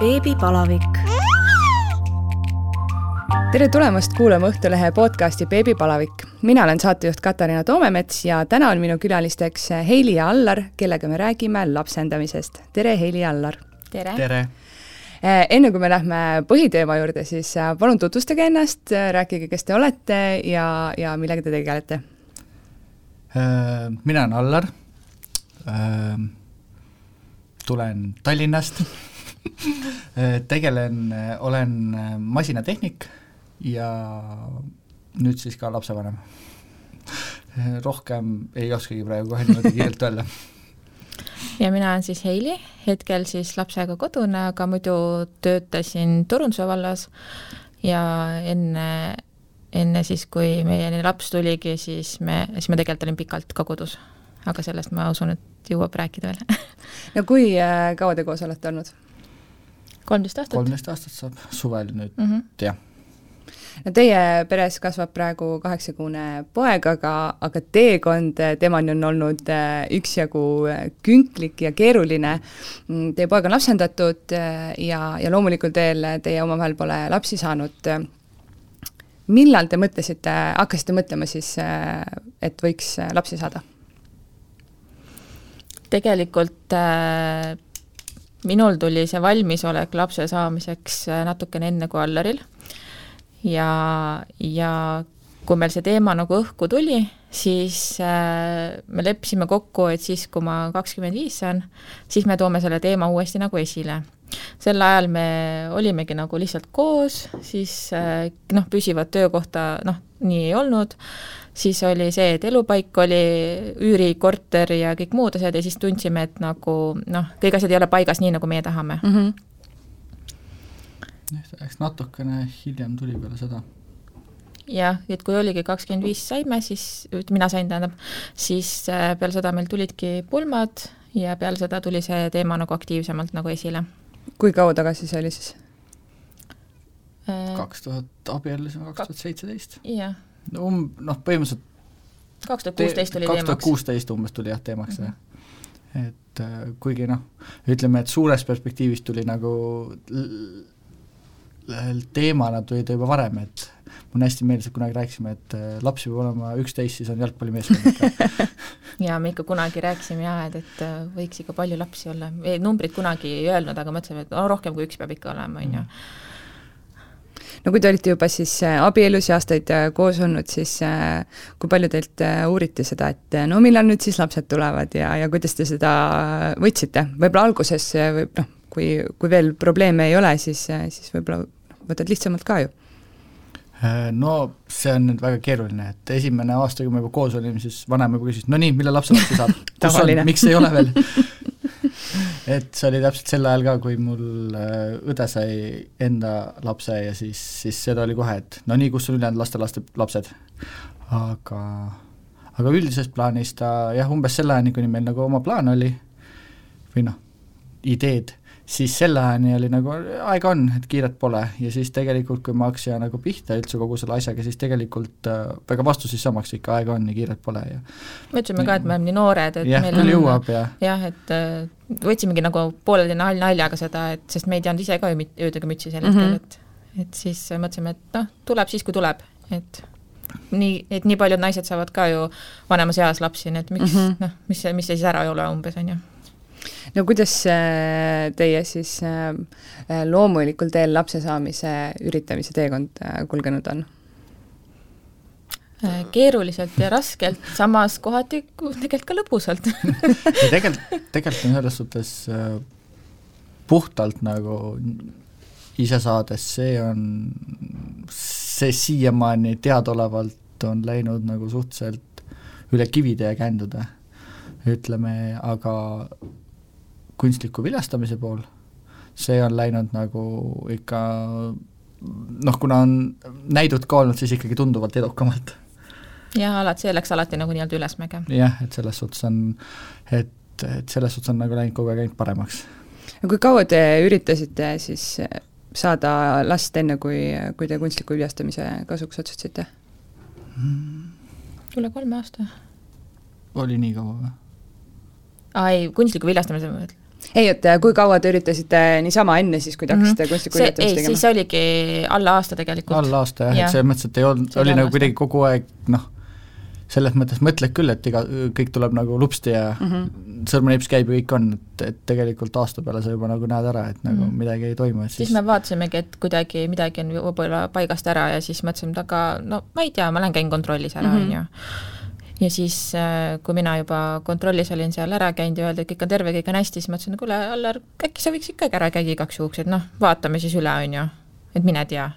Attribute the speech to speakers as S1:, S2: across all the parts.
S1: beebipalavik.
S2: tere tulemast kuulama Õhtulehe podcasti Beebipalavik. mina olen saatejuht Katariina Toomemets ja täna on minu külalisteks Heili ja Allar, kellega me räägime lapsendamisest. tere, Heili ja Allar!
S1: tere,
S3: tere.!
S2: Eh, enne kui me lähme põhiteema juurde, siis eh, palun tutvustage ennast, rääkige, kes te olete ja, ja millega te tegelete.
S3: Äh, mina olen Allar, tulen Tallinnast tegelen, olen masinatehnik ja nüüd siis ka lapsevanem. rohkem ei oskagi praegu kohe niimoodi kiirelt öelda
S1: ja mina olen siis Heili, hetkel siis lapsega kodune, aga muidu töötasin Turunduse vallas ja enne, enne siis, kui meieni laps tuligi, siis me, siis ma tegelikult olin pikalt ka kodus. aga sellest ma usun, et jõuab rääkida veel
S2: no kui äh, kaua te koos olete olnud?
S1: Kolmteist aastat.
S3: kolmteist aastat saab suvel nüüd mm, -hmm. jah
S2: no teie peres kasvab praegu kaheksakuune poeg, aga, aga teekond temani on olnud äh, üksjagu äh, künklik ja keeruline. Mm, teie poeg on lapsendatud äh, ja, ja loomulikul teel teie omavahel pole lapsi saanud. millal te mõtlesite, hakkasite mõtlema siis, et võiks lapsi saada?
S1: tegelikult äh, minul tuli see valmisolek lapse saamiseks natukene enne kui Allaril ja, ja kui meil see teema nagu õhku tuli, siis äh, me leppisime kokku, et siis, kui ma kakskümmend viis saan, siis me toome selle teema uuesti nagu esile. sel ajal me olimegi nagu lihtsalt koos, siis äh, noh, püsivat töökohta noh, nii ei olnud, siis oli see, et elupaik oli üürikorter ja kõik muud asjad ja siis tundsime, et nagu noh, kõik asjad ei ole paigas nii, nagu meie tahame mm. -hmm
S3: eks natukene hiljem tuli peale seda.
S1: jah, et kui oligi kakskümmend viis saime, siis, mina sain, tähendab, siis äh, peale seda meil tulidki pulmad ja peale seda tuli see teema nagu aktiivsemalt nagu esile.
S2: kui kaua tagasi see oli siis?
S1: Äh,
S3: kaks tuhat, abiellusime kaks tuhat seitseteist.
S1: jah.
S3: Um-, noh, põhimõtteliselt
S1: kaks tuhat kuusteist tuli teemaks.
S3: kaks tuhat kuusteist umbes tuli jah teemaks mm, -hmm. et äh, kuigi noh, ütleme, et suures perspektiivis tuli nagu teemana tuli ta juba varem, et mulle hästi meeldis, et kunagi rääkisime, et äh, laps peab olema üksteist, siis on jalgpallimeeskond ikka
S1: jaa, me ikka kunagi rääkisime jah, et, et äh, võiks ikka palju lapsi olla, numbrit kunagi ei öelnud, aga mõtlesime, et no rohkem kui üks peab ikka olema, on ju
S2: no kui te olite juba siis äh, abielus ja aastaid koos olnud, siis kui palju teilt uuriti seda, et no millal nüüd siis lapsed tulevad ja, ja kuidas te seda võtsite, võib-olla alguses või noh, kui, kui veel probleeme ei ole, siis, siis võib-olla võtad lihtsamalt ka ju.
S3: Äh, no see on nüüd väga keeruline, et esimene aasta, kui me juba koos olime, siis vanaema juba küsis, no nii, millal lapselapsi saab? Kus on, miks ei ole veel et see oli täpselt sel ajal ka, kui mul äh, õde sai enda lapse ja siis, siis seda oli kohe, et no nii, kus on ülejäänud lastelaste lapsed. aga, aga üldises plaanis ta jah, umbes selle ajani, kuni meil nagu oma plaan oli, või noh, ideed siis selle ajani oli nagu aega on, et kiiret pole ja siis tegelikult, kui ma hakkasin nagu pihta üldse kogu selle asjaga, siis tegelikult äh, väga vastus siis samaks ikka, aega on ja kiiret pole ja
S1: me ütlesime ka, et me oleme nii noored, et
S3: jah, küll jõuab ja
S1: jah, et äh, võtsimegi nagu pooleldi nal-, naljaga seda, et sest me ei teadnud ise ka ju mit-, öödega mütsi sel hetkel mm, -hmm. et et siis mõtlesime, et noh, tuleb siis, kui tuleb, et nii, et nii paljud naised saavad ka ju vanemas eas lapsi, nii et miks mm -hmm. noh, mis, mis see siis ära ei ole umbes, on ju
S2: no kuidas teie siis äh, loomulikul teel lapse saamise üritamise teekond äh, kulgenud on?
S1: Äh, keeruliselt ja raskelt, samas kohati tegelikult ka lõbusalt
S3: tegelikult, tegelikult on selles suhtes puhtalt nagu ise saades, see on, see siiamaani teadaolevalt on läinud nagu suhteliselt üle kivide ja kändude, ütleme, aga kunstliku viljastamise pool, see on läinud nagu ikka noh, kuna on näidud ka olnud, siis ikkagi tunduvalt edukamalt.
S1: jah, alati, see läks alati nagu nii-öelda ülesmäge.
S3: jah, et selles suhtes on, et, et selles suhtes on nagu läinud kogu aeg ainult paremaks.
S2: no kui kaua te üritasite siis saada last, enne kui, kui te kunstliku viljastamise kasuks otsustasite
S1: mm.? üle kolme aasta.
S3: oli nii kaua või?
S1: aa ei, kunstliku viljastamise
S2: ei, et äh, kui kaua te üritasite niisama enne siis, kui te
S1: Mhm.
S2: hakkasite kunstlikku ületamist
S1: ei,
S2: tegema?
S1: siis oligi alla aasta tegelikult.
S3: alla aasta jah ja., et selles mõttes, et ei olnud,
S1: oli
S3: nagu kuidagi kogu aeg noh, selles mõttes mõtled küll, et iga, kõik tuleb nagu lupsti ja mm. -hmm. sõrmeneips käib ja kõik on, et, et tegelikult aasta peale sa juba nagu näed ära, et nagu mm. -hmm. midagi ei toimu, et
S1: siis
S3: siis
S1: me vaatasimegi, et kuidagi midagi on võib-olla paigast ära ja siis mõtlesime, et aga no ma ei tea, ma lähen käin kontrollis ära,
S2: Mhm.
S1: on ju. Ja siis, kui mina juba kontrollis olin seal ära käinud ja öeldi, et kõik on terve, kõik on hästi, siis mõtlesin, et kuule, Allar, äkki sa võiks ikkagi ära käia igaks juhuks, et noh, vaatame siis üle, on ju. et mine tea.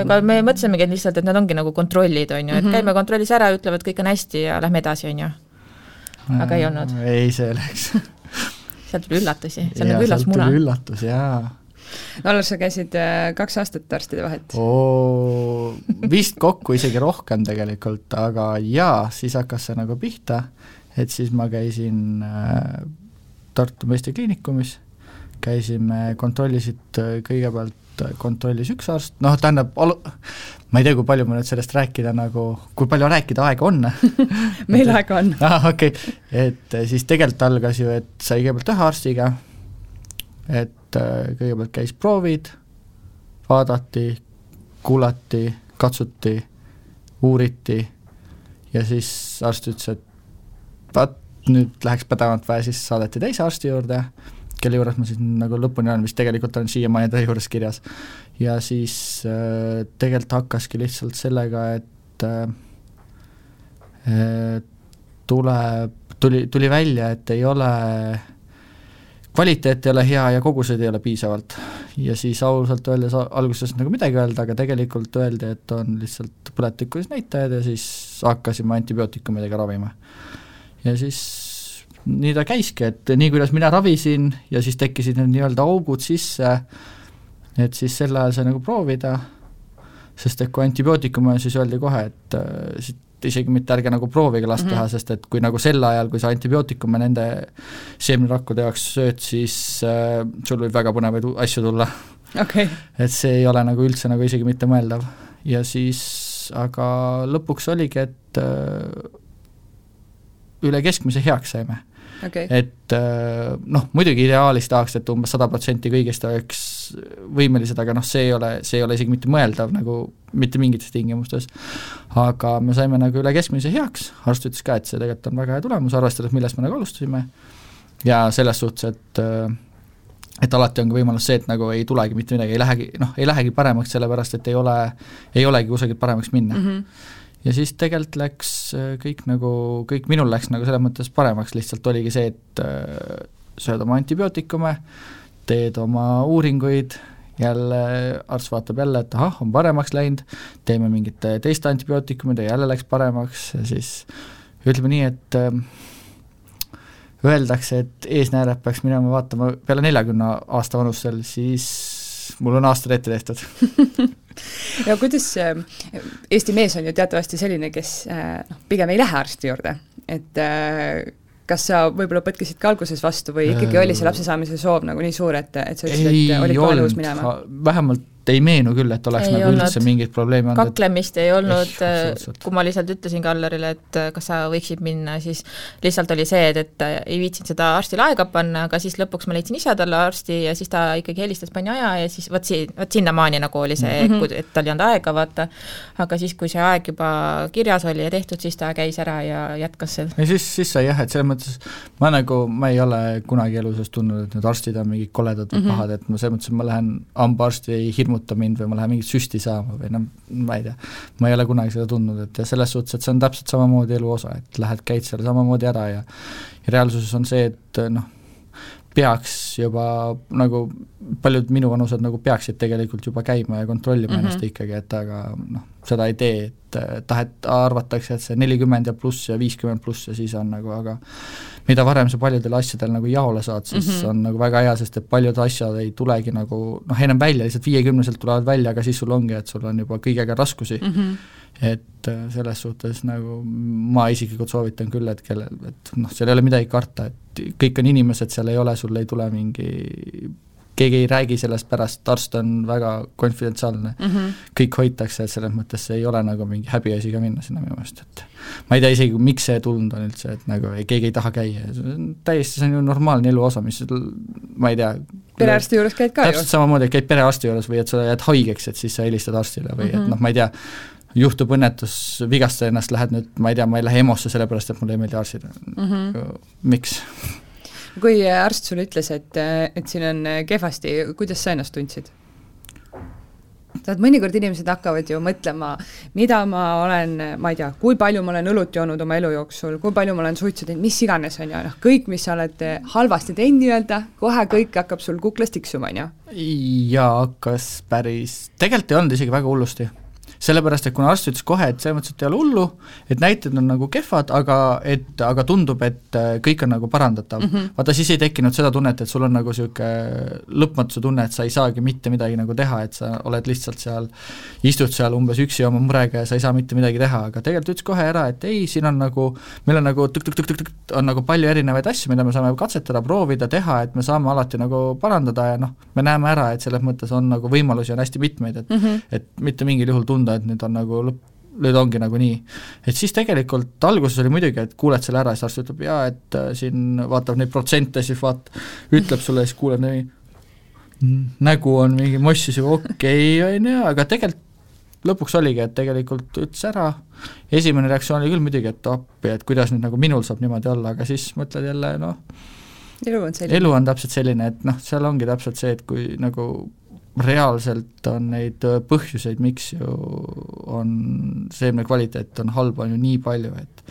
S1: aga me mõtlesimegi lihtsalt, et need ongi nagu kontrollid, on ju, et
S2: Mhm.
S1: käime kontrollis ära, ütlevad, kõik on hästi ja lähme edasi, on ju. aga ei olnud.
S3: ei, see läks
S1: sealt tuli üllatusi, see on nagu üllas muna.
S3: üllatus, jaa.
S2: Allar, sa käisid äh, kaks aastat arstide vahet.
S3: oo, vist kokku isegi rohkem tegelikult, aga jaa, siis hakkas see nagu pihta, et siis ma käisin äh, Tartu Meestekliinikumis, käisime, kontrollisid äh, kõigepealt, kontrollis üks arst, noh, tähendab, ma ei tea, kui palju ma nüüd sellest rääkida nagu, kui palju rääkida aega on
S2: meil aega on.
S3: aa, okei okay., et siis tegelikult algas ju, et sai kõigepealt ühe arstiga, et äh, kõigepealt käis proovid, vaadati, kuulati, katsuti, uuriti ja siis arst ütles, et vaat nüüd läheks pädevamalt vaja, siis saadeti teise arsti juurde, kelle juures ma siis nagu lõpuni olen, vist tegelikult olen siiamaani ta juures kirjas. ja siis äh, tegelikult hakkaski lihtsalt sellega, et äh, äh, tuleb, tuli, tuli välja, et ei ole, kvaliteet ei ole hea ja kogused ei ole piisavalt. ja siis ausalt öeldes alguses nagu midagi öelda, aga tegelikult öeldi, et on lihtsalt põletikulisnäitajad ja siis hakkasime antibiootikumidega ravima. ja siis nii ta käiski, et nii, kuidas mina ravisin ja siis tekkisid need nii-öelda augud sisse, et siis sel ajal sai nagu proovida, sest et kui antibiootikume, siis öeldi kohe, et äh, siit isegi mitte ärge nagu proovige last mm
S2: Mhm.
S3: -hmm. teha, sest et kui nagu sel ajal, kui sa antibiootikume nende seemnerakkude jaoks sööd, siis äh, sul võib väga põnevaid asju tulla.
S2: okay.
S3: et see ei ole nagu üldse nagu isegi mitte mõeldav. ja siis aga lõpuks oligi, et äh, üle keskmise heaks saime
S2: okay.
S3: et äh, noh, muidugi ideaalis tahaks, et umbes sada protsenti kõigest oleks võimelised, aga noh, see ei ole, see ei ole isegi mitte mõeldav nagu mitte mingites tingimustes. aga me saime nagu üle keskmise heaks, arst ütles ka, et see tegelikult on väga hea tulemus, arvestades, millest me nagu alustasime, ja selles suhtes, et äh, et alati on ka võimalus see, et nagu ei tulegi mitte midagi, ei lähegi, noh, ei lähegi paremaks, sellepärast et ei ole, ei olegi kusagilt paremaks minna
S2: mm.
S3: mm.
S2: -hmm.
S3: Ja siis tegelikult läks äh, kõik nagu, kõik minul läks nagu selles mõttes paremaks, lihtsalt oligi see, et äh, sööd oma antibiootikume, teed oma uuringuid, jälle arst vaatab jälle, et ahah, on paremaks läinud, teeme mingite teiste antibiootikumide, jälle läks paremaks. Ja siis ütleme nii, et äh, öeldakse, et eesnääret peaks minema vaatama peale neljakümne aasta vanusel, siis mul on aastad ette tehtud.
S2: Ja kuidas äh, Eesti mees on ju teatavasti selline, kes äh, noh, pigem ei lähe arsti juurde, et äh, kas sa võib-olla põtkisid ka alguses vastu või ikkagi oli see lapse saamise soov nagu nii suur, et, et sa ütlesid, et olid kohe nõus minema?
S3: vähemalt ei meenu küll, et oleks
S1: Ei
S3: nagu
S1: olnud.
S3: üldse mingit probleemi olnud,
S1: kaklemist ei olnud,
S3: absoluutselt.
S1: kui ma lihtsalt ütlesin Kallarile, et äh, kas sa võiksid minna, siis lihtsalt oli see, et, et äh, ei viitsinud seda arstile aega panna, aga siis lõpuks ma leidsin ise talle arsti ja siis ta ikkagi helistas, pani aja ja siis vot siin, vot sinnamaani nagu oli see mm, -hmm. et tal ei olnud aega, vaata, aga siis, kui see aeg juba kirjas oli ja tehtud, siis ta käis ära ja jätkas seal.
S3: ja siis, siis sai jah, et selles mõttes ma nagu, ma ei ole kunagi elu sees tundnud, et need arstid on mingid koledad või mm. -hmm. pahad, et ma selles mõttes, et ma lähen, hambaarst ei hirmuta mind või ma lähen mingit süsti saama või noh, ma ei tea, ma ei ole kunagi seda tundnud, et ja selles suhtes, et see on täpselt samamoodi elu osa, et lähed, käid seal samamoodi ära ja ja reaalsuses on see, et noh, peaks juba nagu paljud minuvanused nagu peaksid tegelikult juba käima ja kontrollima mm
S2: Mhm.
S3: -hmm. ennast ikkagi, et aga noh, seda ei tee, et tahet-, arvatakse, et see nelikümmend ja pluss ja viiskümmend pluss ja siis on nagu, aga mida varem sa paljudel asjadel nagu jaole saad, siis mm
S2: Mhm.
S3: -hmm. on nagu väga hea, sest et paljud asjad ei tulegi nagu noh, ennem välja, lihtsalt viiekümneselt tulevad välja, aga siis sul ongi, et sul on juba kõigega raskusi Mm
S2: -hmm.
S3: Et äh, selles suhtes nagu ma isiklikult soovitan küll, et kellel, et noh, seal ei ole midagi karta, et kõik on inimesed, seal ei ole, sul ei tule mingi keegi ei räägi sellest pärast, arst on väga konfidentsiaalne mm. -hmm. kõik hoitakse, et selles mõttes see ei ole nagu mingi häbiasi ka minna sinna minu meelest, et ma ei tea isegi, miks see tulnud on üldse, et nagu ei, keegi ei taha käia, täiesti, see on ju normaalne elu osa, mis ma ei tea,
S2: perearsti juures käid ka
S3: ju? täpselt samamoodi, käid perearsti juures või et sa jääd haigeks, et siis sa helistad arstile või mm -hmm. et mhm. noh, ma ei tea, juhtub õnnetus, vigastad ennast, lähed nüüd, ma ei tea, ma ei lähe EMO-sse sellepärast, et mulle ei meeldi arstid mm. -hmm. miks?
S2: kui arst sulle ütles, et, et siin on kehvasti, kuidas sa ennast tundsid? tead, mõnikord inimesed hakkavad ju mõtlema, mida ma olen, ma ei tea, kui palju ma olen õlut joonud oma elu jooksul, kui palju ma olen suitsu teinud, mis iganes, on ju, noh, kõik, mis sa oled halvasti teinud nii-öelda, kohe kõik hakkab sul kuklas tiksuma, on ju.
S3: jaa, hakkas päris, tegelikult ei olnud isegi väga hullusti sellepärast, et kuna arst ütles kohe, et selles mõttes, et ei ole hullu, et näited on nagu kehvad, aga et, aga tundub, et äh, kõik on nagu parandatav mm. -hmm. vaata, siis ei tekkinud seda tunnet, et sul on nagu niisugune lõpmatuse tunne, et sa ei saagi mitte midagi nagu teha, et sa oled lihtsalt seal, istud seal umbes üksi oma murega ja sa ei saa mitte midagi teha, aga tegelikult ütles kohe ära, et ei, siin on nagu, meil on nagu tõk-tõk-tõk-tõk, on nagu palju erinevaid asju, mida me saame katsetada, proovida, teha, et me saame alati nagu parandada ja noh, me näeme ära, et selles mõttes on nagu võimalusi on hästi mitmeid, et mm -hmm. et mitte mingil juhul tunda, et nüüd on nagu lõpp, nüüd ongi nagu nii. et siis tegelikult alguses oli muidugi, et kuuled selle ära, siis arst ütleb jaa, et äh, siin vaatab neid protsente, siis vaat-, ütleb sulle, siis kuuled nii, nägu on mingi mossis ja okei okay,, on ju, aga tegelikult lõpuks oligi, et tegelikult ütles ära, esimene reaktsioon oli küll muidugi, et appi, et kuidas nüüd nagu minul saab niimoodi olla, aga siis mõtled jälle noh,
S2: elu on selline.
S3: elu on täpselt selline, et noh, seal ongi täpselt see, et kui nagu reaalselt on neid äh, põhjuseid, miks ju on seemne kvaliteet on halb, on ju nii palju, et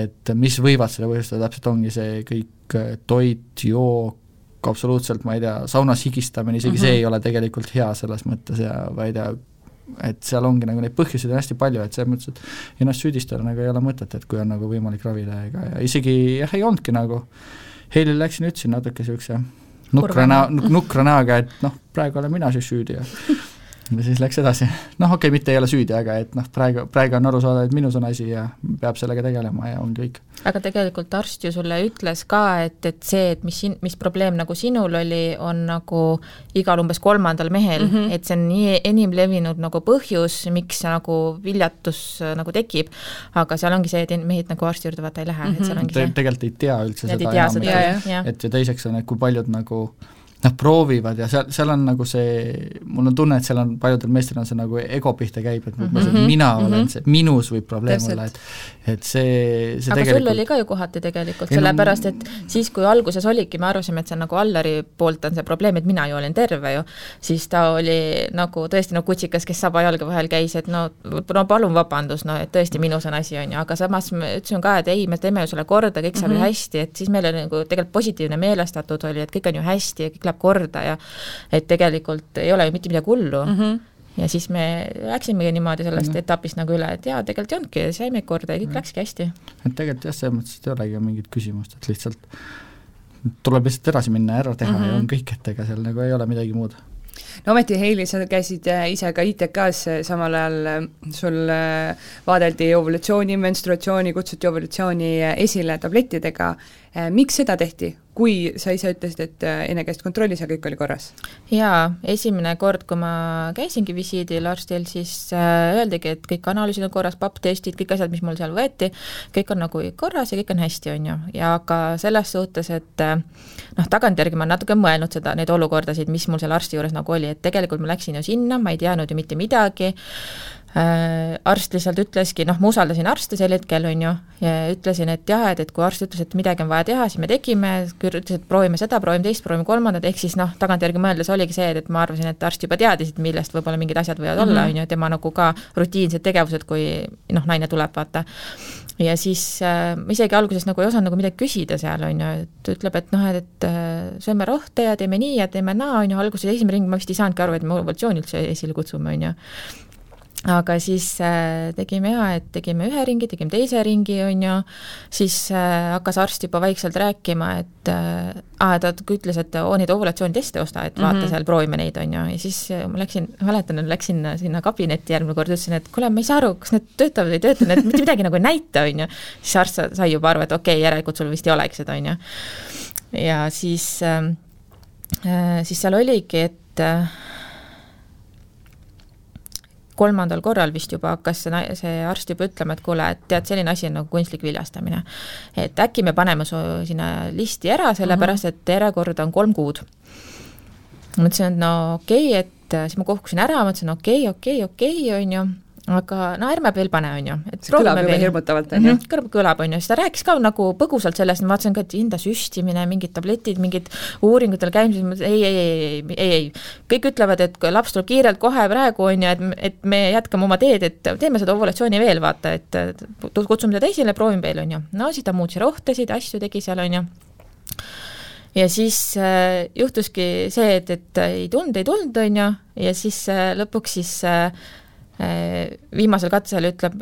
S3: et mis võivad seda põhjustada, täpselt ongi see kõik äh, toit, jook, absoluutselt, ma ei tea, saunas higistamine, isegi mm -hmm. see mhm. ei ole tegelikult hea selles mõttes ja ma ei tea, et seal ongi nagu neid põhjuseid on hästi palju, et selles mõttes, et ennast süüdistada nagu ei ole mõtet, et kui on nagu võimalik ravida ega ja isegi jah, ei olnudki nagu, Heilile läksin, ütlesin natuke niisuguse nukra näo, nukra näoga, et noh, praegu olen mina siis süüdi ja ja siis läks edasi. noh, okei okay,, mitte ei ole süüdi, aga et noh, praegu, praegu on aru saada, et minus on asi ja peab sellega tegelema ja ongi kõik.
S1: aga tegelikult arst ju sulle ütles ka, et, et see, et mis sin-, mis probleem nagu sinul oli, on nagu igal umbes kolmandal mehel mm, -hmm. et see on nii enim levinud nagu põhjus, miks nagu viljatus äh, nagu tekib, aga seal ongi see, et mehed nagu arsti juurde vaata ei lähe mm, -hmm. et seal mhm. ongi
S3: Te,
S1: see
S3: tegelikult ei tea üldse Nad seda enam, et, et ja teiseks on, et kui paljud nagu noh, proovivad ja seal, seal on nagu see, mul on tunne, et seal on paljudel meestel on see nagu ego pihta käib, et mm -hmm. mina mm -hmm. olen see, minus võib probleem olla, et et see, see
S1: aga
S3: tegelikult...
S1: sul oli ka ju kohati tegelikult, sellepärast et siis, kui alguses oligi, me arvasime, et see on nagu Allari poolt on see probleem, et mina ju olin terve ju, siis ta oli nagu tõesti nagu kutsikas, kes saba jalge vahel käis, et no, no palun vabandust, no et tõesti minus on asi, on ju, aga samas me ütlesime ka, et ei, me teeme ju selle korda, kõik saab mm -hmm. ju mhm. hästi, et siis meil oli nagu tegelikult positiivne meelestatud oli, et kõik on ju hästi ja kõik läheb korda ja et tegelikult ei ole ju mitte midagi hullu mm. -hmm ja siis me läksimegi niimoodi sellest mm. etapist nagu üle, et jaa, tegelikult ei olnudki, saime korda ja kõik mm. läkski hästi.
S3: et tegelikult jah, selles mõttes, et ei olegi mingit küsimust, et lihtsalt tuleb lihtsalt edasi minna ja ära teha mm -hmm. ja on kõik, et ega seal nagu ei ole midagi muud
S2: no ometi, Heili, sa käisid äh, ise ka ITK-s, äh, samal ajal äh, sul vaadeldi ovulatsiooni, menstruatsiooni, kutsuti ovulatsiooni esile tablettidega, miks seda tehti? kui sa ise ütlesid, et enne käisid kontrollis ja kõik oli korras?
S1: jaa, esimene kord, kui ma käisingi visiidil arstil, siis öeldigi, et kõik analüüsid on korras, papptestid, kõik asjad, mis mul seal võeti, kõik on nagu korras ja kõik on hästi, on ju, ja aga selles suhtes, et noh, tagantjärgi ma olen natuke mõelnud seda, neid olukordasid, mis mul seal arsti juures nagu oli, et tegelikult ma läksin ju sinna, ma ei teadnud ju mitte midagi, äh, arst lihtsalt ütleski, noh, ma usaldasin arste sel hetkel, on ju, ja ütlesin, et jah, et, et kui arst ütles, et midagi on vaja teha, siis me tegime, ütles, et proovime seda, proovime teist, proovime kolmandat, ehk siis noh, tagantjärgi mõeldes oligi see, et, et ma arvasin, et arst juba teadis, et millest võib-olla mingid asjad võivad mm -hmm. olla, on ju, tema nagu ka rutiinsed tegevused, kui noh, naine tuleb, vaata ja siis äh, isegi alguses nagu ei osanud nagu midagi küsida seal, on ju, et ütleb, et noh, et, et äh, sööme rohte ja teeme nii ja teeme naa, on ju, alguses esimene ring ma vist ei saanudki aru, et me evolutsiooni üldse esile kutsume, on ju aga siis äh, tegime ja, et tegime ühe ringi, tegime teise ringi, on ju, siis äh, hakkas arst juba vaikselt rääkima, et äh, aa, ta ütles, et oo, neid ovulatsiooniteste osta, et vaata mm -hmm. seal, proovime neid, on ju, ja siis äh, ma läksin, mäletan, läksin sinna kabinetti järgmine kord, ütlesin, et kuule, ma ei saa aru, kas need töötavad või ei tööta, need mitte midagi nagu ei näita, on ju. siis arst sai juba aru, et okei okay,, järelikult sul vist ei olegi seda, on ju. ja siis äh, siis seal oligi, et kolmandal korral vist juba hakkas see, see arst juba ütlema, et kuule, et tead, selline asi on nagu kunstlik viljastamine. et äkki me paneme su sinna listi ära, sellepärast mhm. et järjekord on kolm kuud. mõtlesin, et no okei okay,, et siis ma kohkusin ära, mõtlesin okei okay,, okei okay,, okei okay,, on ju aga no ärme veel pane, on ju.
S2: see kõlab juba hirmutavalt, on ju.
S1: Mhm, kõlab, kõlab, on ju, siis ta rääkis ka nagu põgusalt sellest, ma vaatasin ka, et hinda süstimine, mingid tabletid, mingid uuringutel käimised, ei, ei, ei, ei, ei, ei. kõik ütlevad, et laps tuleb kiirelt kohe praegu, on ju, et, et me jätkame oma teed, et teeme seda ovulatsiooni veel, vaata, et kutsume teda esile, proovime veel, on ju. no siis ta muutis rohtesid, asju tegi seal, on ju ja siis äh, juhtuski see, et, et ei tulnud, ei tulnud, on ju, ja siis äh, lõpuks siis Äh, viimasel katsel ütleb,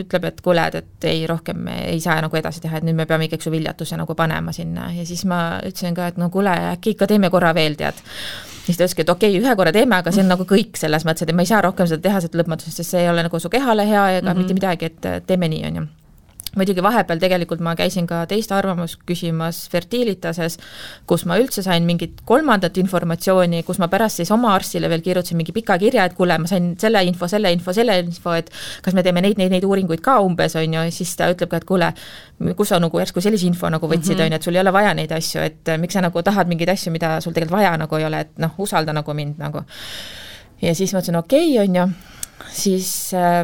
S1: ütleb, et kuule, et, et ei, rohkem me ei saa nagu edasi teha, et nüüd me peame ikkagi su viljatuse nagu panema sinna ja siis ma ütlesin ka, et no kuule, äkki ikka teeme korra veel, tead. siis ta ütleski, et okei okay,, ühe korra teeme, aga see on nagu kõik selles mõttes, et me ei saa rohkem seda teha, seda lõpmatusest, sest see ei ole nagu su kehale hea ega mm -hmm. mitte midagi, et teeme nii, on ju muidugi vahepeal tegelikult ma käisin ka teist arvamust küsimas Fertilitases, kus ma üldse sain mingit kolmandat informatsiooni, kus ma pärast siis oma arstile veel kirjutasin mingi pika kirja, et kuule, ma sain selle info, selle info, selle info, et kas me teeme neid, neid, neid uuringuid ka umbes, on ju, siis ta ütleb ka, et kuule, kus sa nagu järsku sellise info nagu võtsid, mhm. on ju, et sul ei ole vaja neid asju, et miks sa nagu tahad mingeid asju, mida sul tegelikult vaja nagu ei ole, et noh, usalda nagu mind nagu. ja siis ma ütlesin okei okay,, on ju, siis äh,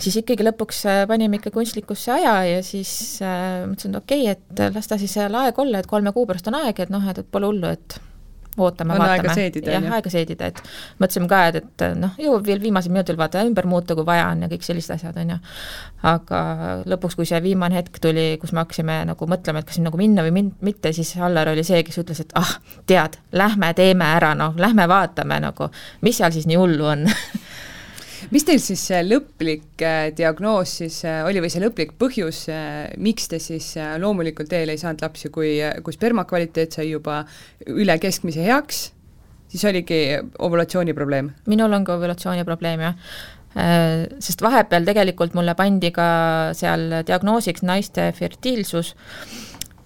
S1: siis ikkagi lõpuks äh, panime ikka kunstlikkusse aja ja siis äh, mõtlesin, et okei okay,, et las ta siis seal aeg olla, et kolme kuu pärast on aeg, et noh, et, et pole hullu, et ootame, vaatame. jah, aega seedida, et mõtlesime ka, et, et noh, jõuab veel viimasel minutil vaata ümber muuta, kui vaja on ja kõik sellised asjad, on ju. aga lõpuks, kui see viimane hetk tuli, kus me hakkasime nagu mõtlema, et kas nagu minna või min-, mitte, siis Allar oli see, kes ütles, et ah, tead, lähme teeme ära, noh, lähme vaatame nagu, mis seal siis nii hullu on
S2: mis teil siis see lõplik äh, diagnoos siis äh, oli või see lõplik põhjus, äh, miks te siis loomulikul teel ei saanud lapsi, kui, kui sperma kvaliteet sai juba üle keskmise heaks, siis oligi ovulatsiooni probleem?
S1: minul on ka ovulatsiooni probleem, jah. Sest vahepeal tegelikult mulle pandi ka seal diagnoosiks naiste fertiilsus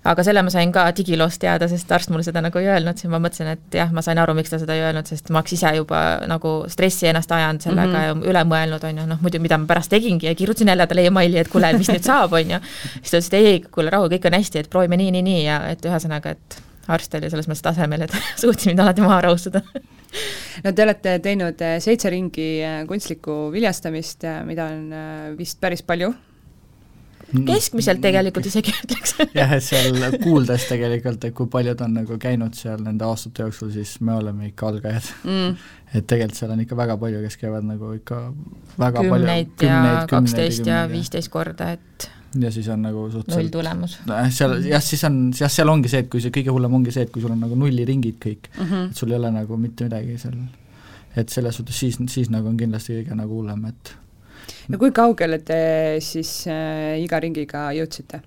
S1: aga selle ma sain ka digiloost teada, sest arst mulle seda nagu ei öelnud, siis ma mõtlesin, et jah, ma sain aru, miks ta seda ei öelnud, sest ma oleks ise juba nagu stressi ennast ajanud sellega mm -hmm. ja üle mõelnud, on ju, noh muidu, mida ma pärast tegingi ja kirjutasin jälle talle emaili, et kuule, mis nüüd saab, on ju. siis ta ütles, et ei, kuule rahu, kõik on hästi, et proovime nii, nii, nii ja et ühesõnaga, et arst oli selles mõttes tasemel, et suutis mind alati maha rahustada
S2: no te olete teinud seitse ringi kunstlikku viljastamist, mida on vist päris palju
S1: keskmiselt tegelikult isegi ütleks.
S3: Jah, et seal kuuldes tegelikult, et kui paljud on nagu käinud seal nende aastate jooksul, siis me oleme ikka algajad. Mm.. et tegelikult seal on ikka väga palju, kes käivad nagu ikka väga
S1: kümneid
S3: palju
S1: ja kaksteist ja viisteist korda, et
S3: ja siis on nagu suhteliselt
S1: null tulemus.
S3: seal jah, siis on, jah, seal ongi see, et kui see kõige hullem ongi see, et kui sul on nagu nulliringid kõik mm, -hmm. et sul ei ole nagu mitte midagi seal, et selles suhtes siis, siis nagu on kindlasti kõige nagu hullem, et
S2: no kui kaugele te siis äh, iga ringiga jõudsite?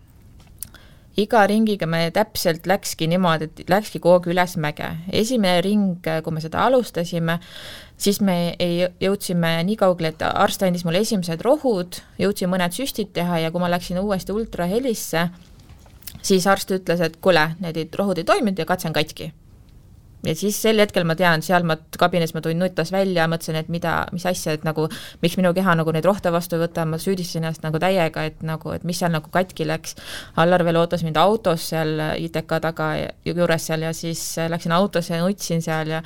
S1: iga ringiga me täpselt läkski niimoodi, et läkski kogu aeg ülesmäge. esimene ring, kui me seda alustasime, siis me ei, jõudsime nii kaugele, et arst andis mulle esimesed rohud, jõudsin mõned süstid teha ja kui ma läksin uuesti ultrahelisse, siis arst ütles, et kuule, need rohud ei toiminud ja katse on katki ja siis sel hetkel ma tean, seal ma kabinetis ma tulin nutas välja, mõtlesin, et mida, mis asja, et nagu miks minu keha nagu neid rohte vastu ei võta, ma süüdistasin ennast nagu täiega, et nagu, et mis seal nagu katki läks. Allar veel ootas mind autos seal ITK taga juures seal ja siis läksin autosse ja nutsin seal ja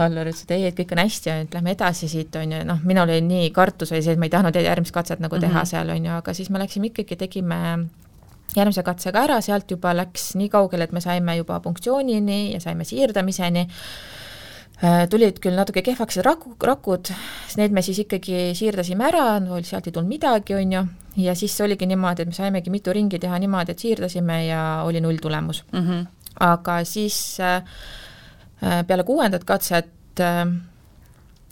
S1: Allar ütles, et ei, et kõik on hästi, et lähme edasi siit, on ju, noh, minul oli nii, kartus oli see, et ma ei tahtnud järgmist katset nagu teha mm -hmm. seal, on ju, aga siis me läksime ikkagi, tegime järgmise katsega ära, sealt juba läks nii kaugele, et me saime juba punktsioonini ja saime siirdamiseni, äh, tulid küll natuke kehvaks raku, rakud, need me siis ikkagi siirdasime ära, no sealt ei tulnud midagi, on ju, ja siis oligi niimoodi, et me saimegi mitu ringi teha niimoodi, et siirdasime ja oli null tulemus mm. -hmm. aga siis äh, äh, peale kuuendat katset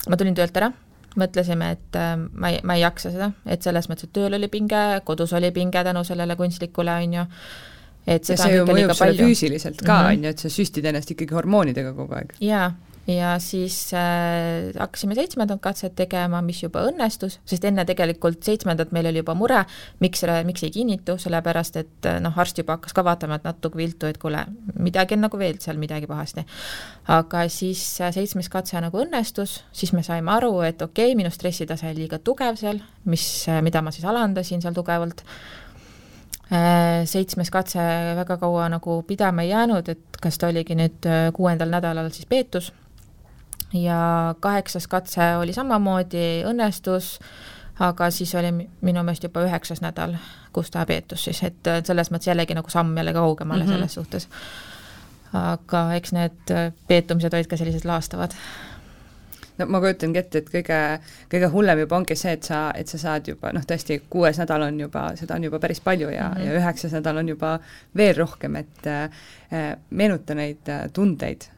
S1: ma tulin töölt ära mõtlesime, et äh, ma ei, ma ei jaksa seda, et selles mõttes, et tööl oli pinge, kodus oli pinge tänu sellele kunstlikule, on ju, et
S2: ja see ju mõjub sulle füüsiliselt ka, mhm. on ju, et sa süstid ennast ikkagi hormoonidega kogu aeg.
S1: jaa, ja siis äh, hakkasime seitsmendat katset tegema, mis juba õnnestus, sest enne tegelikult seitsmendat meil oli juba mure, miks, miks ei kinnitu, sellepärast et äh, noh, arst juba hakkas ka vaatama, et natuke viltu, et kuule, midagi on nagu veel seal midagi pahasti. aga siis äh, seitsmes katse nagu õnnestus, siis me saime aru, et okei okay,, minu stressitase oli liiga tugev seal, mis, äh, mida ma siis alandasin seal tugevalt äh, seitsmes katse väga kaua nagu pidama ei jäänud, et kas ta oligi nüüd kuuendal nädalal siis peetus ja kaheksas katse oli samamoodi, õnnestus, aga siis oli minu meelest juba üheksas nädal, kus ta peetus siis, et selles mõttes jällegi nagu samm jälle kaugemale mm -hmm. selles suhtes. aga eks need peetumised olid ka sellised laastavad
S2: no ma kujutangi ette, et kõige, kõige hullem juba ongi see, et sa, et sa saad juba noh, tõesti kuues nädal on juba, seda on juba päris palju ja mm, -hmm. ja üheksas nädal on juba veel rohkem, et äh, meenuta neid äh, tundeid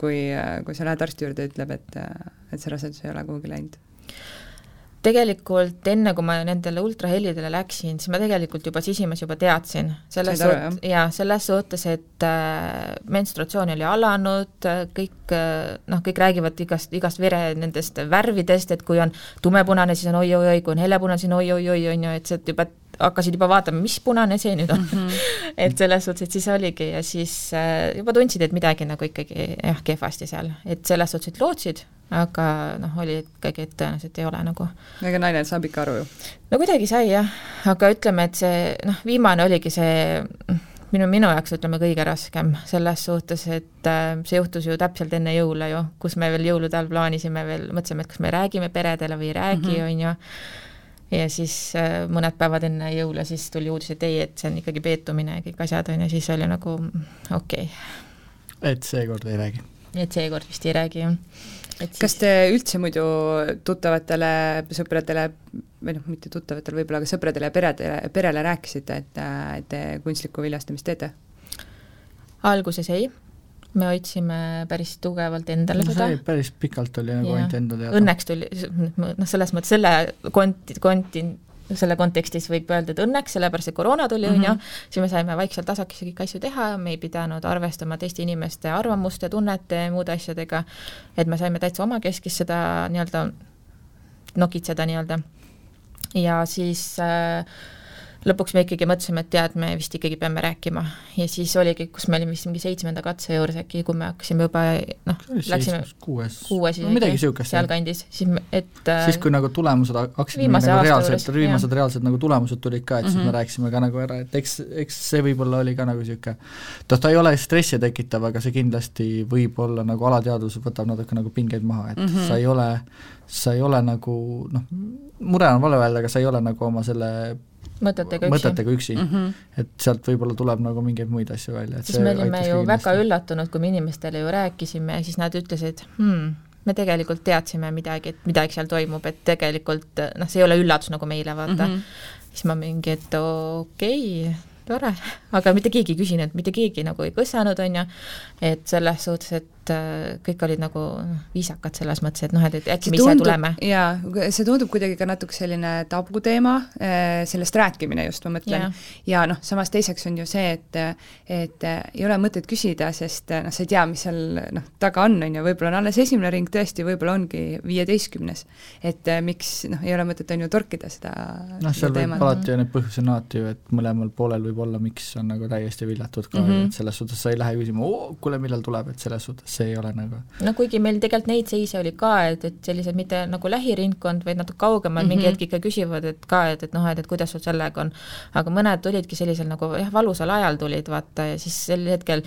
S2: kui, kui sa lähed arsti juurde ja ütleb, et, et see rasedus ei ole kuhugi läinud?
S1: tegelikult enne, kui ma nendele ultrahelidele läksin, siis ma tegelikult juba sisimas juba teadsin, selles suhtes, jaa, selles suhtes, et äh, menstruatsioon oli alanud, kõik äh, noh, kõik räägivad igast, igast vere nendest värvidest, et kui on tumepunane, siis on oi-oi-oi, kui on hellepunane, siis on oi-oi-oi, on ju, et sa juba hakkasid juba vaatama, mis punane see nüüd on mm. -hmm. et selles suhtes, et siis oligi ja siis äh, juba tundsid, et midagi nagu ikkagi jah, kehvasti seal, et selles suhtes, et lootsid, aga noh, oli ikkagi, et tõenäoliselt ei ole nagu.
S2: ega naine saab ikka aru ju?
S1: no kuidagi sai jah, aga ütleme, et see noh, viimane oligi see minu, minu jaoks ütleme kõige raskem selles suhtes, et äh, see juhtus ju täpselt enne jõule ju, kus me veel jõulude ajal plaanisime veel, mõtlesime, et kas me räägime peredele või ei räägi, mhm. on ju ja siis äh, mõned päevad enne jõule siis tuli uudis, et ei, et see on ikkagi peetumine ja kõik asjad, on ju, siis oli nagu okei okay..
S3: et seekord ei räägi?
S1: et seekord vist ei räägi, jah.
S2: Siis... kas te üldse muidu tuttavatele, sõpradele või noh, mitte tuttavatele võib-olla, aga sõpradele ja peredele, perele rääkisite, et, et te kunstlikku viljastamist teete?
S1: alguses ei me hoidsime päris tugevalt endale no, seda.
S3: päris pikalt oli nagu ainult enda teada.
S1: Õnneks tuli, noh, selles mõttes selle konti, konti, selle kontekstis võib öelda, et õnneks, sellepärast et koroona tuli, on ju, mhm. siis me saime vaikselt tasakesi kõiki asju teha, me ei pidanud arvestama teiste inimeste arvamuste, tunnete ja muude asjadega, et me saime täitsa omakeskis seda nii-öelda nokitseda nii-öelda. ja siis äh, lõpuks me ikkagi mõtlesime, et tead, me vist ikkagi peame rääkima ja siis oligi, kus me olime vist mingi seitsmenda katse juures äkki, kui me hakkasime juba noh, läksime
S3: kuues,
S1: kuues
S3: no, midagi niisugust.
S1: sealkandis, siis et
S3: siis, kui nagu tulemused hakkasid nagu reaalselt, viimased reaalsed nagu tulemused tulid ka, et mm -hmm. siis me mhm. rääkisime ka nagu ära, et eks, eks see võib-olla oli ka nagu niisugune noh, ta ei ole stressi tekitav, aga see kindlasti võib olla nagu alateadvus võtab natuke nagu pingeid maha, et mm -hmm. sa ei ole sa ei ole nagu noh, mure on vale öelda, aga sa ei ole nagu oma selle
S1: mõtetega üksi,
S3: mõtetega üksi. Mm. -hmm. et sealt võib-olla tuleb nagu mingeid muid asju välja, et
S1: siis me olime ju väga üllatunud, kui me inimestele ju rääkisime ja siis nad ütlesid hmm,, me tegelikult teadsime midagi, et midagi seal toimub, et tegelikult noh, see ei ole üllatus nagu meile, vaata mm. -hmm. siis ma mingi, et okei okay,, tore, aga mitte keegi ei küsinud, mitte keegi nagu ei kõssanud, on ju, et selles suhtes, et et äh, kõik olid nagu noh, viisakad selles mõttes, et noh, et, et äkki me ise tuleme.
S2: jaa, see tundub kuidagi ka natuke selline tabuteema, äh, sellest rääkimine just, ma mõtlen. ja noh, samas teiseks on ju see, et et ei ole mõtet küsida, sest noh, sa ei tea, mis seal noh, taga on, on ju, võib-olla on alles esimene ring tõesti, võib-olla ongi viieteistkümnes. et äh, miks noh, ei ole mõtet, on ju, torkida seda
S3: noh, seal võib alati ju neid põhjusi on alati ju, et mõlemal poolel võib olla, miks on nagu täiesti viljatud ka mm, -hmm. et selles suhtes sa ei lähe küsima, oo, kuule, millal tuleb, et selles suhtes see ei ole nagu
S1: no kuigi meil tegelikult neid seise oli ka, et, et sellised mitte nagu lähiringkond, vaid natuke kaugemal mm -hmm. mingi mhm. hetk ikka küsivad, et ka, et, et noh, et, et kuidas sul sellega on. aga mõned tulidki sellisel nagu jah, valusal ajal tulid vaata ja siis sel hetkel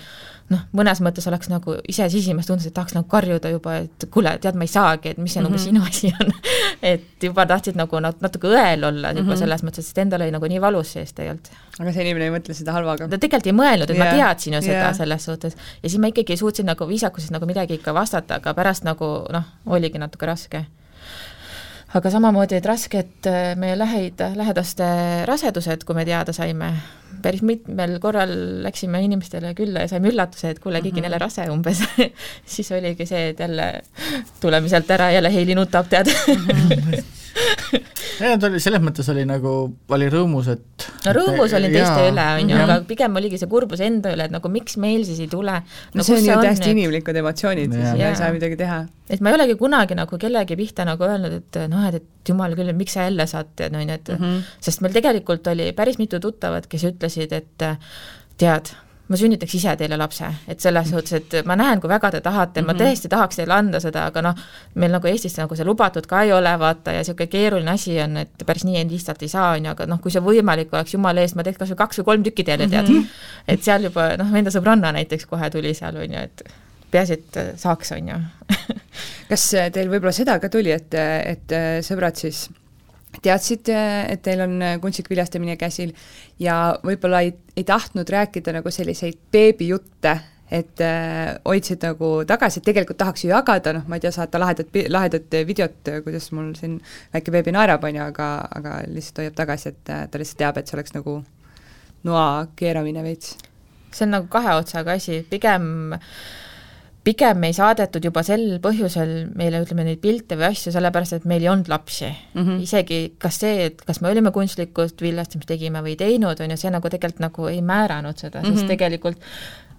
S1: noh, mõnes mõttes oleks nagu ise sisimas tundus, et tahaks nagu karjuda juba, et kuule, tead, ma ei saagi, et mis see mm -hmm. nagu sinu asi on et juba tahtsid nagu natuke õel olla juba mm -hmm. selles mõttes, sest endal oli nagu nii valus sees tegelikult.
S2: aga see inimene ei mõtle seda halvaga?
S1: ta tegelikult ei mõelnud, et yeah. ma teadsin ju seda yeah. selles suhtes ja siis ma ikkagi suutsin nagu viisakusest nagu midagi ikka vastata, aga pärast nagu noh, oligi natuke raske. Aga samamoodi olid rasked äh, meie läheid, lähedaste rasedused, kui me teada saime. päris mitmel korral läksime inimestele külla ja saime üllatuse, et kuule, keegi on jälle rase umbes siis oligi see, et jälle tuleme sealt ära, jälle Heili nutab, tead
S3: ei, ta oli, selles mõttes oli nagu, oli rõõmus, et
S1: no rõõmus olin teiste üle, on ju, aga pigem oligi see kurbus enda üle, et nagu miks meil siis ei tule?
S2: No, no see on ju täiesti et... inimlikud emotsioonid, siis ei saa midagi teha.
S1: et ma ei olegi kunagi nagu kellegi pihta nagu öelnud, et noh, et, et jumal küll, miks sa jälle saad, no on ju, et mm -hmm. sest meil tegelikult oli päris mitu tuttavat, kes ütlesid, et tead, ma sünnitaks ise teile lapse, et selles mhm. suhtes, et ma näen, kui väga te tahate ma mhm. tõesti tahaks teile anda seda, aga noh, meil nagu Eestis nagu see lubatud ka ei ole, vaata, ja niisugune keeruline asi on, et päris nii lihtsalt ei saa, on ju, aga noh, kui see võimalik oleks, jumala eest, ma teeks kas või kaks või kolm tükki teile, tead mm. -hmm. et seal juba noh, enda sõbranna näiteks kohe tuli seal, on ju, et peaasi, et saaks, on ju
S2: kas teil võib-olla seda ka tuli, et, et sõbrad siis teadsid, et teil on kunstlik viljastamine käsil ja võib-olla ei, ei tahtnud rääkida nagu selliseid beebijutte, et äh, hoidsid nagu tagasi, et tegelikult tahaks ju jagada, noh, ma ei tea, saata lahedat, lahedat videot, kuidas mul siin väike beebi naerab, on ju, aga, aga lihtsalt hoiab tagasi, et ta lihtsalt teab, et see oleks nagu noa keeramine veits.
S1: see on nagu kahe otsaga asi, pigem äh, pigem ei saadetud juba sel põhjusel meile, ütleme, neid pilte või asju, sellepärast et meil ei olnud lapsi mm. -hmm. isegi kas see, et kas me olime kunstlikult viljastamist tegime või ei teinud, on ju, see nagu tegelikult nagu ei määranud seda mm, -hmm. sest mhm. tegelikult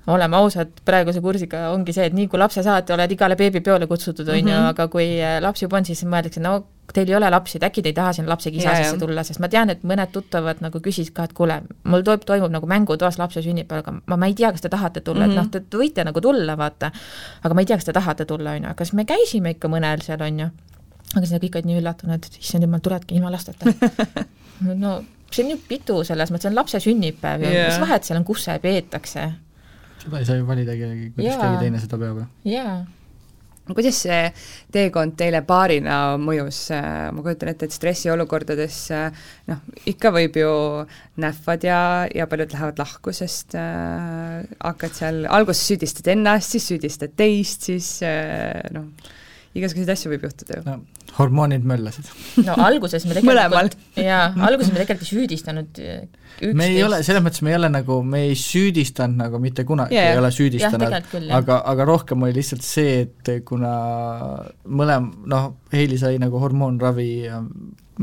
S1: oleme ausad, praeguse kursiga ongi see, et nii kui lapse saad, oled igale beebipeole kutsutud, on ju, mhm. aga kui äh, laps juba on, siis mõeldakse, no teil ei ole lapsi, et äkki te ei taha sinna lapse kisa sisse tulla, sest ma tean, et mõned tuttavad nagu küsisid ka, et kuule, mul toimub, toimub nagu mängutoas lapse sünnipäev, aga ma, ma ei tea, kas te tahate tulla mm, -hmm. et noh, te võite nagu tulla, vaata, aga ma ei tea, kas te tahate tulla, on ju, kas me käisime ikka mõnel seal, on ju, aga siis kõik olid nii üllatunud, et issand jumal, tuledki ilma lasteta. No see on ju pidu selles mõttes, see on lapse sünnipäev ju yeah., mis vahet seal on, kus see peetakse.
S3: Seda ei saa ju valida kellegi, kuidas keegi teine seda peab.
S1: jaa
S2: kuidas see teekond teile paarina mõjus, ma kujutan ette, et stressiolukordades noh, ikka võib ju nähvad ja, ja paljud lähevad lahku, sest äh, hakkad seal, alguses süüdistad ennast, siis süüdistad teist, siis äh, noh, igasuguseid asju võib juhtuda ju
S3: no hormoonid möllasid.
S1: no alguses me tegelikult, jaa, alguses me tegelikult ei süüdistanud üksteist.
S3: Eh, me ei ole, selles mõttes me ei ole nagu, me ei süüdistanud nagu mitte kunagi yeah. ei ole süüdistanud, aga, aga rohkem oli lihtsalt see, et kuna mõlem-, noh, Heili sai nagu hormoonravi ja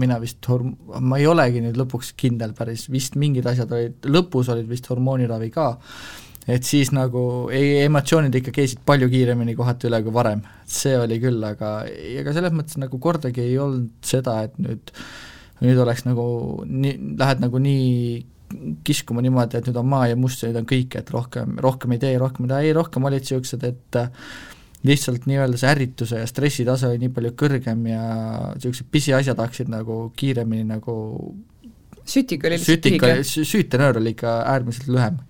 S3: mina vist horm-, ma ei olegi nüüd lõpuks kindel päris, vist mingid asjad olid, lõpus olid vist hormooniravi ka, et siis nagu ei, emotsioonid ikka käisid palju kiiremini kohati üle kui varem, see oli küll, aga ega selles mõttes nagu kordagi ei olnud seda, et nüüd nüüd oleks nagu nii, lähed nagu nii kiskuma niimoodi, et nüüd on maa ja must ja nüüd on kõik, et rohkem, rohkem ei tee, rohkem ei taha, ei rohkem olid niisugused, et lihtsalt nii-öelda see ärrituse ja stressitase oli nii palju kõrgem ja niisugused pisiasjad hakkasid nagu kiiremini nagu
S2: sütik oli lihtsalt lühike?
S3: süütenöör oli ikka äärmiselt lühem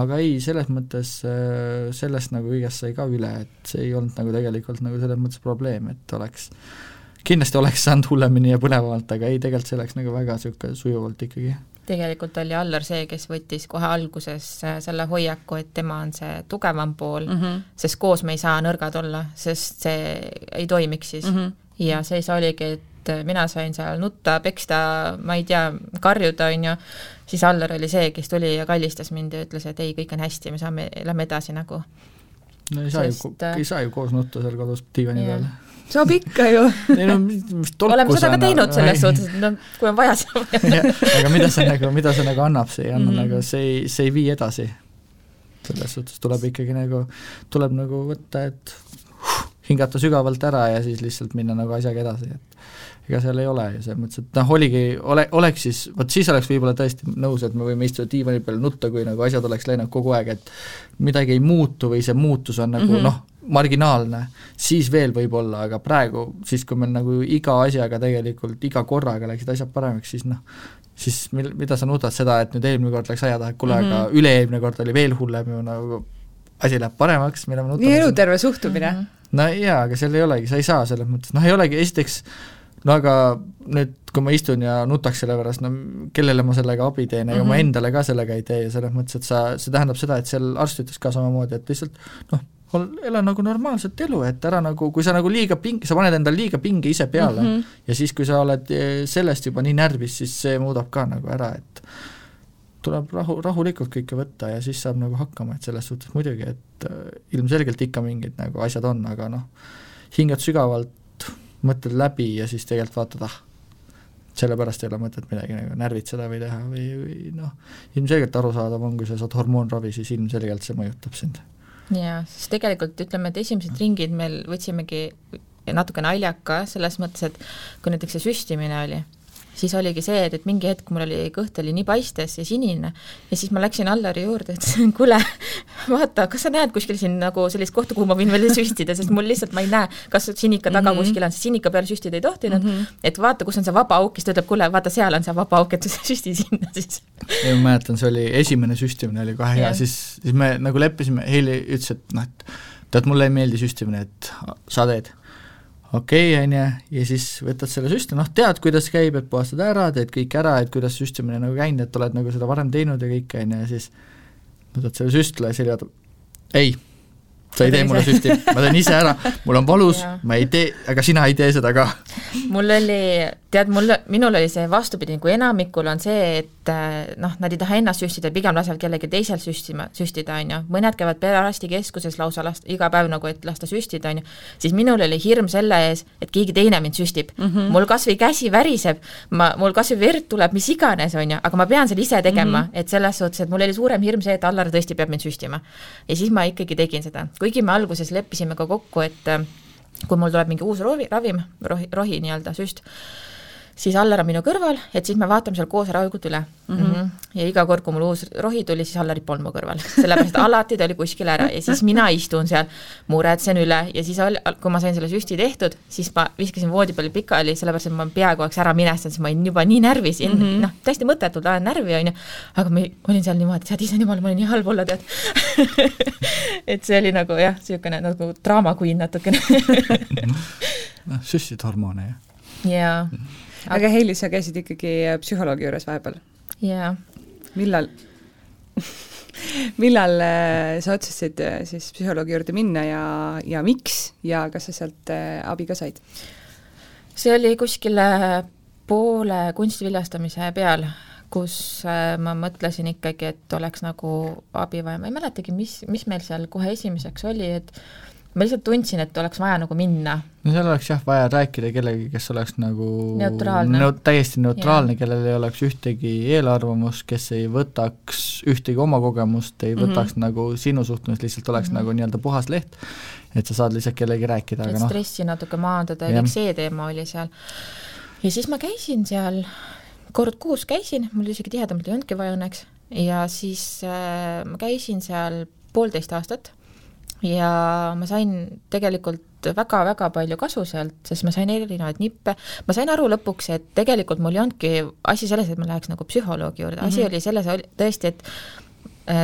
S3: aga ei, selles mõttes äh, sellest nagu kõigest sai ka üle, et see ei olnud nagu tegelikult nagu selles mõttes probleem, et oleks kindlasti oleks saanud hullemini ja põnevamalt, aga ei, tegelikult see läks nagu väga niisugune sujuvalt ikkagi.
S1: tegelikult oli Allar see, kes võttis kohe alguses äh, selle hoiaku, et tema on see tugevam pool mm, -hmm. sest koos me ei saa nõrgad olla, sest see ei toimiks siis mm. -hmm. ja siis oligi, et mina sain seal nutta, peksta, ma ei tea, karjuda, on ju, siis Allar oli see, kes tuli ja kallistas mind ja ütles, et ei, kõik on hästi, me saame, lähme edasi nagu.
S3: no ei saa Sest, ju, ei saa ju koos nutta seal kodus diivani peal.
S2: Saab ikka ju.
S3: Ei no mis
S1: tolku oleme seda ka teinud selles suhtes, et no kui on vaja,
S3: vaja. Aga mida see nagu, mida see nagu annab, see ei anna mm. -hmm. nagu, see ei, see ei vii edasi. selles suhtes tuleb ikkagi nagu, tuleb nagu võtta, et hingata sügavalt ära ja siis lihtsalt minna nagu asjaga edasi, et ega seal ei ole ju selles mõttes, et noh, oligi, ole, oleks siis, vot siis oleks võib-olla tõesti nõus, et me võime istuda diivani peal nutta, kui nagu asjad oleks läinud kogu aeg, et midagi ei muutu või see muutus on nagu mm -hmm. noh, marginaalne, siis veel võib-olla, aga praegu, siis kui meil nagu iga asjaga tegelikult, iga korraga läksid asjad paremaks, siis noh, siis mil-, mida sa nutad seda, et nüüd eelmine kord läks aia taha, kuule mm, -hmm. aga mhm. üle-eelmine kord oli veel hullem ju nagu asi läheb paremaks, mida me nutame.
S2: nii eluterve suhtumine mm. -hmm.
S3: No jaa, aga seal ei olegi, sa ei saa selles mõttes, noh ei olegi, esiteks no aga nüüd, kui ma istun ja nutaks selle pärast, no kellele ma sellega abi teen, ega mm -hmm. ma mhm. endale ka sellega ei tee ja selles mõttes, et sa, see tähendab seda, et seal arst ütles ka samamoodi, et lihtsalt noh, ela nagu normaalset elu, et ära nagu, kui sa nagu liiga ping-, sa paned endale liiga pinge ise peale mm -hmm. ja siis, kui sa oled eh, sellest juba nii närvis, siis see muudab ka nagu ära, et tuleb rahu, rahulikult kõike võtta ja siis saab nagu hakkama, et selles suhtes muidugi, et äh, ilmselgelt ikka mingid nagu asjad on, aga noh, hingad sügavalt mõtled läbi ja siis tegelikult vaatad, ah, sellepärast ei ole mõtet midagi nagu närvitseda või teha või, või noh, ilmselgelt arusaadav on, kui sa saad hormoonravi, siis ilmselgelt see mõjutab sind.
S1: jaa, sest tegelikult ütleme, et esimesed ringid meil võtsimegi natuke naljaka selles mõttes, et kui näiteks see süstimine oli siis oligi see, et, et mingi hetk mul oli kõht oli nii paistes ja sinine ja siis ma läksin Allari juurde, ütlesin, kuule, vaata, kas sa näed kuskil siin nagu sellist kohta, kuhu ma võin veel süstida, sest mul lihtsalt, ma ei näe, kas sinika taga mm -hmm. kuskil on, sest sinika peale süstida ei tohtinud mm, -hmm. et vaata, kus on see vaba auk, siis ta ütleb, kuule, vaata, seal on see vaba auk, et süsti sinna siis.
S3: ja ma mäletan, see oli, esimene süstimine oli kohe hea, siis, siis me nagu leppisime, Heili ütles, et noh, et tead, mulle ei meeldi süstimine, et sa teed okei okay,, on ju, ja siis võtad selle süsti, noh, tead, kuidas käib, et puhastad ära, teed kõik ära, et kuidas süstimine nagu käinud, et oled nagu seda varem teinud ja kõike, on ju, ja siis võtad selle süstla ja siis vaatab, ei sa ei tee mulle süsti, ma teen ise ära, mul on valus, ma ei tee, aga sina ei tee seda ka.
S1: mul oli, tead, mul, minul oli see vastupidi, kui enamikul on see, et eh, noh, nad ei taha ennast süstida, pigem lasevad kellelgi teisel süstima, süstida, on ju, mõned käivad perearstikeskuses lausa last, iga päev nagu, et lasta süstida, on ju, siis minul oli hirm selle ees, et keegi teine mind süstib mm. -hmm. mul kas või käsi väriseb, ma, mul kas või verd tuleb, mis iganes, on ju, aga ma pean selle ise tegema mm, -hmm. et selles suhtes, et mul oli suurem hirm see, et Allar tõesti peab mind süstima. ja siis ma ikkagi tegin seda kuigi me alguses leppisime ka kokku, et äh, kui mul tuleb mingi uus rovi, ravim, rohi, rohi nii-öelda süst, siis Allar on minu kõrval, et siis me vaatame seal koos rahulikult üle mm. -hmm. ja iga kord, kui mul uus rohi tuli, siis Allarit polnud mu kõrval, sellepärast alati ta oli kuskil ära ja siis mina istun seal, muretsen üle ja siis kui ma sain selle süsti tehtud, siis ma viskasin voodi peale pikali, sellepärast et ma peaaegu oleks ära minestanud, sest ma olin juba nii närvis mm -hmm., noh, täiesti mõttetult ajan närvi, on ju, aga ma olin seal niimoodi, tead, issand jumal, mul oli nii halb olla, tead et see oli nagu jah, niisugune nagu draama queen natukene
S3: noh, süstid hormoone, jah?
S1: jaa
S2: aga Heili, sa käisid ikkagi äh, psühholoogi juures vahepeal?
S1: jaa.
S2: millal millal äh, sa otsustasid äh, siis psühholoogi juurde minna ja, ja miks ja kas sa sealt abi ka said?
S1: see oli kuskil poole kunstiviljastamise peal, kus ma mõtlesin ikkagi, et oleks nagu abi vaja, ma ei mäletagi, mis, mis meil seal kohe esimeseks oli, et ma lihtsalt tundsin, et oleks vaja nagu minna.
S3: no seal oleks jah vaja rääkida kellegagi, kes oleks nagu
S1: neutraalne
S3: neut-, täiesti neutraalne, kellel ei oleks ühtegi eelarvamust, kes ei võtaks ühtegi oma kogemust, ei võtaks mm -hmm. nagu sinu suhtumist, lihtsalt oleks mm -hmm. nagu nii-öelda puhas leht, et sa saad lihtsalt kellegi rääkida,
S1: aga noh. stressi natuke maandada ja kõik see teema oli seal. ja siis ma käisin seal, kord kuus käisin, mul isegi tihedamalt ei olnudki vaja õnneks, ja siis äh, ma käisin seal poolteist aastat ja ma sain tegelikult väga-väga palju kasu sealt, sest ma sain erinevaid nippe, ma sain aru lõpuks, et tegelikult mul ei olnudki asi selles, et ma läheks nagu psühholoogi juurde, asi mm -hmm. oli selles tõesti, et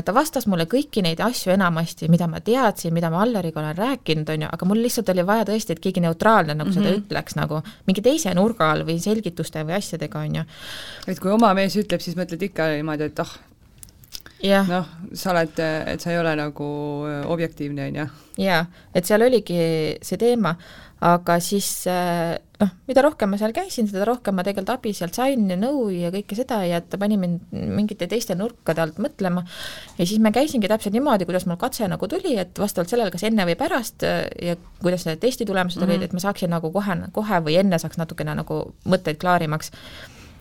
S1: ta vastas mulle kõiki neid asju enamasti, mida ma teadsin, mida ma Allariga olen rääkinud, on ju, aga mul lihtsalt oli vaja tõesti, et keegi neutraalne nagu mm -hmm. seda mhm. ütleks nagu mingi teise nurga all või selgituste või asjadega, on ju.
S2: et kui oma mees ütleb, siis mõtled ikka niimoodi, et ah oh,, noh, sa oled, et sa ei ole nagu äh, objektiivne, on ju.
S1: jaa, et seal oligi see teema, aga siis äh, noh, mida rohkem ma seal käisin, seda rohkem ma tegelikult abi sealt sain ja nõu ja kõike seda ja ta pani mind mingite teiste nurkade alt mõtlema ja siis ma käisingi täpselt niimoodi, kuidas mul katse nagu tuli, et vastavalt sellele, kas enne või pärast ja kuidas need testi tulemused mm -hmm. olid, et ma saaksin nagu kohe, kohe või enne saaks natukene nagu mõtteid klaarimaks.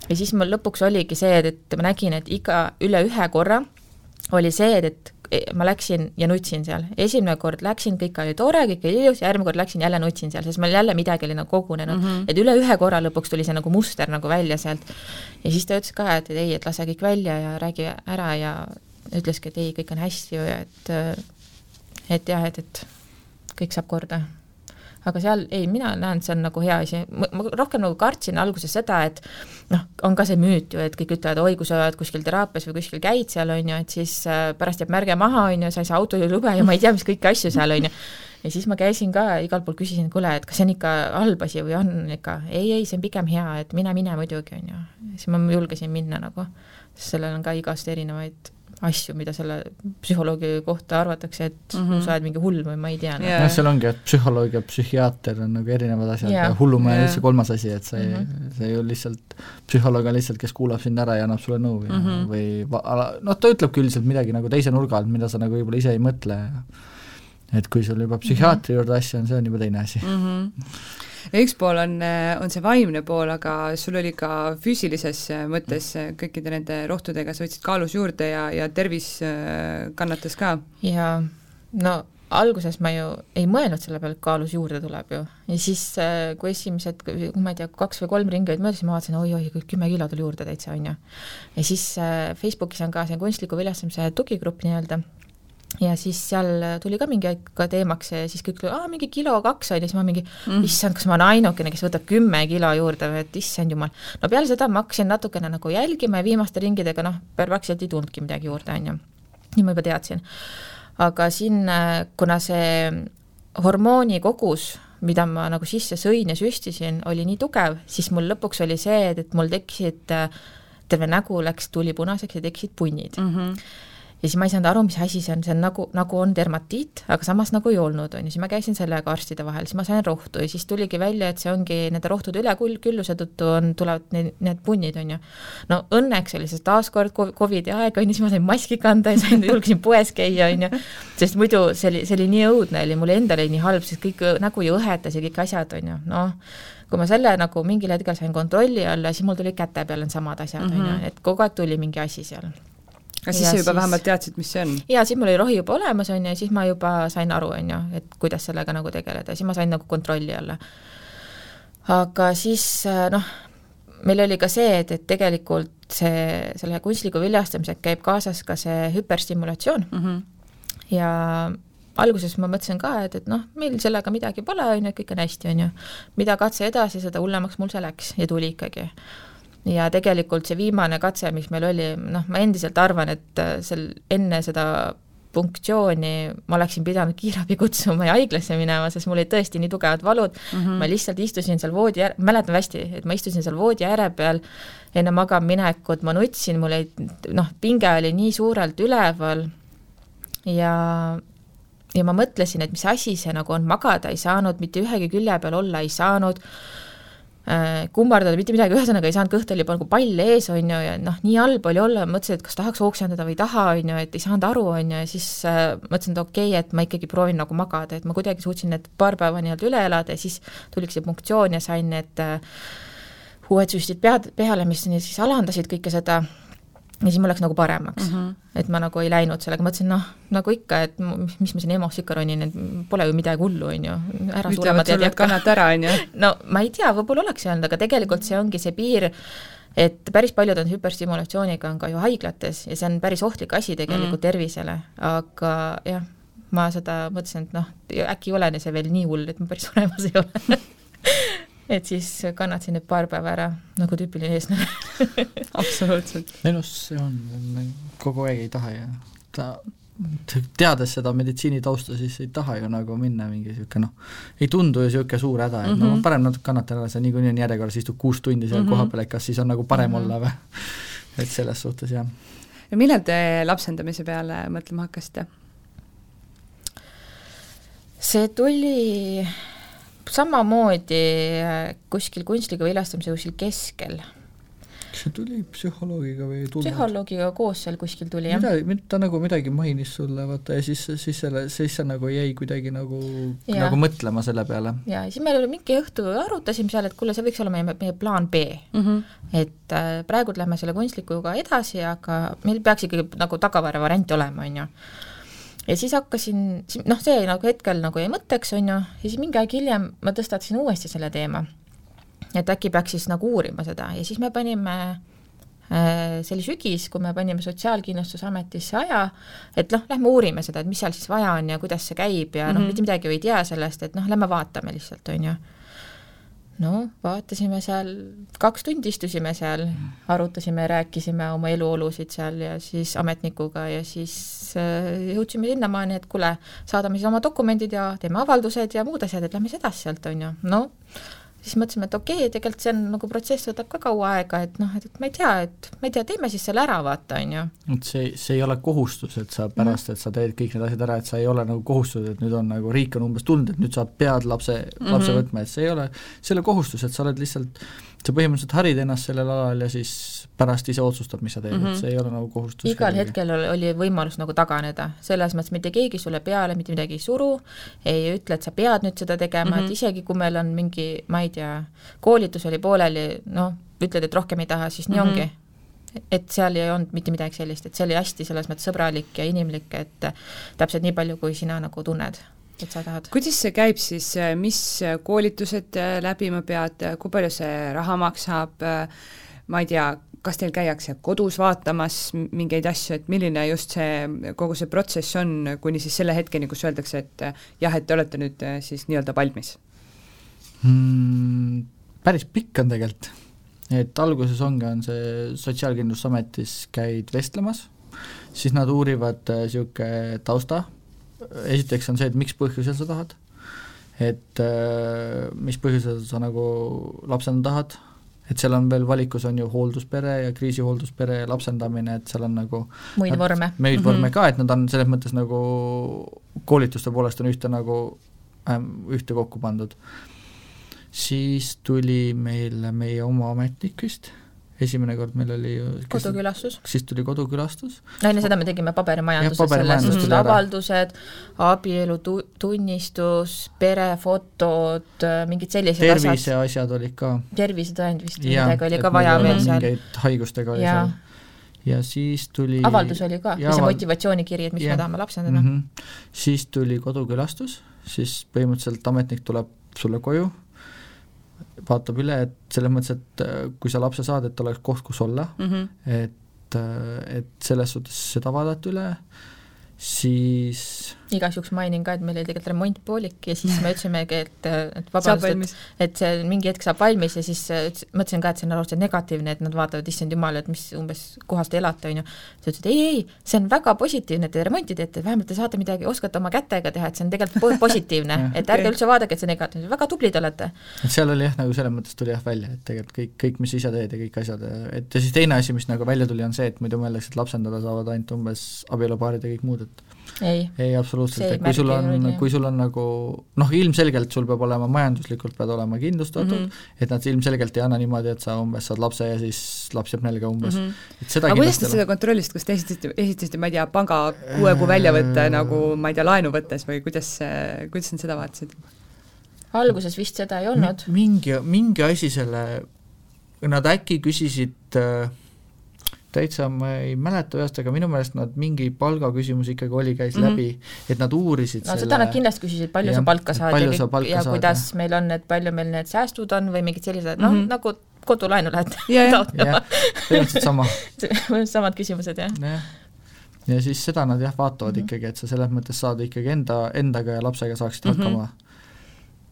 S1: ja siis mul lõpuks oligi see, et, et ma nägin, et iga, üle ühe korra oli see, et e, ma läksin ja nutsin seal, esimene kord läksin, kõik oli tore, kõik oli ilus, järgmine kord läksin, jälle nutsin seal, sest mul jälle midagi oli nagu kogunenud mm, -hmm. et üle ühe korra lõpuks tuli see nagu muster nagu välja sealt. ja siis ta ütles ka, et ei, et lase kõik välja ja räägi ära ja ütleski, et ei, kõik on hästi ja et et jah, et, et kõik saab korda aga seal ei, mina näen, see on nagu hea asi, ma rohkem nagu kartsin alguses seda, et noh, on ka see müüt ju, et kõik ütlevad, oi, kui sa oled kuskil teraapias või kuskil käid seal, on ju, et siis äh, pärast jääb märge maha, on ju, sa ei saa autojuhilube ja ma ei tea, mis kõiki asju seal, on ju. ja siis ma käisin ka igalt poolt, küsisin, kuule, et kas see on ikka halb asi või on ikka, ei, ei, see on pigem hea, et mine, mine muidugi, on ju. siis ma julgesin minna nagu, sest sellel on ka igast erinevaid asju, mida selle psühholoogi kohta arvatakse, et mm -hmm. sa oled mingi hull või ma ei tea
S3: yeah.. noh, seal ongi, et psühholoog ja psühhiaater on nagu erinevad asjad yeah. ja hullumaja on üldse kolmas asi, et sa ei mm, -hmm. see ju lihtsalt, psühholoog on lihtsalt, kes kuulab sind ära ja annab sulle nõu ja, mm -hmm. või noh, ta ütlebki üldiselt midagi nagu teise nurga alt, mida sa nagu võib-olla ise ei mõtle. et kui sul juba psühhiaatri mm -hmm. juurde asja on, see on juba teine asi
S2: mm. -hmm üks pool on, on see vaimne pool, aga sul oli ka füüsilises mõttes kõikide nende rohtudega, sa võtsid kaalus juurde ja, ja tervis kannatas ka?
S1: jaa, no alguses ma ju ei mõelnud selle peale, et kaalus juurde tuleb ju. ja siis, äh, kui esimesed, ma ei tea, kaks või kolm ringi olid möödas, siis ma vaatasin, oi-oi, kümme kilo tuli juurde täitsa, on ju. ja siis äh, Facebookis on ka see kunstliku viljastamise tugigrupp nii-öelda, ja siis seal tuli ka mingi aeg ka teemaks ja siis kõik tuli, aa, mingi kilo kaks ja siis ma mingi mm., issand, kas ma olen ainukene, kes võtab kümme kilo juurde või et issand jumal. no peale seda ma hakkasin natukene nagu jälgima ja viimaste ringidega noh, praktiliselt ei tulnudki midagi juurde, on ju. nii ma juba teadsin aga siin, kuna see hormooni kogus, mida ma nagu sisse sõin ja süstisin, oli nii tugev, siis mul lõpuks oli see, et, et mul tekkisid, terve nägu läks tulipunaseks ja tekkisid punnid mm. -hmm ja siis ma ei saanud aru, mis asi see on, see on nagu, nagu on dermatiit, aga samas nagu ei olnud, on ju, siis ma käisin sellega arstide vahel, siis ma sain rohtu ja siis tuligi välja, et see ongi nende rohtude ülekülluse tõttu on, tulevad need, need punnid, on ju. no õnneks oli see taaskord Covidi aeg, on ju, siis ma sain maski kanda ja sain, julgesin poes käia, on ju, sest muidu see oli, see oli nii õudne, oli mulle endale nii halb, sest kõik nägu ju õhetas ja kõik asjad, on ju, noh, kui ma selle nagu mingil hetkel sain kontrolli alla, siis mul tuli käte peale needsamad asjad, on ju, mhm. et kogu aeg tuli mingi asi seal
S2: aga siis sa juba siis, vähemalt teadsid, mis see on?
S1: jaa, siis mul oli rohi juba olemas, on ju, ja siis ma juba sain aru, on ju, et kuidas sellega nagu tegeleda, siis ma sain nagu kontrolli alla. aga siis noh, meil oli ka see, et, et tegelikult see, selle kunstliku viljastamisega käib kaasas ka see hüperstimulatsioon mm -hmm. ja alguses ma mõtlesin ka, et, et noh, meil sellega midagi pole, on ju, kõik on hästi, on ju. mida katse edasi, seda hullemaks mul see läks ja tuli ikkagi ja tegelikult see viimane katse, mis meil oli, noh, ma endiselt arvan, et äh, seal enne seda punktsiooni ma oleksin pidanud kiirabi kutsuma ja haiglasse minema, sest mul olid tõesti nii tugevad valud mm, -hmm. ma lihtsalt istusin seal voodi ääre, mäletan hästi, et ma istusin seal voodi ääre peal enne magama minekut, ma nutsin, mul olid noh, pinge oli nii suurelt üleval ja ja ma mõtlesin, et mis asi see nagu on, magada ei saanud, mitte ühegi külje peal olla ei saanud, kummardada, mitte midagi, ühesõnaga ei saanud, kõht oli nagu pall ees, on ju, ja noh, nii halb oli olla, mõtlesin, et kas tahaks oksendada või ei taha, on ju, et ei saanud aru, on ju, ja siis äh, mõtlesin, et okei okay,, et ma ikkagi proovin nagu magada, et ma kuidagi suutsin need paar päeva nii-öelda üle elada ja siis tuligi see punktsioon ja sain need äh, uued süstid pead, peale, mis siis alandasid kõike seda ja siis mul läks nagu paremaks mm. -hmm. et ma nagu ei läinud sellega, mõtlesin noh, nagu ikka, et mis ma siin EMO-s ikka ronin, et pole ju midagi hullu, on ju.
S2: ütlevad sulle, et kannata ära, on ju.
S1: no ma ei tea, võib-olla oleks öelnud, aga tegelikult see ongi see piir, et päris paljud on hüperstimulatsiooniga, on ka ju haiglates ja see on päris ohtlik asi tegelikult mm. tervisele, aga jah, ma seda mõtlesin, et noh, äkki ei ole see veel nii hull, et ma päris suremas ei ole et siis kannatasin need paar päeva ära, nagu tüüpiline eestlane
S2: absoluutselt.
S3: noh, see on, kogu aeg ei taha ja ta teades seda meditsiinitausta, siis ei taha ju nagu minna mingi niisugune noh, ei tundu ju niisugune suur häda, et mm -hmm. no parem natuke kannatan ära, sa niikuinii on järjekorras, istud kuus tundi seal mm -hmm. kohapeal, et kas siis on nagu parem mm -hmm. olla või et selles suhtes jah.
S2: ja millal te lapsendamise peale mõtlema hakkasite?
S1: see tuli samamoodi äh, kuskil kunstliku viljastamise kuskil keskel.
S3: kas see tuli psühholoogiga või ei tulnud?
S1: psühholoogiga koos seal kuskil tuli, jah.
S3: midagi, ta nagu midagi mainis sulle, vaata, ja siis, siis selle, siis sa nagu jäi kuidagi nagu, nagu mõtlema selle peale.
S1: ja siis me mingi õhtu arutasime seal, et kuule, see võiks olla meie, meie plaan B mm. -hmm. et äh, praegu lähme selle kunstlikuga edasi, aga meil peaks ikkagi nagu tagavaravariant olema, on ju ja siis hakkasin, noh, see nagu hetkel nagu jäi mõtteks, on ju, ja siis mingi aeg hiljem ma tõstatasin uuesti selle teema. et äkki peaks siis nagu uurima seda ja siis me panime äh, see oli sügis, kui me panime Sotsiaalkindlustusametisse aja, et noh, lähme uurime seda, et mis seal siis vaja on ja kuidas see käib ja mm -hmm. noh, mhm. mitte midagi ju ei tea sellest, et noh, lähme vaatame lihtsalt, on ju no vaatasime seal, kaks tundi istusime seal, arutasime, rääkisime oma eluolusid seal ja siis ametnikuga ja siis äh, jõudsime sinnamaani, et kuule, saadame siis oma dokumendid ja teeme avaldused ja muud asjad, et lähme siis edasi sealt, on ju, no siis mõtlesime, et okei okay,, tegelikult see on nagu protsess võtab ka kaua aega, et noh, et ma ei tea, et ma ei tea, teeme siis selle ära, vaata, on ju.
S3: et see, see ei ole kohustus, et sa pärast, et sa teed kõik need asjad ära, et sa ei ole nagu kohustus, et nüüd on nagu riik on umbes tulnud, et nüüd sa pead lapse, lapse mm -hmm. võtma, et see ei ole, see ei ole kohustus, et sa oled lihtsalt, sa põhimõtteliselt harid ennast sellel alal ja siis pärast ise otsustab, mis sa teed mm, -hmm. et mhm. see ei ole nagu kohustus.
S1: igal kellegi. hetkel oli võimalus nagu taganeda, selles mõttes mitte keegi sulle peale mitte midagi ei suru, ei ütle, et sa pead nüüd seda tegema mm, -hmm. et mhm. isegi kui meil on mingi, ma ei tea, koolitus oli pooleli, noh, ütled, et rohkem ei taha, siis nii mm -hmm. ongi et seal ei olnud mitte midagi sellist, et see oli hästi selles mõttes sõbralik ja inimlik, et täpselt nii palju, kui sina nagu tunned et sa tahad.
S2: kuidas see käib siis, mis koolitused läbima pead, kui palju see raha maksab, ma ei tea, kas teil käiakse kodus vaatamas mingeid asju, et milline just see, kogu see protsess on, kuni siis selle hetkeni, kus öeldakse, et jah, et te olete nüüd siis nii-öelda valmis
S3: mm,? Päris pikk on tegelikult, et alguses ongi, on see Sotsiaalkindlustusametis käid vestlemas, siis nad uurivad niisugune äh, tausta, esiteks on see, et miks põhjusel sa tahad, et äh, mis põhjusel sa nagu lapsena tahad, et seal on veel valikus, on ju hoolduspere ja kriisihooldуspere ja lapsendamine, et seal on nagu
S1: muid vorme.
S3: muid vorme mm -hmm. ka, et nad on selles mõttes nagu koolituste poolest on ühte nagu äh,, ühte kokku pandud. siis tuli meil meie oma ametnik vist esimene kord meil oli
S1: kodukülastus.
S3: siis tuli kodukülastus.
S1: no enne seda me tegime paberimajanduses, selles suhtes avaldused, abielu tu-, tunnistus, perefotod, mingid sellised
S3: terviseasjad asjad. asjad olid ka.
S1: tervisetõend vist midagi oli ka vaja veel seal.
S3: mingeid haigustega oli ja. seal ja siis tuli
S1: avaldus oli ka, või see motivatsioonikiri, et miks yeah. me tahame lapsendada mm. -hmm.
S3: siis tuli kodukülastus, siis põhimõtteliselt ametnik tuleb sulle koju vaatab üle, et selles mõttes, et äh, kui sa lapse saad, et oleks koht, kus olla mm, -hmm. et, äh, et selles suhtes seda vaadata üle, siis
S1: igaks juhuks mainin ka, et meil oli tegelikult remontpoolik ja siis me ütlesimegi, et, et vabandust, et, et see mingi hetk saab valmis ja siis mõtlesin ka, et see on lausa negatiivne, et nad vaatavad, issand jumal, et mis umbes kohas te elate, on ju. ta ütles, et ei, ei, see on väga positiivne, et te remonti teete, vähemalt te saate midagi, oskate oma kätega teha, et see on tegelikult positiivne et ärge üldse vaadake, et see negatiivne, väga tublid olete.
S3: et seal oli jah, nagu selles mõttes tuli jah välja, et tegelikult kõik, kõik, mis ise teed ja kõik asjad, et ja siis teine asi, mis nagu välja tuli, on see, et muidu mõeldakse, et lapsendada saavad ainult umbes abielupaarid ja kõik muud, et
S1: ei,
S3: ei absoluutselt, et kui sul on, kui sul on nagu noh, ilmselgelt sul peab olema majanduslikult, pead olema kindlustatud mm, -hmm. et nad ilmselgelt ei anna niimoodi, et sa umbes saad lapse ja siis laps jääb nälga umbes mm. -hmm.
S2: et seda aga kuidas te seda kontrollisite, kas te esitasite, esitasite, ma ei tea, panga kuue kuu väljavõtte äh... nagu ma ei tea, laenu võttes või kuidas, kuidas nad seda vaatasid?
S1: alguses vist seda ei olnud.
S3: mingi, mingi asi selle, nad äkki küsisid äh, täitsa ma ei mäleta ühest, aga minu meelest nad mingi palgaküsimus ikkagi oli, käis mm -hmm. läbi, et nad uurisid
S1: no selle... seda nad kindlasti küsisid, palju ja, sa palka saad ja, kõik, ja saad, kuidas ja. meil on, et palju meil need säästud on või mingid sellised, noh mm -hmm., nagu kodulaenu lähed
S3: taotlema. põhimõtteliselt sama
S1: samad küsimused, jah
S3: ja. ja siis seda nad jah, vaatavad mm -hmm. ikkagi, et sa selles mõttes saad ikkagi enda, endaga ja lapsega saaksid mm -hmm. hakkama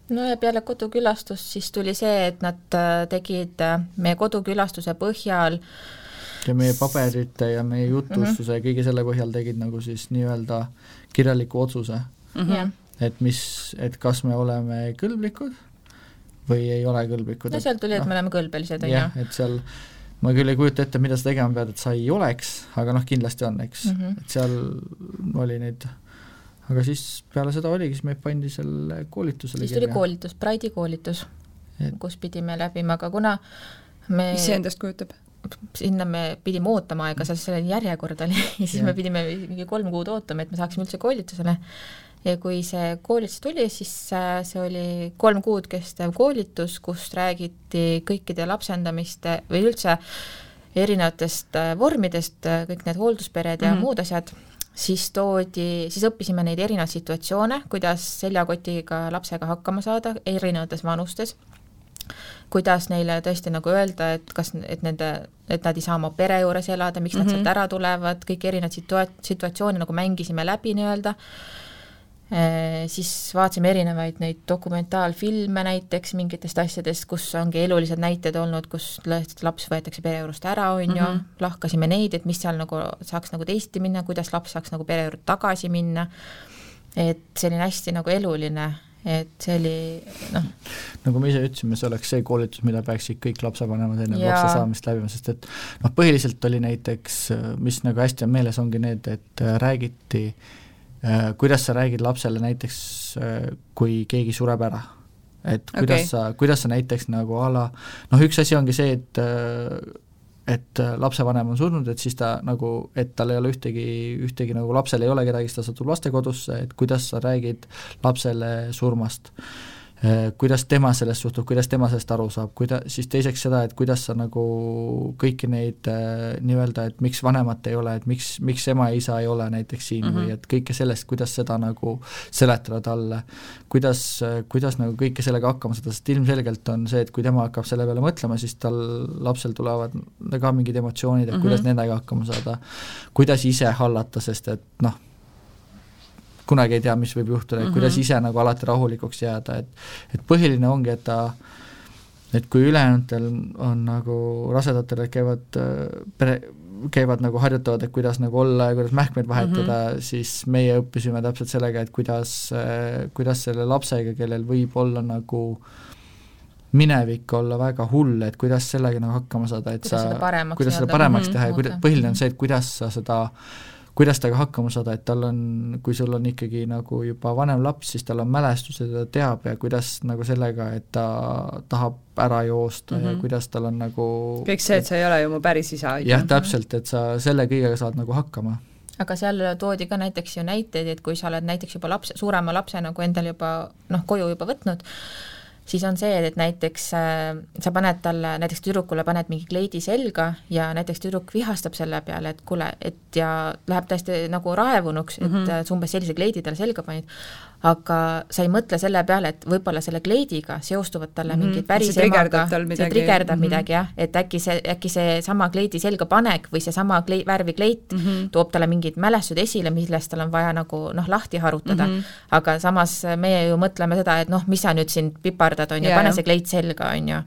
S1: no ja peale kodukülastust siis tuli see, et nad äh, tegid äh, meie kodukülastuse põhjal äh,
S3: ja meie paberite ja meie jutustuse mm -hmm. ja kõige selle põhjal tegid nagu siis nii-öelda kirjaliku otsuse mm. -hmm. et mis, et kas me oleme kõlblikud või ei ole kõlblikud.
S1: no sealt tuli, et no, me oleme kõlbelised, on ju.
S3: jah, et seal ma küll ei kujuta ette, mida sa tegema pead, et sa ei oleks, aga noh, kindlasti on, eks mm, -hmm. et seal oli neid aga siis peale seda oligi, siis meid pandi selle koolitusele
S1: siis tuli koolitus, Pride'i koolitus et..., kus pidime läbima, aga kuna me
S2: mis see endast kujutab?
S1: Sinna me pidime ootama aega, seal selline järjekord oli ja siis yeah. me pidime mingi kolm kuud ootama, et me saaksime üldse koolitusele. ja kui see koolitus tuli, siis äh, see oli kolm kuud kestev koolitus, kus räägiti kõikide lapsendamiste või üldse erinevatest äh, vormidest, äh, kõik need hoolduspered ja mm -hmm. muud asjad, siis toodi, siis õppisime neid erinevaid situatsioone, kuidas seljakotiga lapsega hakkama saada erinevates vanustes kuidas neile tõesti nagu öelda, et kas, et nende, et nad ei saa oma pere juures elada, miks mm -hmm. nad sealt mhm. ära tulevad, kõiki erinevaid situa-, situatsioone nagu mängisime läbi nii-öelda e,, siis vaatasime erinevaid neid dokumentaalfilme näiteks mingitest asjadest, kus ongi elulised näited olnud, kus laps võetakse pere juurest ära, on ju -hmm., lahkasime neid, et mis seal nagu saaks nagu teisiti minna, kuidas laps saaks nagu pere juurde tagasi minna, et selline hästi nagu eluline et see oli noh.
S3: nagu me ise ütlesime, see oleks see koolitus, mida peaksid kõik lapsevanemad enne lapse saamist läbima, sest et noh, põhiliselt oli näiteks, mis nagu hästi on meeles, ongi need, et äh, räägiti äh, kuidas sa räägid lapsele näiteks, äh, kui keegi sureb ära. et kuidas okay. sa, kuidas sa näiteks nagu a la, noh üks asi ongi see, et et äh, lapsevanem on surnud, et siis ta nagu, et tal ei ole ühtegi, ühtegi nagu lapsel ei ole kedagi, siis ta satub lastekodusse, et kuidas sa räägid lapsele surmast kuidas tema sellest suhtub, kuidas tema sellest aru saab, kuida-, siis teiseks seda, et kuidas sa nagu kõiki neid äh, nii-öelda, et miks vanemat ei ole, et miks, miks ema ja isa ei ole näiteks siin mm -hmm. või mhm. et kõike sellest, kuidas seda nagu seletada talle, kuidas, kuidas nagu kõike sellega hakkama saada, sest ilmselgelt on see, et kui tema hakkab selle peale mõtlema, siis tal, lapsel tulevad ka mingid emotsioonid, et mm -hmm. kuidas nendega hakkama saada, kuidas ise hallata, sest et noh, kunagi ei tea, mis võib juhtuda, et mm -hmm. kuidas ise nagu alati rahulikuks jääda, et et põhiline ongi, et ta et kui ülejäänutel on nagu rasedatel, et käivad äh, pere, käivad nagu harjutavad, et kuidas nagu olla ja kuidas mähkmeid vahetada mm, -hmm. siis meie õppisime täpselt sellega, et kuidas, äh, kuidas selle lapsega, kellel võib olla nagu minevik olla väga hull, et kuidas sellega nagu hakkama saada, et kuidas sa, kuidas seda paremaks teha ja kuida-, põhiline on see, et kuidas sa seda äh, kuidas temaga hakkama saada, et tal on, kui sul on ikkagi nagu juba vanem laps, siis tal on mälestused ja ta teab ja kuidas nagu sellega, et ta tahab ära joosta mm -hmm. ja mhm. kuidas tal on nagu
S2: kõik see, et sa ei ole ju mu päris isa.
S3: jah, täpselt, et sa selle kõigega saad nagu hakkama
S1: aga seal toodi ka näiteks ju näiteid, et kui sa oled näiteks juba laps, suurema lapse nagu endale juba noh, koju juba võtnud, siis on see, et näiteks äh, sa paned talle, näiteks tüdrukule paned mingi kleidi selga ja näiteks tüdruk vihastab selle peale, et kuule, et ja läheb täiesti nagu raevunuks, et mm -hmm. sa umbes sellise kleidi talle selga panid, aga sa ei mõtle selle peale, et võib-olla selle kleidiga seostuvad talle mm -hmm. mingid päris emaga, see trigerdab mm -hmm. midagi jah, et äkki see, äkki seesama kleidi selga panek või seesama klei-, värvi kleit mm -hmm. toob talle mingid mälestused esile, millest tal on vaja nagu noh, lahti harutada mm. -hmm. aga samas meie ju mõtleme seda, et noh, mis sa nüüd siin pipardad, on ju, pane see kleit selga, on ju.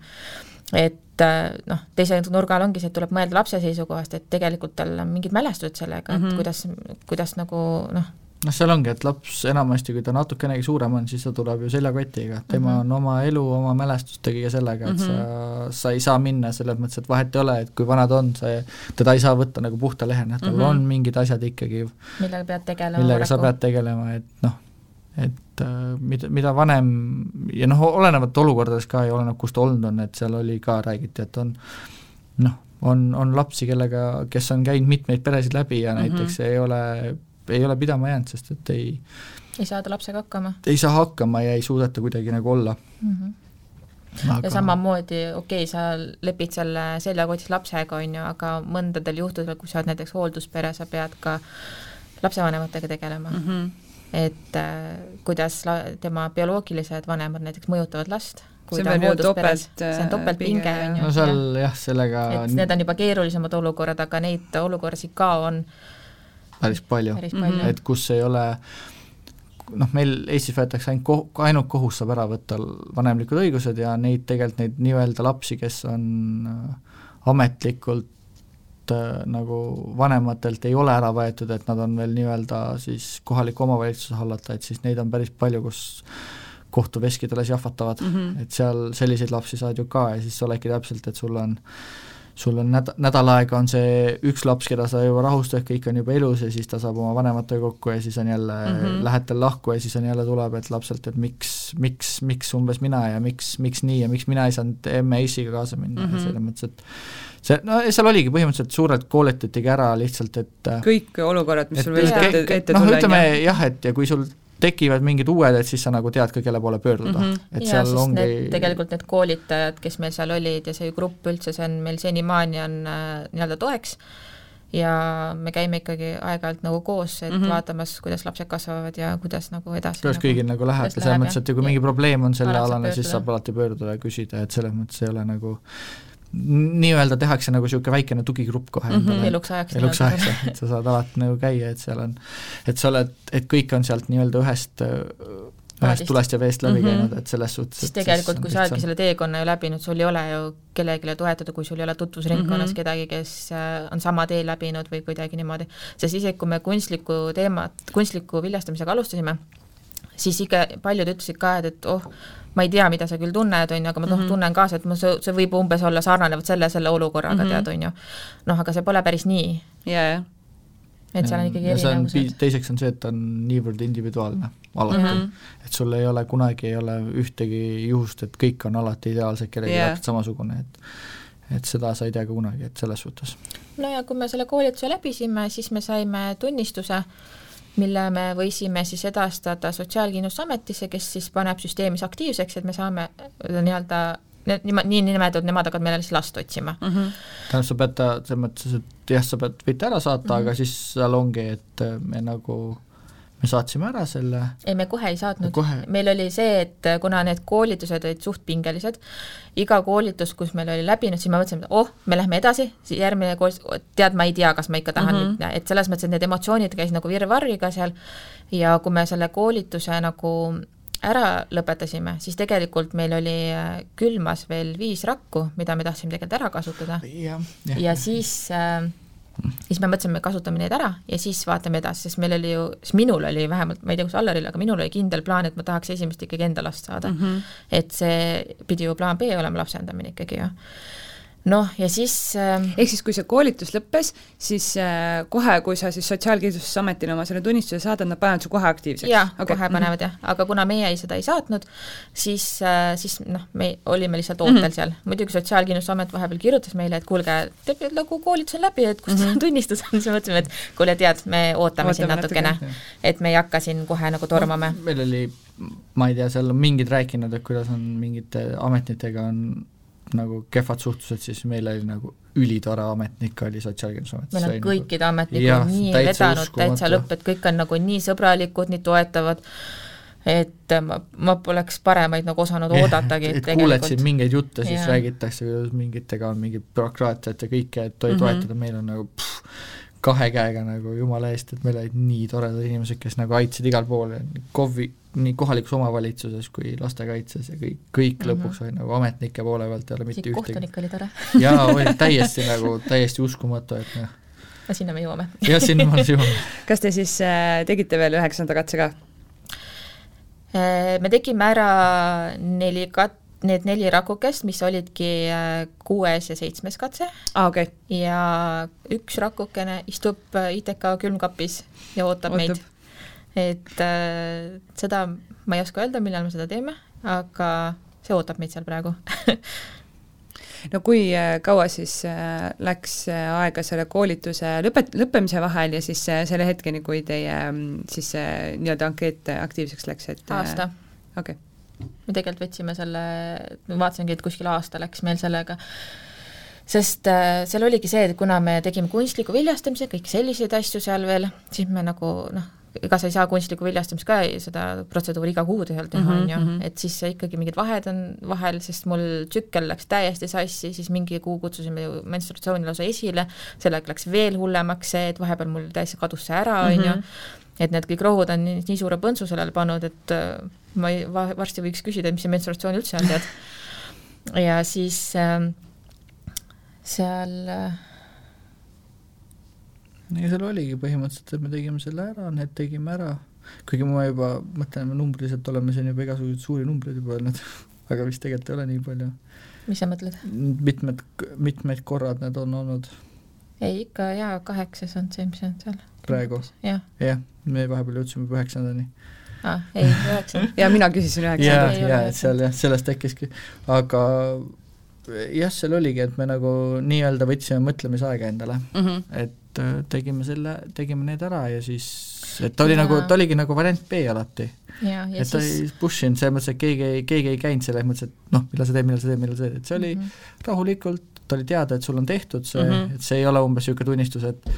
S1: et noh, teise nurga all ongi see, et tuleb mõelda lapse seisukohast, et tegelikult tal on mingid mälestused sellega mm, -hmm. et mhm. kuidas, kuidas nagu noh
S3: noh, seal ongi, et laps enamasti, kui ta natukenegi suurem on, siis ta tuleb ju seljakotiga, tema mm -hmm. on oma elu, oma mälestustega ja sellega, et mm -hmm. sa, mhm. sa ei saa minna selles mõttes, et vahet ei ole, et kui vana ta on, sa, teda ei saa võtta nagu puhta lehena, tal mm -hmm. on mingid asjad ikkagi
S1: millega pead tegelema.
S3: millega sa pead tegelema, et noh, et äh, mida, mida vanem ja noh, olenevalt olukordadest ka ja oleneb, kus ta olnud on, et seal oli ka, räägiti, et on noh, on, on lapsi, kellega, kes on käinud mitmeid peresid läbi ja mm -hmm. näiteks ei ole ei ole pidama jäänud, sest et ei
S1: ei saada lapsega hakkama?
S3: ei saa hakkama ja ei suudeta kuidagi nagu olla mm.
S1: -hmm. Aga... ja samamoodi, okei okay,, sa lepid selle seljakotis lapsega, on ju, aga mõndadel juhtudel, kui sa oled näiteks hoolduspere, sa pead ka lapsevanematega tegelema mm. -hmm. et äh, kuidas la-, tema bioloogilised vanemad näiteks mõjutavad last
S2: see on veel ju topelt
S1: see on topeltpinge,
S3: äh, on ju. no seal jah ja, sellega
S1: et need on juba keerulisemad olukorrad, aga neid olukorrasid ka on
S3: päris palju, et kus ei ole noh, meil Eestis võetakse ainult koh-, ainult kohus saab ära võtta vanemlikud õigused ja neid tegelikult, neid nii-öelda lapsi, kes on äh, ametlikult äh, nagu vanematelt ei ole ära võetud, et nad on veel nii-öelda siis kohaliku omavalitsuse hallata, et siis neid on päris palju, kus kohtuveskid alles jahvatavad. Mm, -hmm. et seal selliseid lapsi saad ju ka ja siis oledki täpselt, et sul on äh, sul on näd-, nädal aega on see üks laps, keda sa juba rahustad, kõik on juba ilus ja siis ta saab oma vanematega kokku ja siis on jälle mm, -hmm. lähed tal lahku ja siis on jälle tuleb, et lapselt, et miks, miks, miks umbes mina ja miks, miks nii ja miks mina ei saanud emme-isiga kaasa minna mm -hmm. selles mõttes, et see, no seal oligi põhimõtteliselt suurelt kooletitigi ära lihtsalt, et
S2: kõik olukorrad, mis sul võivad ette, ette
S3: noh, tulla, ütleme jah, et ja kui sul tekivad mingid uued, et siis sa nagu tead ka, kelle poole pöörduda mm. -hmm. et ja, seal ongi
S1: need, tegelikult need koolitajad, kes meil seal olid ja see grupp üldse, see on meil senimaani on äh, nii-öelda toeks ja me käime ikkagi aeg-ajalt nagu koos, et mm -hmm. vaatamas, kuidas lapsed kasvavad ja kuidas nagu edasi
S3: kuidas nagu, kõigil nagu läheb ja selles mõttes, et kui mingi probleem on sellealane, siis saab alati pöörduda ja küsida, et selles mõttes ei ole nagu nii-öelda tehakse nagu niisugune väikene tugigrupp kohe
S1: mm -hmm. eluks ajaks.
S3: eluks ajaks jah, et sa saad alati nagu käia, et seal on, et sa oled, et kõik on sealt nii-öelda ühest ühest tulest ja veest läbi mm -hmm. käinud, et selles suhtes
S1: siis tegelikult, kui sa oledki selle teekonna ju läbinud, sul ei ole ju kellelegi toetada, kui sul ei ole tutvusringkonnas mm -hmm. kedagi, kes äh, on sama tee läbinud või kuidagi niimoodi, sest isegi kui me kunstlikku teemat, kunstliku viljastamisega alustasime, siis ikka paljud ütlesid ka, et, et oh, ma ei tea, mida sa küll tunned, on ju, aga ma noh mm -hmm., tunnen kaasa, et ma, see, see võib umbes olla sarnane vot selle, selle olukorraga mm, -hmm. tead, on ju. noh, aga see pole päris nii.
S2: jajah
S1: et seal on ikkagi erinevused.
S3: teiseks on see, et ta on niivõrd individuaalne alati mm, -hmm. et sul ei ole, kunagi ei ole ühtegi juhust, et kõik on alati ideaalsed, kellelgi yeah. täpselt samasugune, et et seda sa ei tea ka kunagi, et selles suhtes.
S1: no ja kui me selle koolituse läbisime, siis me saime tunnistuse, mille me võisime siis edastada Sotsiaalkindlustusametisse, kes siis paneb süsteemis aktiivseks, et me saame nii-öelda need nima-, nii nemad hakkavad meile siis last otsima mm.
S3: -hmm. tähendab, sa pead ta selles mõttes, et jah, sa pead, võid ta ära saata mm, -hmm. aga siis seal ongi, et äh, me nagu me saatsime ära selle
S1: ei, me kohe ei saatnud, meil oli see, et kuna need koolitused olid suht pingelised, iga koolitus, kus meil oli läbinud, siis me mõtlesime, et oh, me lähme edasi, järgmine koolitus, tead, ma ei tea, kas ma ikka tahan mm, -hmm. et selles mõttes, et need emotsioonid käisid nagu virvarriga seal ja kui me selle koolituse nagu ära lõpetasime, siis tegelikult meil oli äh, külmas veel viis rakku, mida me tahtsime tegelikult ära kasutada. ja, ja. ja siis äh, siis me mõtlesime, kasutame need ära ja siis vaatame edasi, sest meil oli ju, siis minul oli vähemalt, ma ei tea, kus Allaril, aga minul oli kindel plaan, et ma tahaks esimest ikkagi enda last saada mm. -hmm. et see pidi ju plaan B olema lapsendamine ikkagi ju noh, ja siis äh,
S2: ehk siis, kui see koolitus lõppes, siis äh, kohe, kui sa siis Sotsiaalkindlustusametile oma selle tunnistuse saadad, nad panevad su kohe aktiivseks?
S1: jah okay., kohe mhm. panevad jah, aga kuna meie ei, seda ei saatnud, siis äh,, siis noh, me olime lihtsalt ootel mm -hmm. seal. muidugi Sotsiaalkindlustusamet vahepeal kirjutas meile, et kuulge, teil nagu koolitus on läbi, et kus mm -hmm. tunnistus on, siis mõtlesime, et kuule, tead, me ootame, ootame siin natukene, natukene., et me ei hakka siin kohe nagu tormama no,.
S3: meil oli, ma ei tea, seal on mingid rääkinud, et kuidas on mingite ametitega on nagu kehvad suhtlused, siis meil oli nagu ülitore ametnik oli Sotsiaalkindlustusametis.
S1: meil on nagu kõikide nagu, ametnikud nii vedanud täitsa lõpp, et kõik on nagu nii sõbralikud, nii toetavad, et ma, ma poleks paremaid nagu osanud oodatagi.
S3: et, et kuuled siin mingeid jutte, siis ja. räägitakse, kuidas mingitega on mingit bürokraatiat ja kõike, et toi mm -hmm. toetada, meil on nagu pff, kahe käega nagu jumala eest, et meil olid nii toredad inimesed, kes nagu aitasid igal pool, KOV-i, nii kohalikus omavalitsuses kui lastekaitses ja kõik, kõik mm -hmm. lõpuks oli nagu ametnike poole pealt ei ole mitte ühtegi.
S1: kohtunik oli tore.
S3: jaa, oli täiesti nagu, täiesti uskumatu, et noh.
S1: no sinna me jõuame.
S3: jah, sinna me jõuame.
S2: kas te siis äh, tegite veel üheksanda katse ka
S1: äh,? me tegime ära neli kat-, need neli rakukest, mis olidki äh, kuues ja seitsmes katse
S2: ah,. Okay.
S1: ja üks rakukene istub äh, ITK külmkapis ja ootab, ootab. meid et äh, seda ma ei oska öelda, millal me seda teeme, aga see ootab meid seal praegu
S2: no kui äh, kaua siis läks aega selle koolituse lõpet-, lõppemise vahel ja siis selle hetkeni, kui teie mm, siis nii-öelda ankeet aktiivseks läks, et
S1: aasta.
S2: okei okay.
S1: Me tegelikult võtsime selle, vaatasingi, et kuskil aasta läks meil sellega, sest äh, seal oligi see, et kuna me tegime kunstliku viljastamise, kõiki selliseid asju seal veel, siis me nagu noh, ega sa ei saa kunstlikku viljastamist ka seda protseduuri iga kuu teha, on mhm, ju, mhm. et siis ikkagi mingid vahed on vahel, sest mul tsükkel läks täiesti sassi, siis mingi kuu kutsusime ju menstruatsiooni lausa esile, sellega läks veel hullemaks see, et vahepeal mul täiesti kadus see ära, on ju, mhm. Et need kõik rohud on nii, nii suure põntsu sellele pannud, et äh, ma ei, varsti võiks küsida, mis see menstruatsioon üldse on, tead. ja siis äh, seal äh,
S3: ja seal oligi põhimõtteliselt, et me tegime selle ära, need tegime ära, kuigi ma juba mõtlen, me numbriliselt oleme siin juba igasuguseid suuri numbreid juba öelnud aga vist tegelikult ei ole nii palju.
S1: mis sa mõtled?
S3: mitmed, mitmed korrad need on olnud.
S1: ei, ikka jaa, kaheksas on see, mis on seal.
S3: Praegu?
S1: jah
S3: ja,, me vahepeal jõudsime juba üheksandani
S1: ah,, ei, üheksanda
S2: ja mina küsisin üheksanda.
S3: ja, ja, et seal jah, sellest tekkiski, aga jah, seal oligi, et me nagu nii-öelda võtsime mõtlemisaega endale mm, -hmm. et äh, tegime selle, tegime need ära ja siis, et ta oli ja. nagu, ta oligi nagu variant B alati. et ta siis... ei push inud selles mõttes, et keegi ei, keegi ei käinud selles mõttes, et noh, millal sa teed, millal sa teed, millal sa teed, et see oli mm -hmm. rahulikult, ta oli teada, et sul on tehtud see mm, -hmm. et see ei ole umbes niisugune tunnistus, et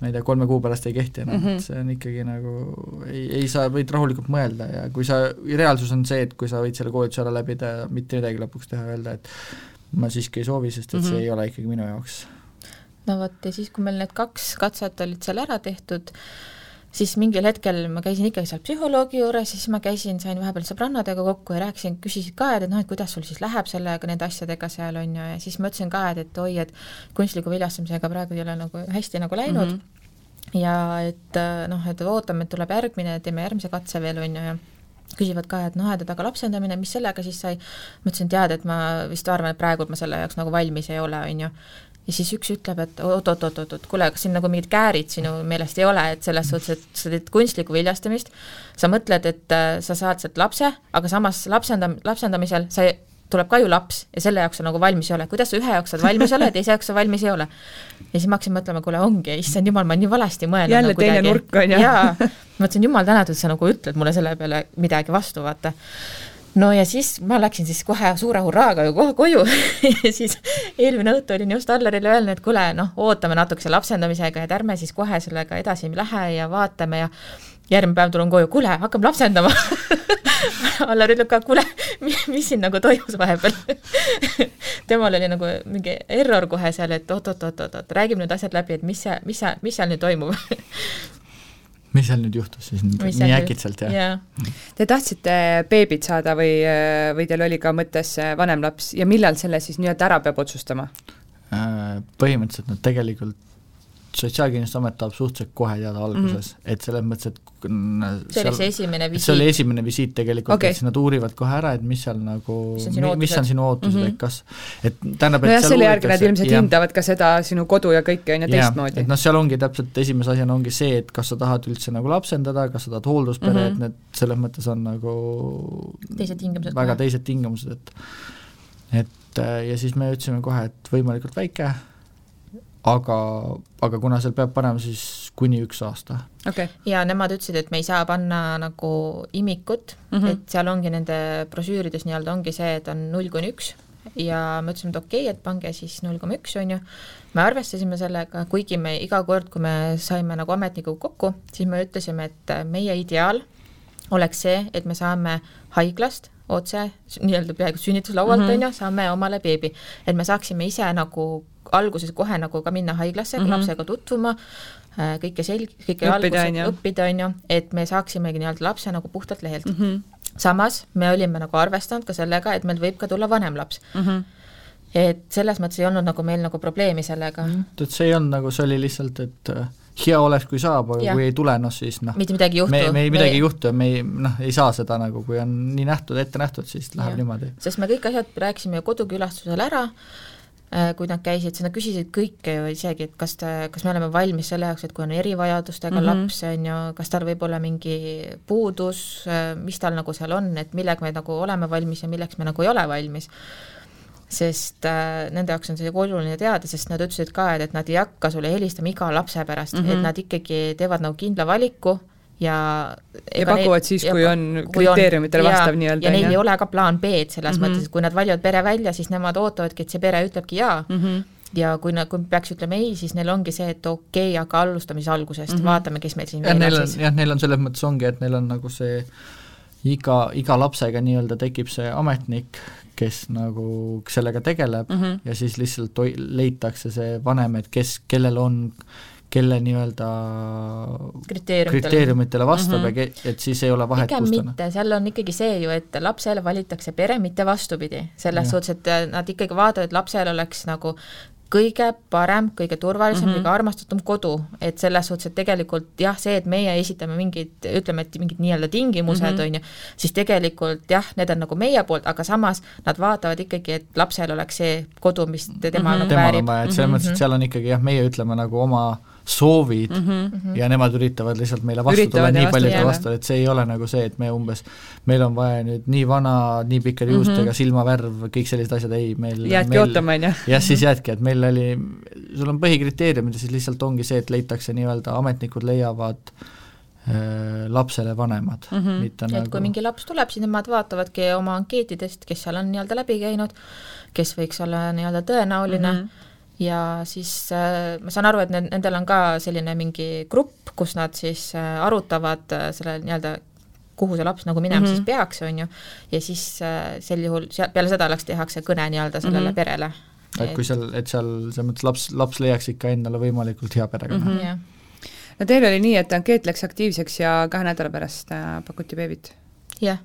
S3: ma ei tea, kolme kuu pärast ei kehti enam mm, -hmm. et see on ikkagi nagu, ei, ei saa, võid rahulikult mõelda ja kui sa, reaalsus on see, et kui sa võid selle koolituse ära läbida ja mitte midagi lõpuks teha, öelda, et ma siiski ei soovi, sest et mm -hmm. see mhm. ei ole ikkagi minu jaoks
S1: no vot, ja siis, kui meil need kaks katset olid seal ära tehtud, siis mingil hetkel ma käisin ikkagi seal psühholoogi juures, siis ma käisin, sain vahepeal sõbrannadega kokku ja rääkisin, küsisid ka, et, noh, et kuidas sul siis läheb sellega, nende asjadega seal on ju, ja siis ma ütlesin ka, et, et oi, et kunstliku viljastamisega praegu ei ole nagu hästi nagu läinud mm. -hmm. ja et noh, et ootame, et tuleb järgmine, teeme järgmise katse veel, on ju, ja küsivad ka, et noh, et aga lapsendamine, mis sellega siis sai? ma ütlesin, tead, et ma vist arvan, et praegu ma selle jaoks nagu valmis ei ole, on ju ja siis üks ütleb, et oot-oot-oot-oot, kuule, kas siin nagu mingid käärid sinu meelest ei ole, et selles suhtes, et sa teed kunstlikku viljastamist, sa mõtled, et äh, sa saad sealt lapse, aga samas lapsendam-, lapsendamisel sa ei, tuleb ka ju laps ja selle jaoks sa nagu valmis ei ole, kuidas sa ühe jaoks saad valmis olla ja teise jaoks sa valmis ei ole. ja siis ma hakkasin mõtlema, kuule ongi, issand jumal, ma nii valesti mõelnud.
S2: jälle nagu teine nurk on ju.
S1: jaa, ma mõtlesin, jumal tänatud, sa nagu ütled mulle selle peale midagi vastu, vaata no ja siis ma läksin siis kohe suure hurraaga ju kohe koju ja siis eelmine õhtu olin just Allarile öelnud, et kuule, noh, ootame natukese lapsendamisega, et ärme siis kohe sellega edasi lähe ja vaatame ja järgmine päev tulen koju, kuule, hakkame lapsendama Allar ütleb ka, kuule, mis siin nagu toimus vahepeal? Temal oli nagu mingi error kohe seal, et oot-oot-oot-oot, räägime nüüd asjad läbi, et mis see, mis see, mis seal nüüd toimub
S3: mis seal nüüd juhtus siis mis nii äkitselt, jah
S2: yeah.? Te tahtsite beebit saada või, või teil oli ka mõttes vanem laps ja millal selle siis nii-öelda ära peab otsustama?
S3: Äh, põhimõtteliselt nad tegelikult Sotsiaalkindlustusamet tahab suhteliselt kohe teada alguses mm, -hmm. et selles mõttes, et
S1: see oli see esimene visiit?
S3: see oli esimene visiit tegelikult okay., et siis nad uurivad kohe ära, et mis seal nagu, mis on sinu ootused mm, -hmm. et kas, et tähendab,
S2: nojah, selle järgi nad ilmselt ja, hindavad ka seda sinu kodu ja kõike, on ju, teistmoodi.
S3: et noh, seal ongi täpselt esimese asjana ongi see, et kas sa tahad üldse nagu lapsendada, kas sa tahad hoolduspere mm, -hmm. et need selles mõttes on nagu
S1: teised tingimused
S3: väga kohe. teised tingimused, et et ja siis me ütlesime kohe, et võimalikult väike, aga, aga kuna seal peab panema siis kuni üks aasta
S1: okay.. ja nemad ütlesid, et me ei saa panna nagu imikut mm, -hmm. et seal ongi nende brošüürides nii-öelda ongi see, et on null kuni üks ja me ütlesime, et okei okay,, et pange siis null koma üks, on ju, me arvestasime sellega, kuigi me iga kord, kui me saime nagu ametnikuga kokku, siis me ütlesime, et meie ideaal oleks see, et me saame haiglast otse nii-öelda peaaegu sünnituslaualt mm, -hmm. on ju, saame omale beebi. et me saaksime ise nagu alguses kohe nagu ka minna haiglasse mm -hmm. lapsega tutvuma, äh, kõike selg-, kõike õppida, alguses õppida, on ju, et me saaksimegi nii-öelda lapse nagu puhtalt lehelt mm. -hmm. samas me olime nagu arvestanud ka sellega, et meil võib ka tulla vanem laps mm. -hmm et selles mõttes ei olnud nagu meil nagu probleemi sellega mm.
S3: -hmm. et see ei olnud nagu, see oli lihtsalt, et äh, hea oleks, kui saab, aga ja. kui ei tule, noh siis noh
S1: mitte midagi ei juhtu.
S3: me, me ei midagi ei juhtu ja me ei, noh, ei saa seda nagu, kui on nii nähtud, ette nähtud, siis läheb ja. niimoodi.
S1: sest me kõik asjad rääkisime ju kodukülastusel ära, kui nad käisid, siis nad küsisid kõike ju isegi, et kas te, kas me oleme valmis selle jaoks, et kui on erivajadustega mm -hmm. laps, on ju, kas tal võib olla mingi puudus, äh, mis tal nagu seal on, et millega me nagu oleme valmis ja milleks me nagu ei ole valmis. sest äh, nende jaoks on see oluline teada, sest nad ütlesid ka, et, et nad ei hakka sulle helistama iga lapse pärast mm, -hmm. et mhm. nad ikkagi teevad nagu kindla valiku ja
S2: ja pakuvad neil, siis, kui on kriteeriumitele vastav nii-öelda.
S1: ja neil ei ole ka plaan B-d selles mm -hmm. mõttes, et kui nad valivad pere välja, siis nemad ootavadki, et see pere ütlebki jaa mm. -hmm ja kui nad, kui peaks ütlema ei, siis neil ongi see, et okei okay,, aga alustame siis algusest mm, -hmm. vaatame, kes meil siin
S3: ja veel on siis. jah, neil on selles mõttes ongi, et neil on nagu see iga, iga lapsega nii-öelda tekib see ametnik, kes nagu sellega tegeleb mm -hmm. ja siis lihtsalt leitakse see vanem, et kes, kellel on kelle nii-öelda kriteeriumitele, kriteeriumitele vastab mm -hmm. ja ke-, et siis ei ole vahet,
S1: kus ta on. mitte, seal on ikkagi see ju, et lapsele valitakse pere, mitte vastupidi. selles suhtes, et nad ikkagi vaatavad, et lapsel oleks nagu kõige parem, kõige turvalisem mm, -hmm. kõige armastatum kodu, et selles suhtes, et tegelikult jah, see, et meie esitame mingid, ütleme, et mingid nii-öelda tingimused, mhm. on ju, siis tegelikult jah, need on nagu meie poolt, aga samas nad vaatavad ikkagi, et lapsel oleks see kodu, mis tema mm -hmm. nagu
S3: väärib. temal on vaja, et selles mm -hmm. mõttes, et seal on ikkagi jah, meie ütleme nagu oma soovid mm -hmm. ja nemad üritavad lihtsalt meile vastu tulla nii palju, kui vastu, et see ei ole nagu see, et me umbes, meil on vaja nüüd nii vana, nii pikkade mm -hmm. juustega, silmavärv, kõik sellised asjad, ei, meil
S2: jäädki ootama, on ju?
S3: jah, siis jäädki, et meil oli, sul on põhikriteeriumid ja siis lihtsalt ongi see, et leitakse nii-öelda, ametnikud leiavad äh, lapsele vanemad mm, -hmm. mitte
S1: et
S3: nagu
S1: kui mingi laps tuleb, siis nemad vaatavadki oma ankeetidest, kes seal on nii-öelda läbi käinud, kes võiks olla nii-öelda tõenäoline mm, -hmm ja siis äh, ma saan aru, et need, nendel on ka selline mingi grupp, kus nad siis äh, arutavad äh, selle nii-öelda kuhu see laps nagu minema mm -hmm. siis peaks, on ju, ja siis äh, sel juhul, peale seda alles tehakse kõne nii-öelda sellele mm -hmm. perele.
S3: et kui seal, et seal selles mõttes laps, laps leiaks ikka endale võimalikult hea perekonna mm.
S1: -hmm. Yeah.
S2: no teil oli nii, et ankeet läks aktiivseks ja kahe nädala pärast äh, pakuti beebit?
S1: jah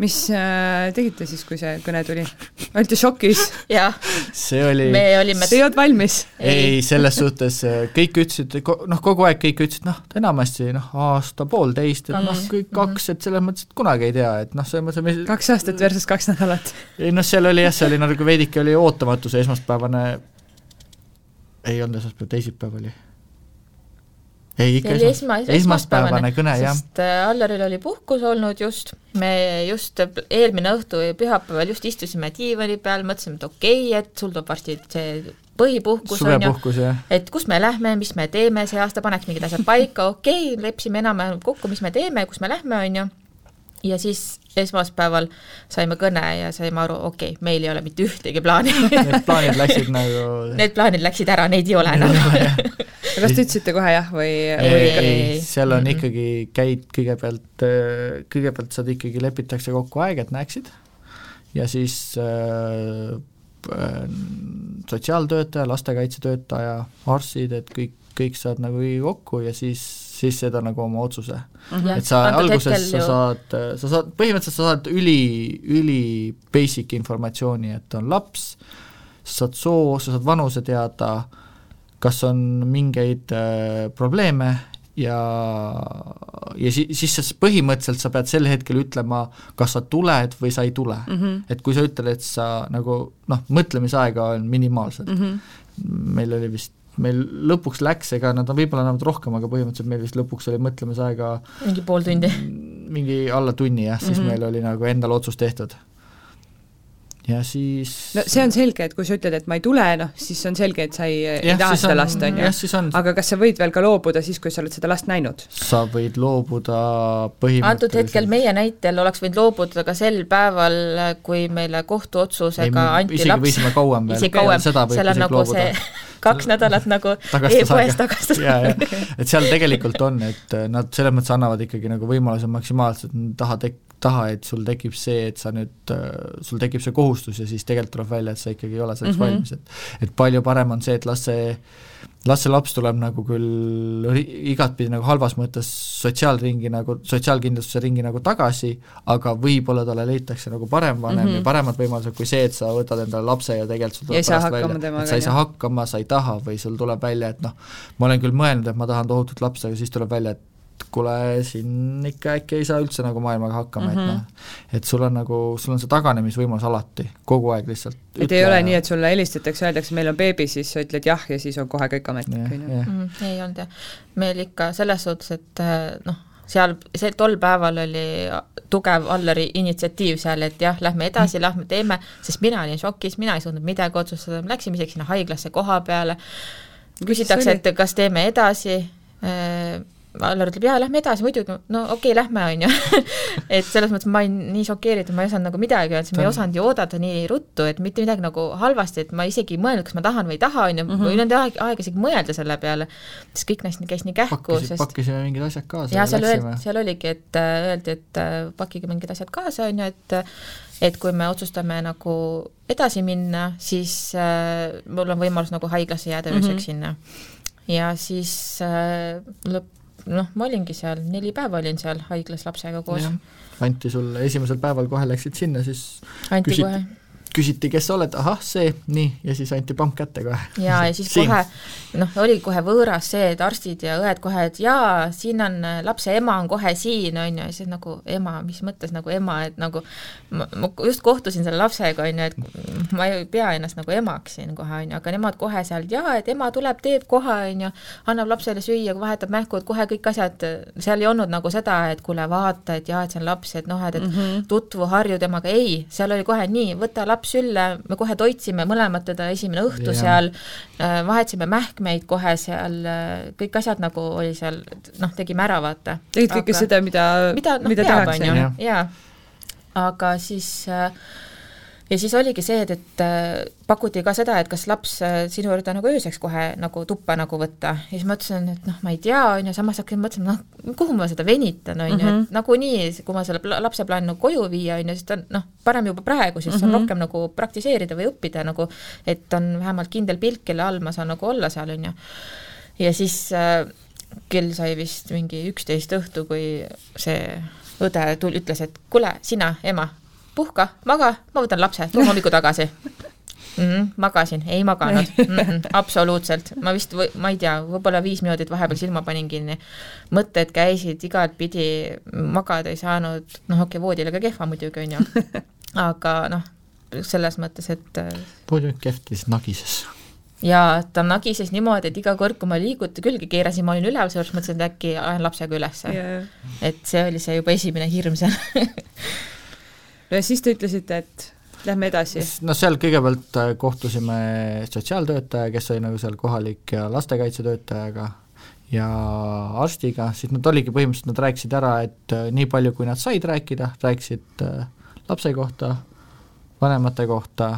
S2: mis äh, tegite siis, kui see kõne tuli? olite šokis?
S1: jah.
S3: see oli
S1: me olime
S2: Te ei olnud valmis?
S3: ei, selles suhtes äh, kõik ütlesid, noh, kogu aeg kõik ütlesid, noh, enamasti noh, aasta-poolteist, et noh, kõik mhm. kaks, et selles mõttes, et kunagi ei tea, et noh, selles mõttes
S2: me... kaks aastat versus kaks nädalat?
S3: ei noh, seal oli jah, see oli nagu veidike oli ootamatu, see esmaspäevane, ei olnud esmaspäev, teisipäev oli ei, ikka esmas, esma, esmaspäevane. kõne, jah.
S1: sest äh, Allaril oli puhkus olnud just, me just eelmine õhtu pühapäeval just istusime diivani peal, mõtlesime, et okei okay,, et sul tuleb varsti see põhipuhkus on ju, et kus me lähme, mis me teeme see aasta, paneks mingid asjad paika, okei okay,, leppisime enam-vähem kokku, mis me teeme, kus me lähme, on ju, ja siis esmaspäeval saime kõne ja saime aru, okei okay,, meil ei ole mitte ühtegi plaani.
S3: Need plaanid läksid nagu
S1: Need plaanid läksid ära, neid ei ole enam
S2: kas te ütlesite kohe jah või,
S3: või...? ei, ei, seal on mm -hmm. ikkagi, käid kõigepealt, kõigepealt saad ikkagi, lepitakse kokku aeg, et näeksid, ja siis äh, äh, sotsiaaltöötaja, lastekaitsetöötaja, arstid, et kõik, kõik saad nagu kokku ja siis siis seda nagu oma otsuse mm. -hmm. et sa alguses sa saad, sa saad, põhimõtteliselt sa saad üli, üli basic informatsiooni, et on laps, sa saad soo, sa saad vanuse teada, kas on mingeid äh, probleeme ja, ja si-, siis sa põhimõtteliselt sa pead sel hetkel ütlema, kas sa tuled või sa ei tule mm. -hmm. et kui sa ütled, et sa nagu noh, mõtlemisaega on minimaalselt mm, -hmm. meil oli vist meil lõpuks läks, ega nad on võib-olla annavad rohkem, aga põhimõtteliselt meil vist lõpuks oli mõtlemisaega
S1: mingi pool tundi?
S3: mingi alla tunni jah, siis mm -hmm. meil oli nagu endal otsus tehtud ja siis
S2: no see on selge, et kui sa ütled, et ma ei tule, noh, siis on selge, et sa ei, ei taha seda last, on ju. aga kas sa võid veel ka loobuda siis, kui sa oled seda last näinud?
S3: sa võid loobuda põhimõtteliselt.
S1: Antud hetkel meie näitel oleks võinud loobuda ka sel päeval, kui meile kohtuotsusega ei, anti laps.
S3: võisime kauem veel,
S1: seda võib isegi nagu loobuda. kaks nädalat nagu e-poes tagastada.
S3: et seal tegelikult on, et nad selles mõttes annavad ikkagi nagu võimaluse maksimaalselt taha tek-, taha, et sul tekib see, et sa nüüd, sul tekib see kohustus ja siis tegelikult tuleb välja, et sa ikkagi ei ole selleks mm -hmm. valmis, et et palju parem on see, et las see, las see laps tuleb nagu küll igatpidi nagu halvas mõttes sotsiaalringi nagu, sotsiaalkindlustuse ringi nagu tagasi, aga võib-olla talle leitakse nagu parem vanem mm -hmm. ja paremad võimalused kui see, et sa võtad endale lapse ja tegelikult sul tuleb pärast välja, et sa ei saa hakkama, sa ei taha või sul tuleb välja, et noh, ma olen küll mõelnud, et ma tahan tohutut lapse, aga siis tuleb välja, et kuule, siin ikka äkki ei saa üldse nagu maailmaga hakkama mm, -hmm. et mhm. noh, et sul on nagu, sul on see taganemisvõimalus alati, kogu aeg lihtsalt.
S2: et ei ole nii, et sulle helistatakse, öeldakse, meil on beebi, siis sa ütled jah ja siis on kohe kõik ametlik,
S1: on ju? Mhm, ei olnud jah, meil ikka selles suhtes, et äh, noh, seal, see tol päeval oli tugev Alleri initsiatiiv seal, et jah, lähme edasi lähme teeme, sest mina olin šokis, mina ei suutnud midagi otsustada, me läksime isegi sinna haiglasse koha peale, küsitakse, et kas teeme edasi, äh, Allar ütleb, jaa, lähme edasi, muidugi, no okei okay,, lähme, on ju et selles mõttes ma olin nii šokeeritud, ma ei osanud nagu midagi öelda, sest ma ei osanud ju oodata nii ruttu, et mitte midagi nagu halvasti, et ma isegi ei mõelnud, kas ma tahan või ei taha, on ju, ma ei olnud aega, aega isegi mõelda selle peale, sest kõik neist käis nii kähku,
S3: sest pakkisime mingid asjad kaasa
S1: ja seal öeldi, seal oligi, et äh, öeldi, et äh, pakkige mingid asjad kaasa, on ju, et et kui me otsustame nagu edasi minna, siis äh, mul on võimalus nagu haiglasse jääda ööseks mm -hmm. sinna. ja siis äh, lõpp noh, ma olingi seal, neli päeva olin seal haiglas lapsega koos.
S3: anti sulle esimesel päeval, kohe läksid sinna, siis
S1: anti küsit, kohe
S3: küsiti, kes sa oled, ahah, see, nii, ja siis anti pank kätte kohe.
S1: jaa, ja siis siin. kohe noh, oli kohe võõras see, et arstid ja õed kohe, et jaa, siin on lapse ema on kohe siin, on ju, ja siis nagu ema, mis mõttes nagu ema, et nagu ma, ma just kohtusin selle lapsega, on ju, et ma ei pea ennast nagu emaks siin kohe, on ju, aga nemad kohe seal, jaa, et ema tuleb, teeb kohe, on ju, annab lapsele süüa, vahetab mähku, et kohe kõik asjad, seal ei olnud nagu seda, et kuule, vaata, et jaa, et see on laps, et noh, et, et mm -hmm. tutvu, harju temaga, ei, seal oli kohe nii, võta laps laps sülle, me kohe toitsime mõlemad teda esimene õhtu ja. seal, äh, vahetasime mähkmeid kohe seal, äh, kõik asjad nagu oli seal, noh, tegime ära, vaata.
S2: tegid kõike seda, mida, mida, no, mida tehakse,
S1: jaa. jaa, aga siis äh, ja siis oligi see, et, et äh, pakuti ka seda, et kas laps äh, sinu juurde nagu ööseks kohe nagu tuppa nagu võtta ja siis ma ütlesin, et noh, ma ei tea, on ju, samas hakkasin mõtlema, noh, kuhu ma seda venitan, on ju, et mhm. nagunii, kui ma selle lapse plaanin nagu koju viia, on ju, siis ta on noh, parem juba praegu, siis mm -hmm. on rohkem nagu praktiseerida või õppida nagu, et on vähemalt kindel pilk, kelle all ma saan nagu olla seal, on ju. ja siis äh, kell sai vist mingi üksteist õhtu, kui see õde tul-, ütles, et kuule, sina, ema, puhka, maga, ma võtan lapse, too hommiku tagasi. Mm. -hmm, magasin, ei maganud. Mm, -hmm, absoluutselt, ma vist, ma ei tea, võib-olla viis minutit vahepeal silma panin kinni. mõtted käisid igatpidi, magada ei saanud, noh, okei okay,, voodile ka kehva muidugi, on ju, aga noh, selles mõttes, et
S3: voodi on kehv, ta lihtsalt nagises.
S1: Ja ta nagises niimoodi, et iga kord, kui ma liiguti külge keerasin, ma olin üleval, seejuures mõtlesin, et äkki ajan lapsega ülesse. Yeah.. et see oli see juba esimene hirm seal
S2: ja siis te ütlesite, et lähme edasi.
S3: no seal kõigepealt äh, kohtusime sotsiaaltöötaja, kes oli nagu seal kohalik ja lastekaitsetöötajaga ja arstiga, siis nad oligi põhimõtteliselt, nad rääkisid ära, et äh, nii palju, kui nad said rääkida, rääkisid äh, lapse kohta, vanemate kohta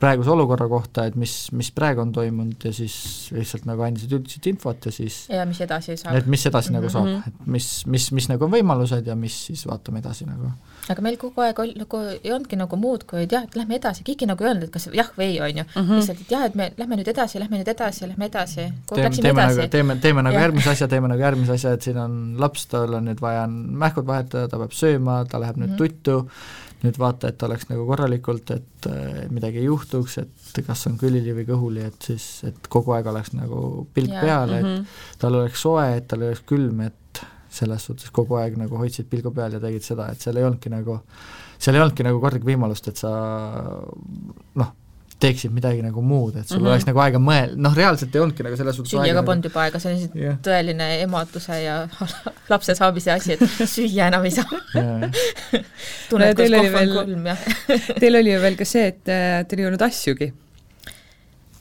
S3: praeguse olukorra kohta, et mis, mis praegu on toimunud ja siis lihtsalt nagu andsid üldiselt infot ja siis
S1: ja mis edasi saab.
S3: et mis edasi mm -hmm. nagu saab, mhm. et mis, mis, mis nagu on võimalused ja mis siis vaatame edasi nagu.
S1: aga meil kogu aeg ol, nagu ei olnudki nagu muud, kui et jah, et lähme edasi, keegi nagu ei öelnud, et kas jah või ei, on ju mm, -hmm. lihtsalt, et jah, et me lähme nüüd edasi, lähme nüüd edasi, lähme edasi.
S3: teeme, teeme edasi. nagu, teeme, teeme nagu järgmise asja, teeme nagu järgmise asja, et siin on laps, tal on nüüd vaja mähkud vahetada, ta peab sööma, ta läheb nüüd mm -hmm. tuttu, nüüd vaata, et oleks nagu korralikult, et midagi ei juhtuks, et kas on külili või kõhuli, et siis, et kogu aeg oleks nagu pilk yeah. peal, et mm -hmm. tal oleks soe, et tal ei oleks külm, et selles suhtes kogu aeg nagu hoidsid pilgu peal ja tegid seda, et seal ei olnudki nagu, seal ei olnudki nagu kordagi võimalust, et sa noh, teeksid midagi nagu muud, et sul mm -hmm. oleks nagu aega mõel-, noh reaalselt ei olnudki nagu selles suhtes
S1: süüaga polnud nagu... juba aega, see on lihtsalt yeah. tõeline emaduse ja lapse saamise asi, et süüa enam ei saa tunned, kus kohv on kolm ja
S2: Teil oli ju veel ka see, et äh, teil ei olnud asjugi.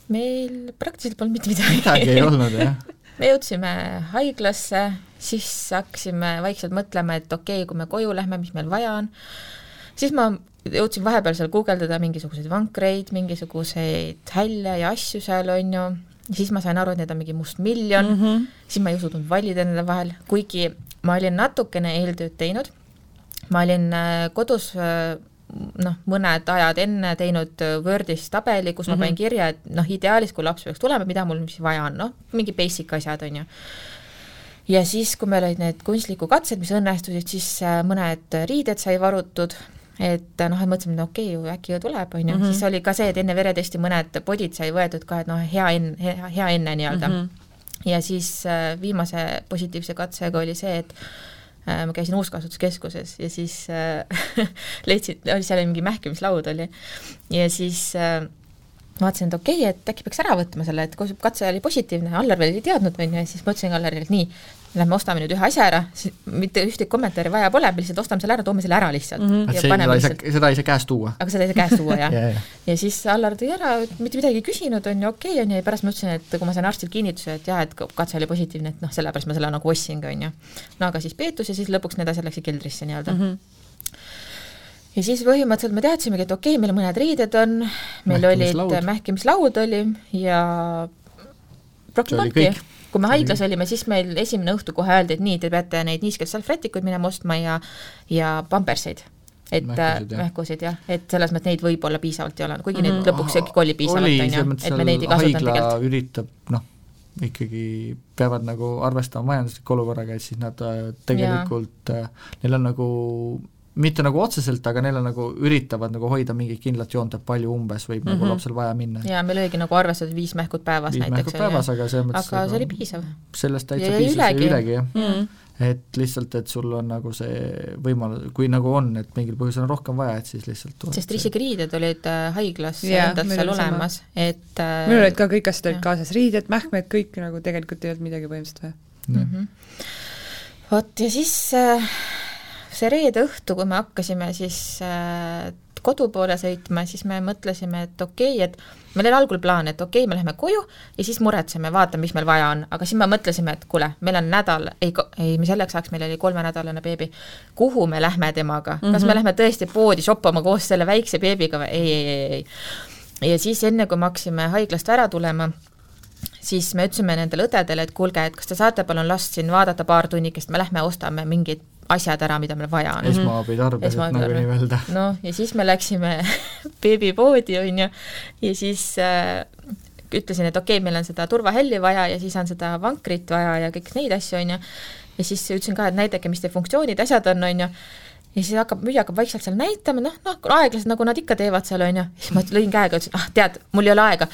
S1: meil praktiliselt polnud mitte midagi.
S3: midagi ei olnud, jah
S1: me jõudsime haiglasse, siis hakkasime vaikselt mõtlema, et okei okay,, kui me koju lähme, mis meil vaja on, siis ma jõudsin vahepeal seal guugeldada mingisuguseid vankreid, mingisuguseid hälle ja asju seal, on ju, siis ma sain aru, et need on mingi must miljon mm, -hmm. siis ma ei usutanud valida nende vahel, kuigi ma olin natukene eeltööd teinud, ma olin äh, kodus äh, noh, mõned ajad enne teinud äh, Wordis tabeli, kus mm -hmm. ma panin mhm. kirja, et noh, ideaalis, kui laps peaks tulema, mida mul siis vaja on, noh, mingi basic asjad, on ju ja siis, kui meil olid need kunstnikukatsed, mis õnnestusid, siis mõned riided sai varutud et noh, et mõtlesime, et okei okay,, äkki ju tuleb, on ju, mhm. siis oli ka see, et enne veretesti mõned podid sai võetud ka, et noh, hea enne, hea, hea enne nii-öelda mm. -hmm. ja siis äh, viimase positiivse katsega oli see, et äh, ma käisin uuskasutuskeskuses ja siis äh, leidsin, oli seal mingi mähkimislaud oli ja siis äh, vaatasin, et okei okay,, et äkki peaks ära võtma selle, et kui katse oli positiivne, Allar veel ei teadnud, on ju, ja siis ma ütlesin Allarile, et nii, lähme ostame nüüd ühe asja ära, mitte ühtegi kommentaari vaja pole, me lihtsalt ostame selle ära, toome selle ära lihtsalt mm.
S3: -hmm. seda, ei saa, seda ei saa käest tuua.
S1: aga seda ei saa käest tuua, jah ja, ja. ja siis Allar tõi ära, mitte midagi ei küsinud, on ju, okei okay,, on ju, ja pärast ma ütlesin, et kui ma sain arstilt kinnituse, et jah, et katse oli positiivne, et noh, sellepärast ma selle nagu ostsingi, on ju. no aga siis peetus ja siis lõpuks need asjad läksid keldrisse nii-öelda mm. -hmm ja siis põhimõtteliselt me teadsimegi, et okei okay,, meil mõned riided on, meil olid mähkimislaud oli ja rohkem polnudki kui me haiglas olime, siis meil esimene õhtu kohe öeldi, et nii, te peate neid niiskeid salvrätikuid minema ostma ja ja pamperseid. Et mähkusid, jah, mähkusid, jah, et selles mõttes neid võib-olla piisavalt ei ole, kuigi neid mm. -hmm. lõpuks ikkagi oli piisavalt, on ju, et me neid ei kasutanud
S3: tegelikult. üritab noh, ikkagi peavad nagu arvestama majandusliku olukorraga, et siis nad äh, tegelikult, äh, neil on nagu mitte nagu otseselt, aga neil on nagu, üritavad nagu hoida mingit kindlat joont, et palju umbes võib mm -hmm. nagu mhm. lapsel vaja minna.
S1: jaa, meil oligi nagu arvestatud viis mähkut päevas
S3: viis näiteks. viis mähkut päevas, aga selles mõttes
S1: aga see oli piisav.
S3: sellest täitsa piisas ja ülegi, jah mm. -hmm. et lihtsalt, et sul on nagu see võimalus, kui nagu on, et mingil põhjusel on rohkem vaja, et siis lihtsalt
S1: sest isegi riided olid äh, haiglas yeah, endalt seal olemas, et
S2: äh, meil olid ka kõik asjad olid kaasas, riided, mähkmed, kõik nagu tegelikult ei olnud midagi põhimõtteliselt vaja. -hmm.
S1: vot ja siis äh, see reede õhtu, kui me hakkasime siis äh, kodu poole sõitma, siis me mõtlesime, et okei okay,, et meil oli algul plaan, et okei okay,, me läheme koju ja siis muretseme, vaatame, mis meil vaja on, aga siis me mõtlesime, et kuule, meil on nädal, ei, ei, selleks ajaks meil oli kolmenädalane beebi, kuhu me lähme temaga mm, -hmm. kas me mhm. lähme tõesti poodi shoppama koos selle väikse beebiga või ei, ei, ei, ei. ja siis enne, kui me hakkasime haiglast ära tulema, siis me ütlesime nendele õdedele, et kuulge, et kas te saate palun last siin vaadata paar tunnikest, me lähme ostame mingeid asjad ära, mida meil vaja on.
S3: esmaabitarbed, et nagu nii öelda.
S1: noh, ja siis me läksime beebipoodi, on ju, ja siis äh, ütlesin, et okei okay,, meil on seda turvahälli vaja ja siis on seda vankrit vaja ja kõik neid asju, on ju, ja siis ütlesin ka, et näidake, mis teie funktsioonid, asjad on, on ju, ja siis hakkab, müüja hakkab vaikselt seal näitama, noh, noh, aeglaselt, nagu nad ikka teevad seal, on ju, siis ma lõin käega, ütlesin, ah, tead, mul ei ole aega,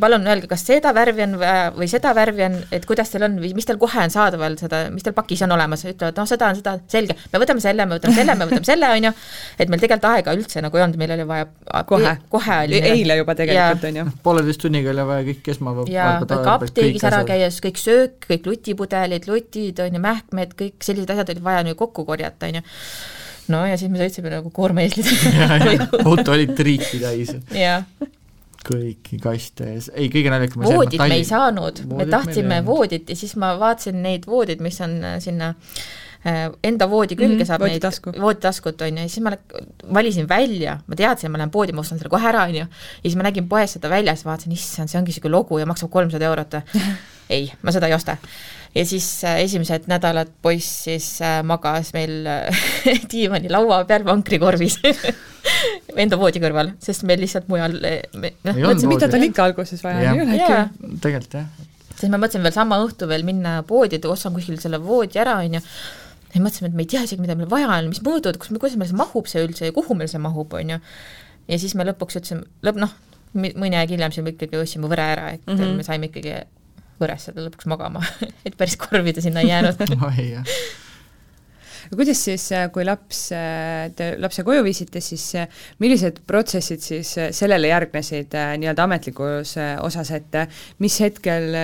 S1: palun öelge, kas seda värvi on või seda värvi on, et kuidas teil on või mis teil kohe on saadaval seda, mis teil pakis on olemas, ütlevad, noh, seda on seda, selge, me võtame selle, me võtame selle, me võtame selle, on ju, et meil tegelikult aega üldse nagu ei olnud, meil oli vaja
S2: kohe,
S1: kohe oli
S2: eile juba tegelikult, on ju.
S3: pooleteist tunniga oli vaja kõik esmapäev
S1: jaa, kõik apteegis ära käia, siis kõik söök, kõik lutipudelid, lutid, on ju, mähkmed, kõik sellised asjad oli vaja nüüd kokku korjata, on ju no ja siis me sõitsime nagu koormaeeslid
S3: auto oli triiki täis.
S1: jah
S3: kõiki kaste ja ei, kõige naljakam
S1: voodit me ei saanud, me tahtsime voodit ja siis ma vaatasin neid voodid, mis on äh, sinna äh, enda voodi külge mm -hmm, saab
S2: neid
S1: vooditaskut, on ju, ja siis ma valisin välja, ma teadsin, ma lähen poodi, ma ostan selle kohe ära, on ju, ja siis ma nägin poes seda väljas, vaatasin, issand, see ongi niisugune logo ja maksab kolmsada eurot. Ei, ma seda ei osta. Ja siis äh, esimesed nädalad poiss siis magas meil diivani laua peal vankrikorvis enda voodi kõrval, sest meil lihtsalt mujal
S2: me, noh, mõtlesin, mida tal ikka alguses vaja on, ei ole
S3: äkki. tegelikult jah.
S1: siis ma mõtlesin veel sama õhtu veel minna poodi, et ostan kuskil selle voodi ära, on ju, ja mõtlesime, et me ei tea isegi, mida meil vaja on, mis mõõdud, kus, kuidas meil see mahub see üldse ja kuhu meil see mahub, on ju. ja siis me lõpuks ütlesime, lõpp noh, mõni aeg hiljem siis me ikkagi ostsime võre ära, et mm -hmm. me saime ikkagi võres seda lõpuks magama et päris korvi ta sinna ei jäänud
S3: oi jah
S2: kuidas siis, äh, kui laps, äh, te lapse koju viisite, siis äh, millised protsessid siis sellele järgnesid nii-öelda ametlikus osas, et mis hetkel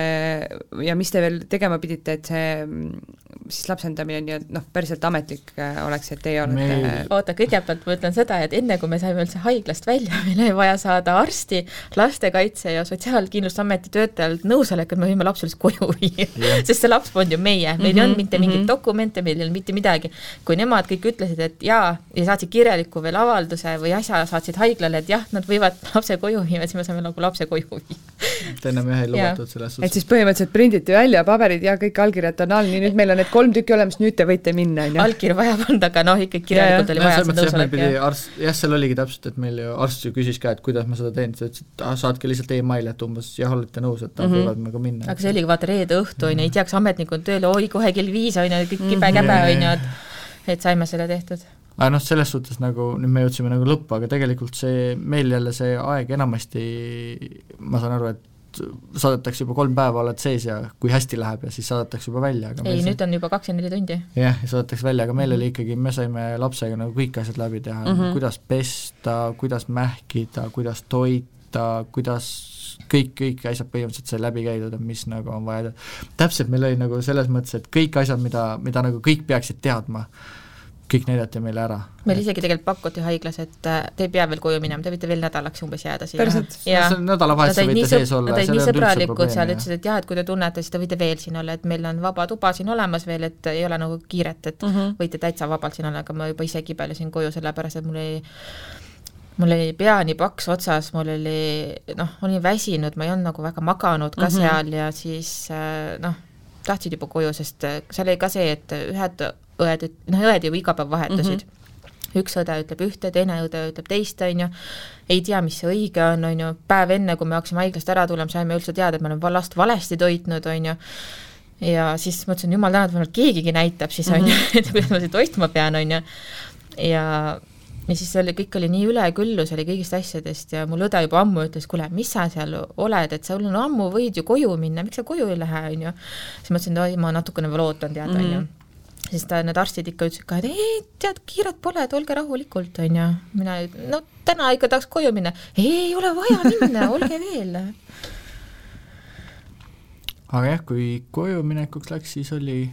S2: ja mis te veel tegema pidite, et see mm, siis lapsendamine nii-öelda noh, päriselt ametlik oleks, et teie olete
S1: meil... oota, kõigepealt ma ütlen seda, et enne kui me saime üldse haiglast välja, meil oli vaja saada arsti, lastekaitse ja Sotsiaalkindlustusameti töötajalt nõusolek, et me võime lapse lihtsalt koju viia yeah. sest see laps polnud ju meie, meil mm -hmm, ei olnud mitte mingeid mm -hmm. dokumente, meil ei olnud mitte midagi kui nemad kõik ütlesid, et jaa, ja saatsid kirjaliku veel avalduse või asja saatsid haiglale, et jah, nad võivad lapse koju viia, siis me saime nagu lapse koju viia.
S3: et ennem ühe ei lubatud selles
S2: suhtes. et siis põhimõtteliselt prinditi välja paberid ja kõik allkirjad on all, nii nüüd meil on need kolm tükki olemas, nüüd te võite minna, on ju.
S1: allkirja vaja polnud, aga noh, ikkagi kirjalikult oli vaja seda nõusolek.
S3: arst, jah, seal oligi täpselt, et meil ju arst ju küsis ka, et kuidas ma seda teen, ta ütles, et ah, saatke lihtsalt emaili, et umbes jah, olete nõus, et nad mm -hmm. võivad nagu minna.
S1: aga see oligi vaata reede õhtu, on ju, ei tea, kas ametnik on tööl, oi, kohe kell viis, on ju, kõik kibe-käbe, on ju, et et saime selle tehtud.
S3: aga noh, selles suhtes nagu nüüd me jõudsime nagu lõppu, aga tegelikult see, meil jälle see aeg enamasti, ma saan aru, et saadetakse juba kolm päeva, oled sees ja kui hästi läheb ja siis saadetakse juba välja,
S1: aga ei, nüüd see... on juba kakskümmend neli tundi.
S3: jah, ja saadetakse välja, aga meil oli ikkagi, me saime lapsega nagu kõik asjad läbi teha mm, -hmm. kuidas pesta, kuidas mähkida, kuidas toita, kuidas kõik, kõik asjad põhimõtteliselt sai läbi käidud, et mis nagu on vaja, täpselt meil oli nagu selles mõttes, et kõik asjad, mida, mida nagu kõik peaksid teadma, kõik näidati meile ära.
S1: meil isegi tegelikult pakuti haiglas, et äh, te ei pea veel koju minema, te võite veel nädalaks umbes jääda
S3: siia. päriselt? nädalavahetusel võite sees olla.
S1: Nad olid nii sõbralikud seal, ütlesid, et jah, et kui te tunnete, siis te võite veel siin olla, et meil on vaba tuba siin olemas veel, et ei ole nagu kiiret, et mm -hmm. võite täitsa vabalt siin olla, aga ma juba ise kibelesin koju, sellepärast et mul ei mul oli pea nii paks otsas, mul oli noh, olin väsinud, ma ei olnud nagu väga maganud ka mm -hmm. seal ja siis äh, noh, tahtsid juba koju, sest äh, seal oli ka see, et ühed õed, noh, õed ju iga päev vahetusid mm. -hmm. üks õde ütleb ühte, teine õde ütleb teist, on ju, ei tea, mis see õige on, on ju, päev enne, kui me hakkasime haiglast ära tulema, saime üldse teada, et me oleme last valesti toitnud, on ju, ja siis mõtlesin, jumal tänatud, vähemalt keegigi näitab siis, on ju, mhm. et kuidas ma seda toitma pean, on ju, ja ja siis see oli, kõik oli nii üleküllus oli kõigist asjadest ja mul õde juba ammu ütles, kuule, mis sa seal oled, et sa no ammu võid ju koju minna, miks sa koju ei lähe, on ju. siis mõtlesin, et oi, ma natukene veel ootan, tead, on ju mhm. Siis ta, need arstid ikka ütlesid ka, et ei, tead, kiiret pole, et olge rahulikult, on ju. mina, no täna ikka tahaks koju minna. ei, ei ole vaja minna, olge veel.
S3: aga jah, kui koju minekuks läks, siis oli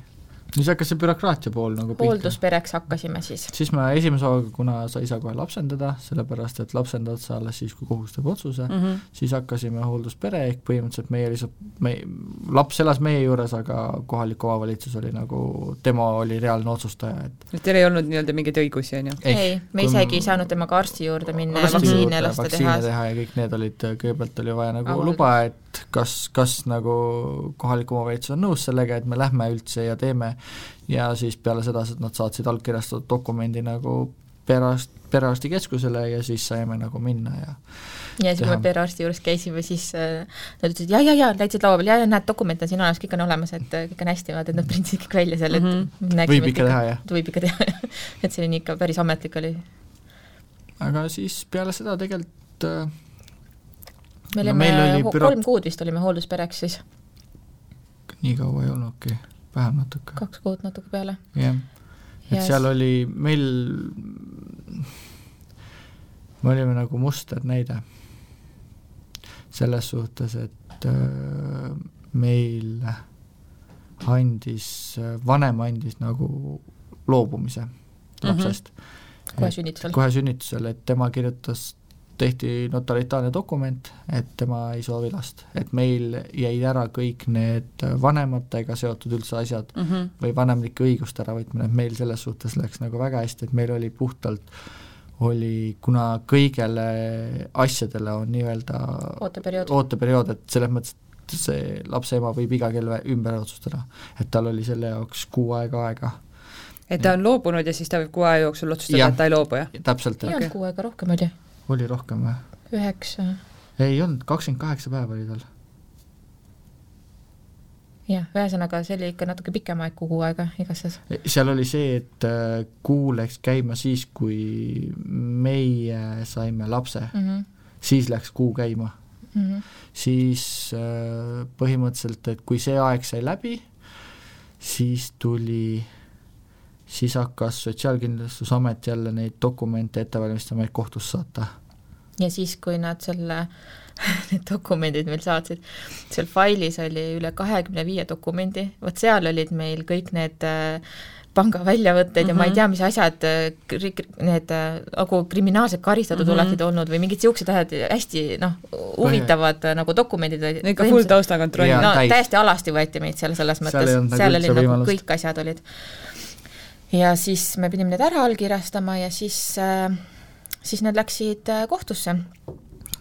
S3: siis hakkas see bürokraatia pool nagu
S1: hoolduspereks hakkasime siis.
S3: siis me esimese hooga, kuna sa ei saa kohe lapsendada, sellepärast et lapsendad sa alles siis, kui kohus teeb otsuse mm, -hmm. siis hakkasime hoolduspere, ehk põhimõtteliselt meie lihtsalt, me, laps elas meie juures, aga kohalik omavalitsus oli nagu, tema oli reaalne otsustaja, et
S2: et teil ei olnud nii-öelda mingeid õigusi, on ju?
S1: ei, me isegi ei saanud temaga arsti juurde minna ja vaktsiine lasta teha.
S3: teha ja kõik need olid, kõigepealt oli vaja nagu Avaldus. luba, et kas, kas nagu kohalik omavalitsus on nõus sellega, et me lähme üldse ja teeme, ja siis peale seda nad saatsid allkirjastatud dokumendi nagu perearst, perearstikeskusele ja siis saime nagu minna ja
S1: ja siis, kui me perearsti juures käisime, siis äh, nad ütlesid ja, ja, ja näitasid laua peal ja, ja näed, dokument on siin olemas, kõik on olemas, et äh, kõik on hästi, vaata, et nad printsisid kõik välja seal, et mm
S3: -hmm. näeksime, võib ikka teha, jah?
S1: võib ikka teha, jah. et selline ikka päris ametlik oli.
S3: aga siis peale seda tegelikult äh,
S1: me olime no, büro... kolm kuud vist olime hoolduspereks siis.
S3: nii kaua ei olnudki, vähem natuke.
S1: kaks kuud natuke peale.
S3: jah, et yes. seal oli meil, me olime nagu musternäide selles suhtes, et äh, meil andis, vanem andis nagu loobumise lapsest mm.
S1: -hmm. kohe sünnitusel?
S3: kohe sünnitusel, et tema kirjutas tehti notaritaarne dokument, et tema ei soovi last, et meil jäid ära kõik need vanematega seotud üldse asjad mm -hmm. või vanemlike õiguste äravõtmine, et meil selles suhtes läks nagu väga hästi, et meil oli puhtalt oli, kuna kõigele asjadele on nii-öelda
S1: ooteperiood,
S3: ooteperiood, et selles mõttes, et see lapse ema võib iga kell ümber otsustada, et tal oli selle jaoks kuu aega aega.
S2: Et ta on loobunud ja siis ta võib kuu aja jooksul otsustada, et ta ei loobu, jah?
S3: täpselt,
S1: jah. ei olnud kuu aega, rohkem oli
S3: oli rohkem või?
S1: üheksa.
S3: ei olnud, kakskümmend kaheksa päeva oli tal.
S1: jah, ühesõnaga see oli ikka natuke pikem aeg kui kuu aega igastahes.
S3: seal oli see, et äh, kuu läks käima siis, kui meie saime lapse mm, -hmm. siis läks kuu käima mm. -hmm. siis äh, põhimõtteliselt, et kui see aeg sai läbi, siis tuli siis hakkas Sotsiaalkindlustusamet jälle neid dokumente ette valmistama, et kohtusse saata.
S1: ja siis, kui nad selle, need dokumendid meil saatsid, seal failis oli üle kahekümne viie dokumendi, vot seal olid meil kõik need äh, panga väljavõtted mm -hmm. ja ma ei mhm. tea, mis asjad, äh, need äh, nagu kriminaalselt karistatud mm -hmm. oleksid olnud või mingid niisugused asjad, hästi noh, huvitavad nagu dokumendid olid.
S2: ikka full taustakontroll.
S1: no täiesti alasti võeti meid seal selles mõttes, seal, seal nagu oli nagu kõik asjad olid ja siis me pidime need ära allkirjastama ja siis, äh, siis need läksid äh, kohtusse.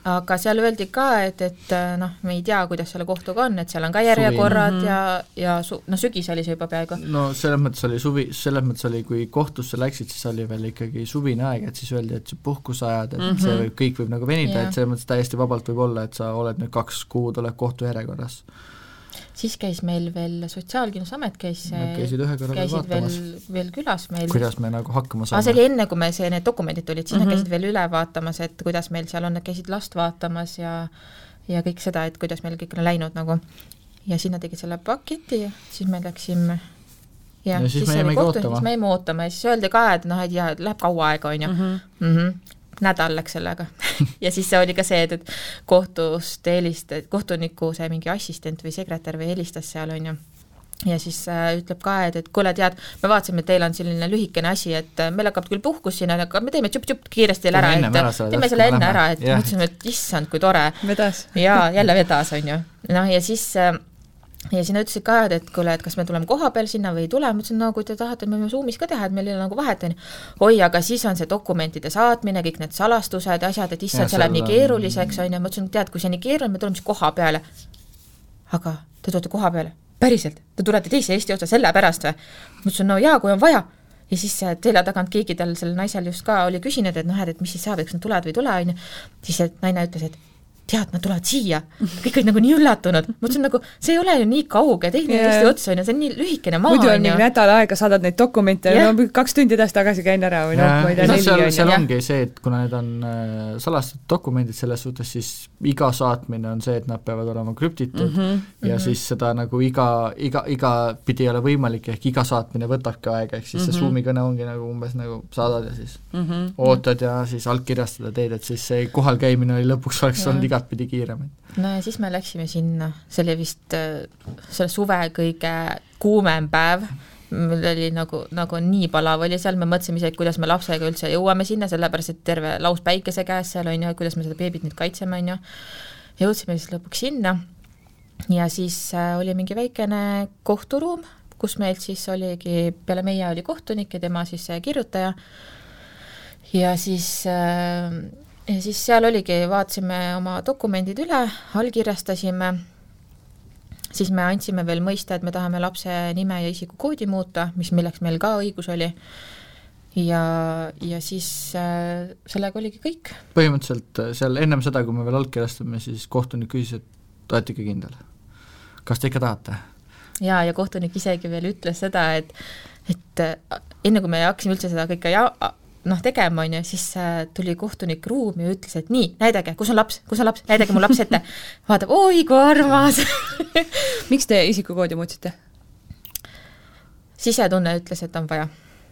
S1: aga seal öeldi ka, et, et äh, noh, me ei tea, kuidas selle kohtuga on, et seal on ka järjekorrad suvi. ja, ja su-, noh, sügis oli see juba peaaegu.
S3: no selles mõttes oli suvi, selles mõttes oli, kui kohtusse läksid, siis oli veel ikkagi suvine aeg, et siis öeldi, et puhkuseajad, et mm -hmm. see võib, kõik võib nagu venida, et selles mõttes täiesti vabalt võib olla, et sa oled nüüd kaks kuud, oled kohtujärjekorras
S1: siis käis meil veel Sotsiaalkindlustusamet käis
S3: Nad käisid ühe korra
S1: veel vaatamas. veel külas meil.
S3: kuidas me nagu hakkama saame.
S1: see oli enne, kui me see, need dokumendid tulid, siis mm -hmm. nad mhm. käisid veel üle vaatamas, et kuidas meil seal on, nad käisid last vaatamas ja ja kõik seda, et kuidas meil kõik on läinud nagu. ja siis nad tegid selle paketi ja siis me läksime
S3: jah, siis, siis me jäimegi ootama.
S1: siis me jäime ootama ja siis öeldi ka, et noh, et ja läheb kaua aega, on ju. Mhm. Mhm nädal läks sellega ja siis see oli ka see, et, et kohtust helistati, kohtuniku see mingi assistent või sekretär või helistas seal, on ju, ja siis äh, ütleb ka, et, et kuule, tead, me vaatasime, et teil on selline lühikene asi, et äh, meil hakkab küll puhkus siin, aga me teeme tšup-tšup kiiresti ära, et teeme selle enne ära, et mõtlesime, et issand, kui tore. jaa, jälle vedas, on ju. noh, ja siis äh, ja siis nad ütlesid ka, et, kuule, et kas me tuleme koha peal sinna või ei tule, ma ütlesin, no kui te tahate, me võime Zoomis ka teha, et meil ei ole nagu vahet, on ju. oi, aga siis on see dokumentide saatmine, kõik need salastused, asjad, et issand, see läheb nii keeruliseks, on ju, ma ütlesin, tead, kui see nii keeruline, me tuleme siis koha peale. aga te tulete koha peale, päriselt, te tulete teise Eesti otsa selle pärast või? ma ütlesin, no jaa, kui on vaja. Ja siis selja tagant keegi tal, sellel naisel just ka oli küsinud, et noh, et, et mis siis saab, et kas nad tulevad või ei tule, on ju, siis see naine ütles, et tead, nad tulevad siia. kõik olid nagu nii üllatunud, ma mõtlesin nagu, see ei ole ju nii kauge, teine yeah. Eesti ots on ju, see on nii lühikene maa,
S2: muidu on mingi nädal aega, saadad neid dokumente yeah., no kaks tundi edasi-tagasi käin ära või noh, ma ei tea,
S3: neli on ju. seal ongi see, et kuna need on äh, salastatud dokumendid selles suhtes, siis iga saatmine on see, et nad peavad olema krüptitud mm -hmm, ja mm -hmm. siis seda nagu iga, iga, igapidi ei ole võimalik, ehk iga saatmine võtabki aega, ehk siis mm -hmm. see mhm. Zoomi kõne ongi nagu umbes nagu saadad ja siis mm -hmm. ootad ja siis allkirjastada teed, et siis see kohal käimine oli lõpuks oleks olnud igatpidi kiirem.
S1: no ja siis me läksime sinna, see oli vist äh, selle suve kõige kuumem päev, meil oli nagu, nagu nii palav oli seal, me mõtlesime isegi, kuidas me lapsega üldse jõuame sinna, sellepärast et terve laus päikese käes seal on ju, kuidas me seda beebit nüüd kaitseme, on ju. jõudsime siis lõpuks sinna. Ja siis äh, oli mingi väikene kohturuum, kus meil siis oligi, peale meie oli kohtunik ja tema siis kirjutaja. Ja siis äh, ja siis seal oligi, vaatasime oma dokumendid üle, allkirjastasime, siis me andsime veel mõista, et me tahame lapse nime ja isikukoodi muuta, mis, milleks meil ka õigus oli. ja, ja siis äh, sellega oligi kõik.
S3: põhimõtteliselt äh, seal ennem seda, kui me veel allkirjastame, siis kohtunik küsis, et olete ikka kindel? kas te ikka tahate?
S1: jaa, ja kohtunik isegi veel ütles seda, et et äh, enne, kui me hakkasime üldse seda kõike ja noh, tegema, on ju, siis äh, tuli kohtunik ruumi ja ütles, et nii, näidake, kus on laps, kus on laps, näidake mu laps ette. vaatab, oi kui armas
S2: miks te isikukoodi muutsite?
S1: sisetunne ütles, et on vaja.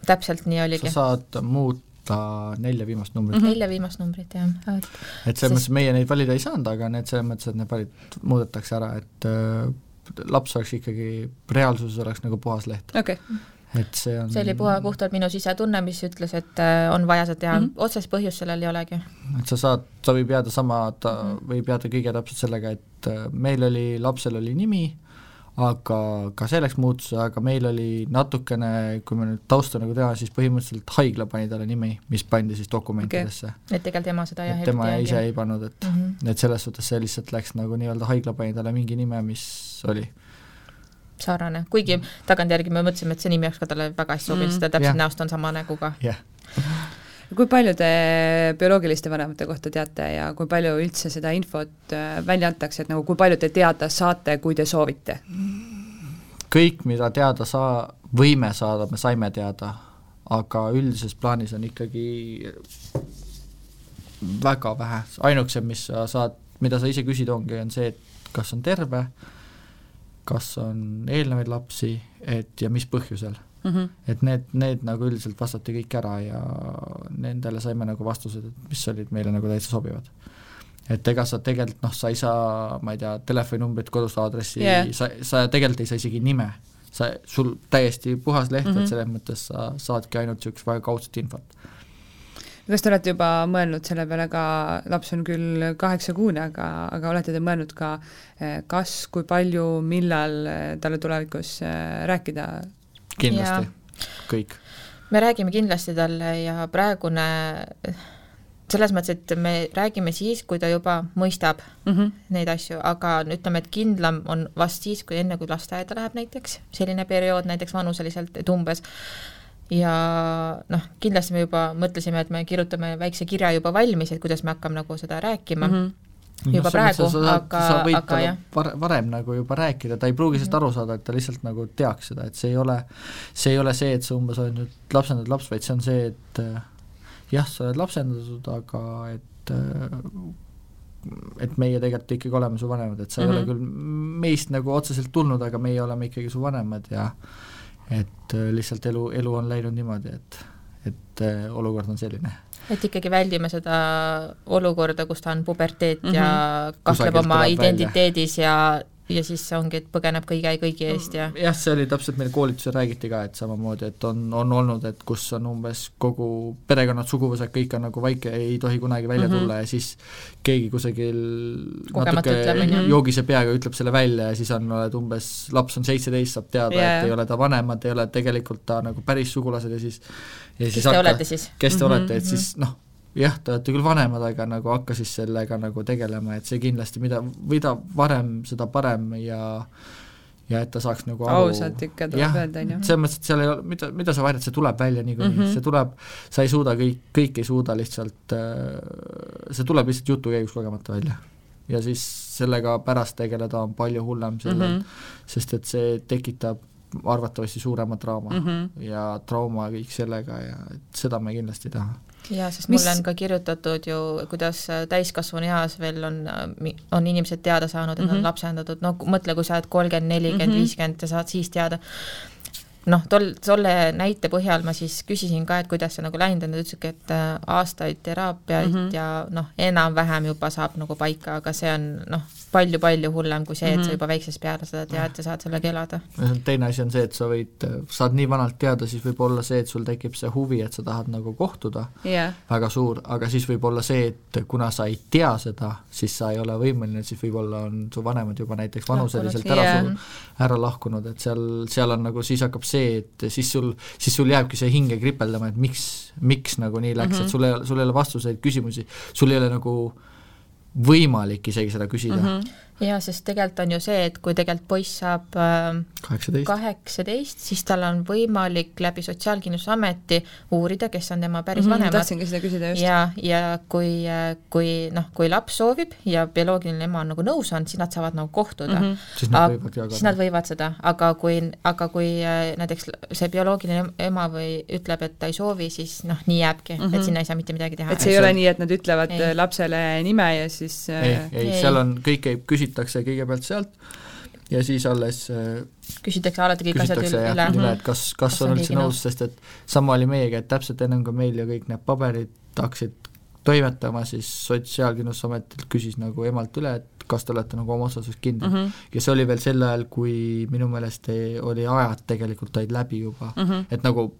S1: täpselt nii oligi.
S3: sa saad muuta nelja viimast numbrit
S1: mm. -hmm. nelja viimast numbrit, jah.
S3: et selles mõttes meie neid valida ei saanud, aga need selles mõttes, et need valid muudetakse ära, et äh, laps oleks ikkagi, reaalsuses oleks nagu puhas leht.
S2: okei okay
S3: et see on
S1: see oli puha, puhtalt minu sisetunne, mis ütles, et äh, on vaja seda teha mm, -hmm. otsest põhjust sellel ei olegi.
S3: et sa saad, ta võib jääda sama, ta mm -hmm. võib jääda kõige täpselt sellega, et äh, meil oli, lapsel oli nimi, aga ka see läks muutusse, aga meil oli natukene, kui me nüüd tausta nagu teha, siis põhimõtteliselt haigla pani talle nimi, mis pandi siis dokumentidesse okay..
S1: et tegelikult ema seda jah
S3: et tema ise ei pannud, et mm, -hmm. et selles suhtes see lihtsalt läks nagu nii-öelda haigla pani talle mingi nime, mis oli
S1: sarnane, kuigi tagantjärgi me mõtlesime, et see nimi oleks ka talle väga hästi sobinud mm., sest ta täpselt yeah. näost on sama näguga
S3: yeah.
S2: kui palju te bioloogiliste vanemate kohta teate ja kui palju üldse seda infot äh, välja antakse, et nagu kui palju te teada saate, kui te soovite?
S3: kõik, mida teada saa-, võime saada, me saime teada, aga üldises plaanis on ikkagi väga vähe, ainukesed, mis sa saad, mida sa ise küsid, ongi, on see, et kas on terve, kas on eelnevaid lapsi, et ja mis põhjusel mm. -hmm. et need, need nagu üldiselt vastati kõik ära ja nendele saime nagu vastused, et mis olid meile nagu täitsa sobivad. et ega sa tegelikult noh, sa ei saa, ma ei tea, telefoninumbrit, kodust aadressi yeah., sa, sa tegelikult ei saa isegi nime, sa, sul täiesti puhas leht mm, -hmm. et selles mõttes sa saadki ainult niisugust väga kaudset infot
S2: kas te olete juba mõelnud selle peale ka, laps on küll kaheksakuune, aga, aga olete te mõelnud ka, eh, kas, kui palju, millal eh, talle tulevikus eh, rääkida?
S3: kindlasti, kõik.
S1: me räägime kindlasti talle ja praegune selles mõttes, et me räägime siis, kui ta juba mõistab mm -hmm. neid asju, aga ütleme, et kindlam on vast siis, kui enne, kui lasteaeda läheb näiteks, selline periood näiteks vanuseliselt, et umbes ja noh, kindlasti me juba mõtlesime, et me kirjutame väikse kirja juba valmis, et kuidas me hakkame nagu seda rääkima mm. -hmm juba no, praegu, aga, aga jah.
S3: varem nagu juba rääkida, ta ei pruugi sellest aru saada, et ta lihtsalt nagu teaks seda, et see ei ole, see ei ole see, et sa umbes oled nüüd lapsendatud laps, vaid see on see, et jah, sa oled lapsendatud, aga et et meie tegelikult ikkagi oleme su vanemad, et sa mm -hmm. ei ole mhm. küll meist nagu otseselt tulnud, aga meie oleme ikkagi su vanemad ja et äh, lihtsalt elu, elu on läinud niimoodi, et, et äh, olukord on selline.
S1: et ikkagi väldime seda olukorda, kus ta on puberteet mm -hmm. ja kahtleb oma identiteedis välja. ja ja siis ongi, et põgeneb kõige kõigi eest ja
S3: jah, see oli täpselt, meil koolitusel räägiti ka, et samamoodi, et on, on olnud, et kus on umbes kogu perekonnad, suguvõsad, kõik on nagu väike, ei tohi kunagi välja mm -hmm. tulla ja siis keegi kusagil
S1: Kogemata natuke
S3: joogise peaga ütleb selle välja ja siis on, oled umbes, laps on seitseteist, saab teada yeah., et ei ole ta vanemad, ei ole tegelikult ta nagu päris sugulased ja siis
S1: ja siis kes te olete siis?
S3: kes te mm -hmm. olete, et mhm, siis noh, jah, te olete küll vanemad, aga nagu hakka siis sellega nagu tegelema, et see kindlasti, mida, mida varem, seda parem ja ja et ta saaks nagu
S2: aru ausalt ikka tuleb öelda, on ju.
S3: selles mõttes, et seal ei ole, mida, mida sa varjad, see tuleb välja niikuinii mm, -hmm. see tuleb, sa ei suuda kõik, kõik ei suuda lihtsalt, äh, see tuleb lihtsalt jutu käigus kogemata välja. ja siis sellega pärast tegeleda on palju hullem, selle mm, -hmm. sest et see tekitab arvatavasti suurema draama mm -hmm. ja trauma kõik sellega ja et seda me kindlasti ei taha
S1: jaa, sest Mis... mulle on ka kirjutatud ju, kuidas äh, täiskasvanu eas veel on, äh, on inimesed teada saanud, et mm -hmm. nad on mhm. lapsendatud, no mõtle, kui sa oled kolmkümmend, nelikümmend, mhm. viiskümmend, sa saad siis teada, noh, tol, tolle näite põhjal ma siis küsisin ka, et kuidas see nagu läinud on, ta ütleski, et äh, aastaid teraapiaid mm -hmm. ja noh, enam-vähem juba saab nagu paika, aga see on noh, palju-palju hullem kui see, et sa mhm. juba väiksest peale seda tead ja saad sellega elada.
S3: teine asi on see, et sa võid, saad nii vanalt teada, siis võib olla see, et sul tekib see huvi, et sa tahad nagu kohtuda
S2: yeah.,
S3: väga suur, aga siis võib olla see, et kuna sa ei tea seda, siis sa ei ole võimeline, siis võib-olla on su vanemad juba näiteks vanuseliselt ära yeah. ära lahkunud, et seal, seal on nagu, siis hakkab see see, et siis sul, siis sul jääbki see hinge kripeldama, et miks, miks nagu nii läks mm, -hmm. et mhm. sul ei ole, sul ei ole vastuseid küsimusi, sul ei ole nagu võimalik isegi seda küsida mm. -hmm
S1: jaa, sest tegelikult on ju see, et kui tegelikult poiss saab äh,
S3: kaheksateist,
S1: siis tal on võimalik läbi Sotsiaalkindlustusameti uurida, kes on tema päris
S2: mm -hmm,
S1: vanemad.
S2: tahtsingi seda küsida just.
S1: ja, ja kui, kui noh, kui laps soovib ja bioloogiline ema on nagu nõus olnud, siis nad saavad nagu kohtuda
S2: Mhm.
S3: siis nad võivad jagada.
S1: siis nad võivad seda, aga kui, aga kui äh, näiteks see bioloogiline ema või ütleb, et ta ei soovi, siis noh, nii jääbki mm, -hmm.
S2: Mhm.
S1: et sinna ei saa mitte midagi teha.
S2: et see ei ole nii, et nad ütlevad
S1: Ei.
S2: lapsele nime ja siis
S3: ei,
S2: äh,
S3: ei,
S1: Ei.
S3: seal on, kõik käib, küsitakse kõigepealt sealt ja siis alles äh,
S1: küsitakse alati kõik asjad üle,
S3: jah,
S1: üle.
S3: et kas, kas
S1: Kas
S3: on üldse nõus, sest et sama oli meiega, et täpselt ennem kui meil ju kõik need paberid hakkasid toimetama, siis Sotsiaalkindlustusametilt küsis nagu emalt üle, et kas te olete nagu oma otsuses kindlad mm.
S2: Mhm.
S3: -hmm. ja see oli veel sel ajal, kui minu meelest ei, oli ajad tegelikult olid läbi juba mm,
S2: Mhm.
S3: -hmm. et nagu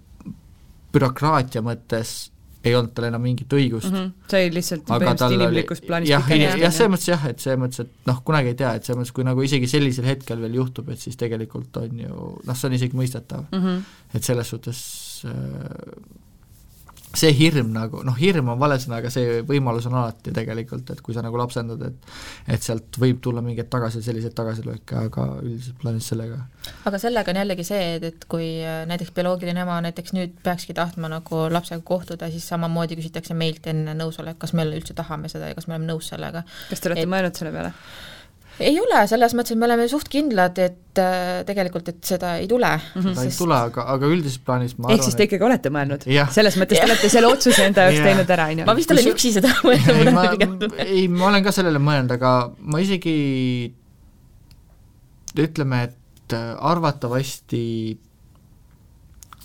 S3: bürokraatia mõttes ei olnud tal enam mingit õigust mm.
S2: mm -hmm. see oli lihtsalt põhimõtteliselt
S3: tal oli
S2: plaanist
S3: jah, jah, selles mõttes jah, et selles mõttes, et noh, kunagi ei tea, et selles mõttes, kui nagu isegi sellisel hetkel veel juhtub, et siis tegelikult on ju noh, see on isegi mõistetav mm.
S2: Mhm.
S3: et selles suhtes äh, see hirm nagu, noh hirm on vale sõna, aga see võimalus on alati tegelikult, et kui sa nagu lapsendad, et et sealt võib tulla mingeid tagasi, selliseid tagasilööke, aga üldiselt plaanis sellega
S1: aga sellega on jällegi see, et, et kui näiteks bioloogiline ema näiteks nüüd peakski tahtma nagu lapsega kohtuda, siis samamoodi küsitakse meilt enne nõusolek, kas me üldse tahame seda ja kas me oleme nõus sellega.
S2: kas te olete
S1: et-
S2: mõelnud selle peale?
S1: Ei ole, selles mõttes, et me oleme suht kindlad, et äh, tegelikult, et seda ei tule mm.
S3: seda ei tule, aga, aga üldises plaanis ma
S2: ehk
S3: arvan,
S2: siis te ikkagi olete mõelnud? Selles mõttes te olete selle otsuse enda jaoks teinud ära, on ju?
S1: ma vist olen
S3: sa-
S1: üksi seda mõelnud,
S3: ma, ei, ma olen ka sellele mõelnud, aga ma isegi ütleme, et äh, arvatavasti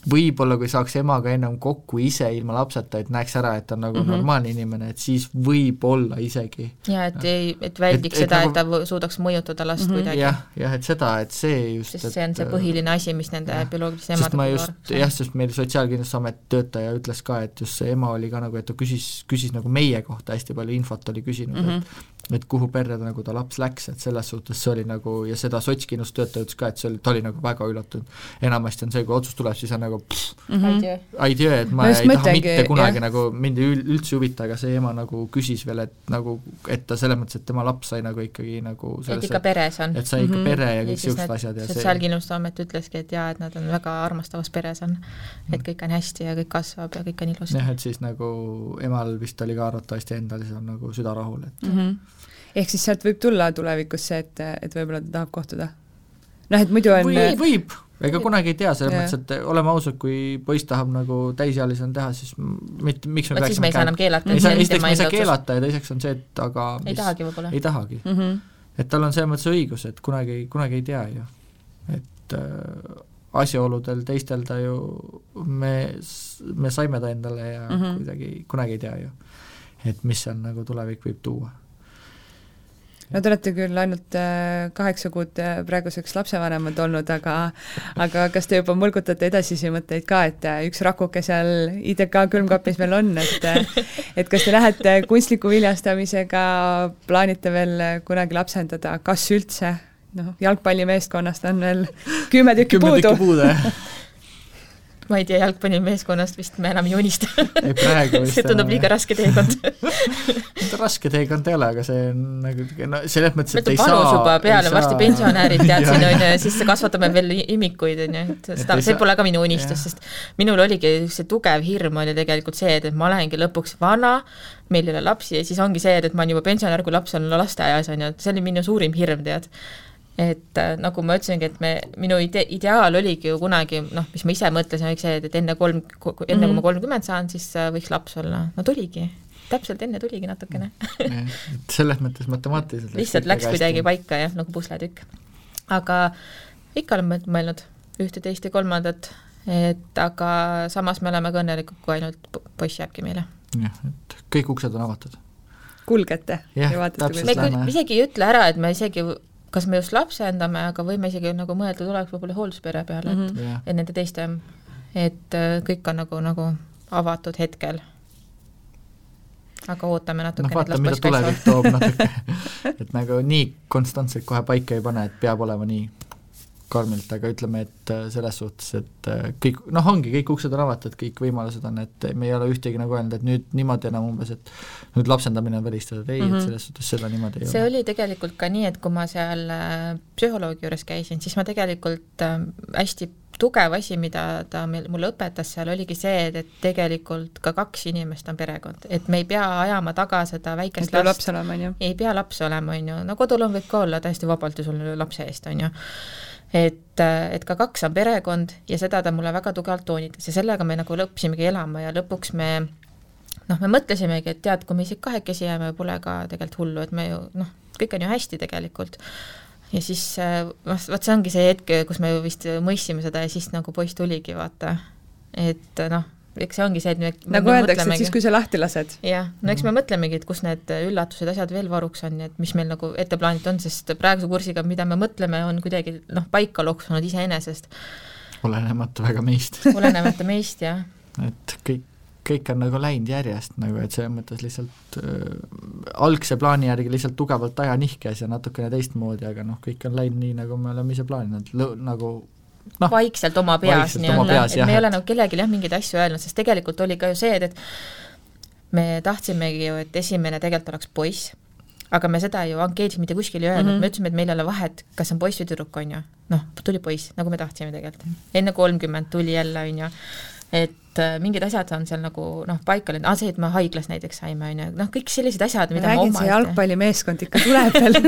S3: võib-olla kui saaks emaga ennem kokku ise ilma lapseta, et näeks ära, et ta on nagu mm
S2: Mhm.
S3: -hmm. normaalne inimene, et siis võib-olla isegi
S1: ja et ei, et väldiks
S3: Et- et
S1: seda,
S3: nagu-
S1: et ta suudaks mõjutada last
S2: Mhm.
S1: kuidagi.
S3: jah, jah, et seda, et see just
S1: sest see on see
S3: et,
S1: põhiline asi, mis nende bioloogilise emade
S3: ma
S1: puhul
S3: just, jah, sest meil Sotsiaalkindlustusameti töötaja ütles ka, et just see ema oli ka nagu, et ta küsis, küsis nagu meie kohta hästi palju infot oli küsinud mm,
S2: Mhm.
S3: -hmm. et et kuhu perre ta nagu ta laps läks, et selles suhtes see oli nagu, ja seda sotskindlustustöötaja ütles ka, et see oli, ta oli nagu väga üllatunud. enamasti on see, kui otsus tuleb, siis on nagu pff,
S2: Mhm.
S3: ei tea, et ma,
S2: Ma
S3: ei taha
S2: mõtlengi,
S3: mitte kunagi
S2: jah.
S3: nagu, mind ei ül- üldse huvita, aga see ema nagu küsis veel, et nagu, et ta selles mõttes, et tema laps sai nagu ikkagi nagu
S1: et ikka peres on.
S3: et sai ikka
S2: Mhm.
S3: pere ja kõik
S1: need
S3: asjad ja see
S1: sotsiaalkindlustusamet ütleski, et jaa, et nad on väga armastavas peres on. et kõik on hästi ja kõik kasvab ja kõik on ilusti.
S3: jah, et siis nagu emal vist oli ka arvatavasti endal siis on nagu süda rahul, et
S2: mm. -hmm. ehk siis sealt võib tulla tulevikus see, et, et võib-olla ta tahab kohtuda? noh, et muidu on
S3: või võib, ega kunagi ei tea, selles mõttes, et oleme ausad, kui poiss tahab nagu täisealisena teha, siis mitte, miks me
S1: vot siis me ei saa enam keelata,
S3: ei saa,
S1: on
S3: esiteks me ei saa keelata ja teiseks on see, et aga
S1: ei tahagi võib-olla.
S3: ei tahagi.
S2: mm. -hmm.
S3: et tal on selles mõttes õigus, et kunagi, kunagi ei tea ju. et äh, asjaoludel teistel ta ju, me, me saime ta endale ja mm
S2: Mhm.
S3: -hmm. kuidagi, kunagi ei tea ju. et mis seal nagu tulevik võib tuua.
S2: No te olete küll ainult äh, kaheksa kuud äh, praeguseks lapsevanemad olnud, aga aga kas te juba mõlgutate edasisi mõtteid ka, et äh, üks rakuke seal IDK külmkapis veel on, et et kas te lähete kunstliku viljastamisega, plaanite veel kunagi lapsendada, kas üldse? noh, jalgpallimeeskonnast on veel kümme tükki
S3: kümme
S2: puudu
S3: tükki puudu, jah.
S1: ma ei tea, jalgpallimeeskonnast vist me enam ei unista. see tundub liiga raske teekond.
S3: raske teekond ei ole, aga see on nagu, no selles mõttes, et ei saa
S1: juba peale, varsti pensionärid teadsin,
S3: Jah.
S1: on ju, ja siis kasvatame veel imikuid, on ju, et seda,
S3: ei
S1: see pole ka minu unistus, sest minul oligi see tugev hirm oli tegelikult see, et, et ma olengi lõpuks vana, meil ei ole lapsi ja siis ongi see, et, et ma olen juba pensionär, kui laps on lasteaias, on ju, et see oli minu suurim hirm, tead et äh, nagu ma ütlesingi, et me, minu ide-, ideaal oligi ju kunagi noh, mis ma ise mõtlesin, oligi see, et, et enne kolm, enne mm -hmm. kui
S2: Mhm.
S1: ma kolmkümmend saan, siis äh, võiks laps olla, no tuligi, täpselt enne tuligi natukene
S3: Jah, et selles mõttes matemaatiliselt
S1: lihtsalt läks kuidagi paika jah, nagu pusletükk. aga ikka olen mõt- mõelnud ühte, teist ja kolmandat, et aga samas me oleme ka õnnelikud, kui ainult po- poiss jääbki meile.
S3: jah, et kõik uksed on avatud.
S2: kulgete
S3: Jah,
S2: ja vaatate,
S3: täpselt.
S1: me
S2: kuidas
S1: küll
S3: lähme.
S1: isegi ei ütle ära, et me isegi, kas me just lapsendame, aga võime isegi nagu mõelda tuleks võib-olla hoolduspere peale mm, -hmm.
S2: Mhm.
S3: jah,
S1: et, et nende teiste, et äh, kõik on nagu, nagu avatud hetkel. aga ootame natuke
S3: noh, vaata, mida tulevik toob natuke et nagu nii konstantselt kohe paika ei pane, et peab olema nii. Karmilt, aga ütleme, et äh, selles suhtes, et äh, kõik, noh, ongi, kõik uksed on avatud, kõik võimalused on, et me ei ole ühtegi nagu öelnud, et nüüd niimoodi enam umbes, et nüüd lapsendamine on välistatud, ei mm, -hmm. et mhm. selles suhtes seda niimoodi ei
S1: see ole. see oli tegelikult ka nii, et kui ma seal äh, psühholoogi juures käisin, siis ma tegelikult hästi tugev asi, mida ta meil, mulle õpetas seal, oligi see, et, et tegelikult ka kaks inimest on perekond, et me ei pea ajama taga seda väikest last, ei pea laps olema, on ju, no koduloom võib ka olla täiesti vabalt ju sul lapse eest, on ju et, et ka kaks on perekond ja seda ta mulle väga tugevalt toonitas ja sellega me nagu lõppisimegi elama ja lõpuks me noh, me mõtlesimegi, et tead, kui me isegi kahekesi jääme, pole ka tegelikult hullu, et me ju noh, kõik on ju hästi tegelikult. ja siis noh, vot see ongi see hetk, kus me vist mõistsime seda ja siis nagu poiss tuligi, vaata. et noh eks see ongi see, et me
S2: nagu öeldakse, et siis, kui sa lahti lased.
S1: jah, no eks me mõtlemegi, et kus need üllatused, asjad veel varuks on, et mis meil nagu ette plaanitud on, sest praeguse kursiga, mida me mõtleme, on kuidagi noh, paika loksunud iseenesest.
S3: olenemata väga meist
S1: olenemata meist, jah.
S3: et kõik, kõik on nagu läinud järjest nagu, et selles mõttes lihtsalt äh, algse plaani järgi lihtsalt tugevalt aja nihkes ja natukene teistmoodi, aga noh, kõik on läinud nii, nagu me oleme ise plaaninud, nagu
S1: no, vaikselt oma peas nii-öelda, et me ei ole nagu kellelegi jah, mingeid asju öelnud, sest tegelikult oli ka ju see, et, et me tahtsimegi ju, et esimene tegelikult oleks poiss, aga me seda ju ankeedis mitte kuskil ei öelnud mm, -hmm. me ütlesime, et meil ei ole vahet, kas on poiss või tüdruk, on ju. noh, tuli poiss, nagu me tahtsime tegelikult. enne kolmkümmend tuli jälle, on ju, et äh, mingid asjad on seal nagu noh, paika läinud, aa see, et me haiglas näiteks saime, on ju, noh, kõik sellised asjad, mida
S2: räägin, see jalgpallimeeskond ikka tuleb veel.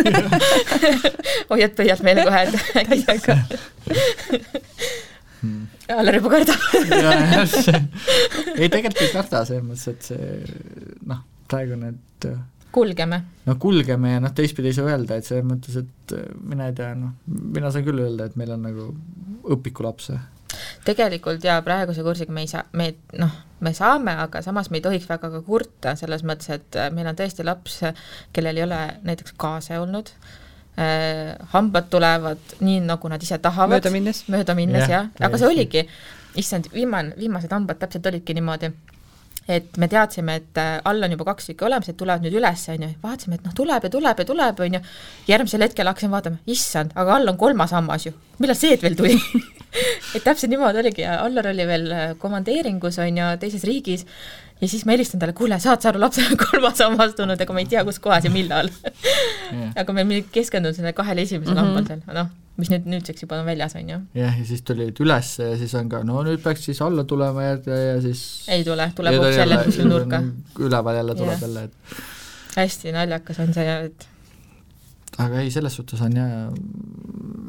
S1: Hoiad pöialt meile kohe, et äkki hmm. Allar juba kardab
S3: ei, tegelikult ei karda, selles mõttes, et see noh, praegu need
S1: kulgeme.
S3: no kulgeme ja noh, teistpidi ei saa öelda, et selles mõttes, et mina ei tea, noh, mina saan küll öelda, et meil on nagu õpikulapse
S1: tegelikult jaa, praeguse kursiga me ei saa, me noh, me saame, aga samas me ei tohiks väga ka kurta, selles mõttes, et äh, meil on tõesti laps, kellel ei ole näiteks kaase olnud äh,, hambad tulevad nii, nagu nad ise tahavad.
S2: mööda minnes.
S1: mööda minnes jah, aga see oligi, issand, viimane, viimased hambad täpselt olidki niimoodi et me teadsime, et äh, all on juba kaks tükki olemas, et tulevad nüüd üles, on ju, vaatasime, et noh, tuleb ja tuleb ja tuleb, on ju, järgmisel hetkel hakkasin vaatama, issand, aga all on kolmas hammas ju, millal see veel tuli? Et täpselt niimoodi oligi ja Allar oli veel äh, komandeeringus, on ju, teises riigis ja siis ma helistan talle, kuule, saad sa aru, lapsel on kolmas hammas tulnud, aga ma ei tea, kus kohas ja millal yeah. aga me keskendunud sellele kahele esimesele mm -hmm. hambal seal, noh, mis nüüd nüüdseks juba on väljas, on ju.
S3: jah, ja siis tulid üles ja siis on ka, no nüüd peaks siis alla tulema ja, ja siis
S1: ei tule, tuleb hoopis jälle kuskil nurka.
S3: üleval jälle tuleb yeah. jälle, et
S1: hästi naljakas on see, et
S3: aga ei, selles suhtes on jah,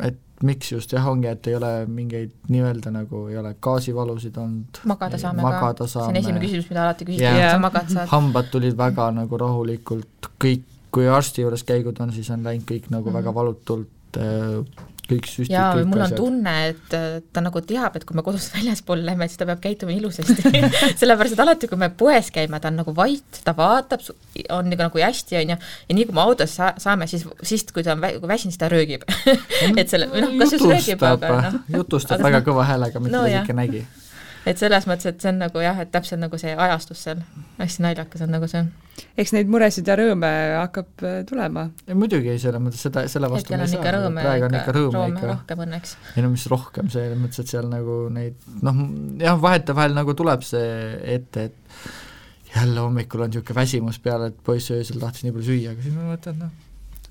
S3: et miks just jah, ongi, et ei ole mingeid nii-öelda nagu ei ole gaasivalusid olnud.
S1: magada saame
S3: magada ka,
S1: see on esimene küsimus, mida alati küsitakse, kas sa magad saad.
S3: hambad tulid väga nagu rahulikult, kõik, kui arsti juures käigud on, siis on läinud kõik nagu mm -hmm. väga valutult äh, kõik süstid,
S1: jaa, mul on asjad. tunne, et ta nagu teab, et kui me kodust väljaspool lähme, siis ta peab käituma ilusasti. Sellepärast, et alati, kui me poes käime, ta on nagu vait, ta vaatab, on nagu, nagu hästi, on ju, ja nii kui me autos sa-, saame, siis, siis kui ta on vä-, väsinud, siis ta röögib. Et selle, või noh, kas just röögib, aga noh.
S3: jutustab aga, väga kõva häälega, mida no, ta ikka nägi
S1: et selles mõttes, et see on nagu jah, et täpselt nagu see ajastus seal, hästi naljakas on nagu see.
S2: eks neid muresid ja rõõme hakkab äh, tulema.
S3: muidugi, selles mõttes seda, selle vastu
S1: me ei saa,
S3: praegu on ikka rõõme
S1: ikka. rohkem õnneks.
S3: ei no mis rohkem, selles mõttes, et seal nagu neid noh, jah, vahetevahel nagu tuleb see ette, et jälle hommikul on niisugune väsimus peale, et poiss öösel tahtis nii palju süüa, aga siis ma mõtlen, noh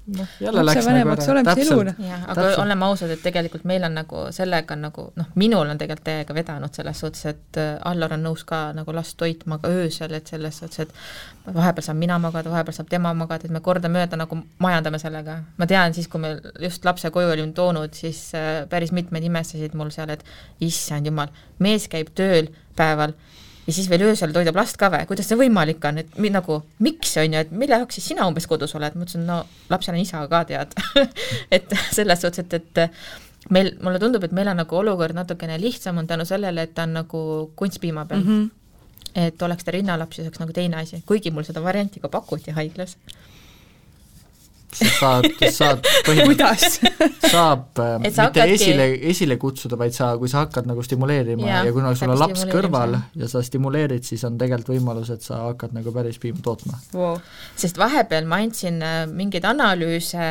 S2: noh, jälle läks nagu ära, täpselt.
S1: aga oleme ausad, et tegelikult meil on nagu sellega nagu noh, minul on tegelikult täiega vedanud selles suhtes, et äh, Allar on nõus ka nagu last toitma ka öösel, et selles suhtes, et vahepeal saan mina magada, vahepeal saab tema magada, et me kordamööda nagu majandame sellega. ma tean, siis kui me just lapse koju olime toonud, siis äh, päris mitmed imestasid mul seal, et issand jumal, mees käib tööl päeval ja siis veel öösel toidab last ka või, kuidas see võimalik on, et mi, nagu miks, on ju, et mille jaoks siis sina umbes kodus oled, ma ütlesin, no lapsel on isa ka, tead. Et selles suhtes, et, et meil, mulle tundub, et meil on nagu olukord natukene lihtsam on tänu sellele, et ta on nagu kunstpiima peal. Mm. -hmm. et oleks ta rinnalaps, siis oleks nagu teine asi, kuigi mul seda varianti ka pakuti haiglas
S3: saad, saad
S2: kuidas?
S3: saab äh, mitte hakkadki... esile, esile kutsuda, vaid sa, kui sa hakkad nagu stimuleerima ja, ja kuna sul on laps kõrval ja sa stimuleerid, siis on tegelikult võimalus, et sa hakkad nagu päris piima tootma.
S1: Wow.. sest vahepeal ma andsin äh, mingeid analüüse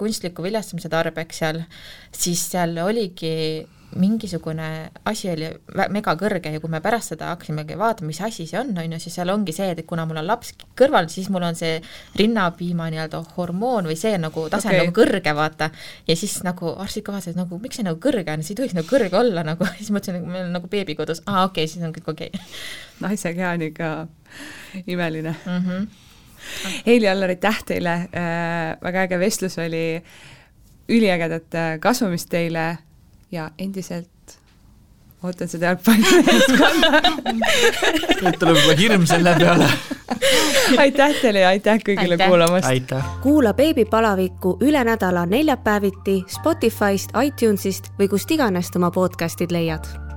S1: kunstliku viljastamise tarbeks seal, siis seal oligi mingisugune asi oli mega kõrge ja kui me pärast seda hakkasimegi vaatama, mis asi see on, on ju, siis seal ongi see, et kuna mul on laps kõrval, siis mul on see rinnapiima nii-öelda hormoon või see nagu tase okay. nagu kõrge, vaata. ja siis nagu arstid ka vaatasid nagu, miks see nagu kõrge on, see ei tohiks nagu kõrge olla nagu, siis mõtlesin, et meil on nagu beebi kodus, aa okei okay,, siis on kõik okei okay.
S2: naise keha on ikka imeline mm. -hmm. Heili Allar, aitäh teile äh,, väga äge vestlus oli, üliägedat kasvamist teile ja endiselt ootan seda jalgpallimeeskonda
S3: nüüd tuleb juba hirm selle peale
S2: aitäh teile ja aitäh kõigile aitäh. kuulamast!
S4: kuula beebipalavikku üle nädala neljapäeviti Spotify'st, iTunes'ist või kust iganes oma podcast'id leiad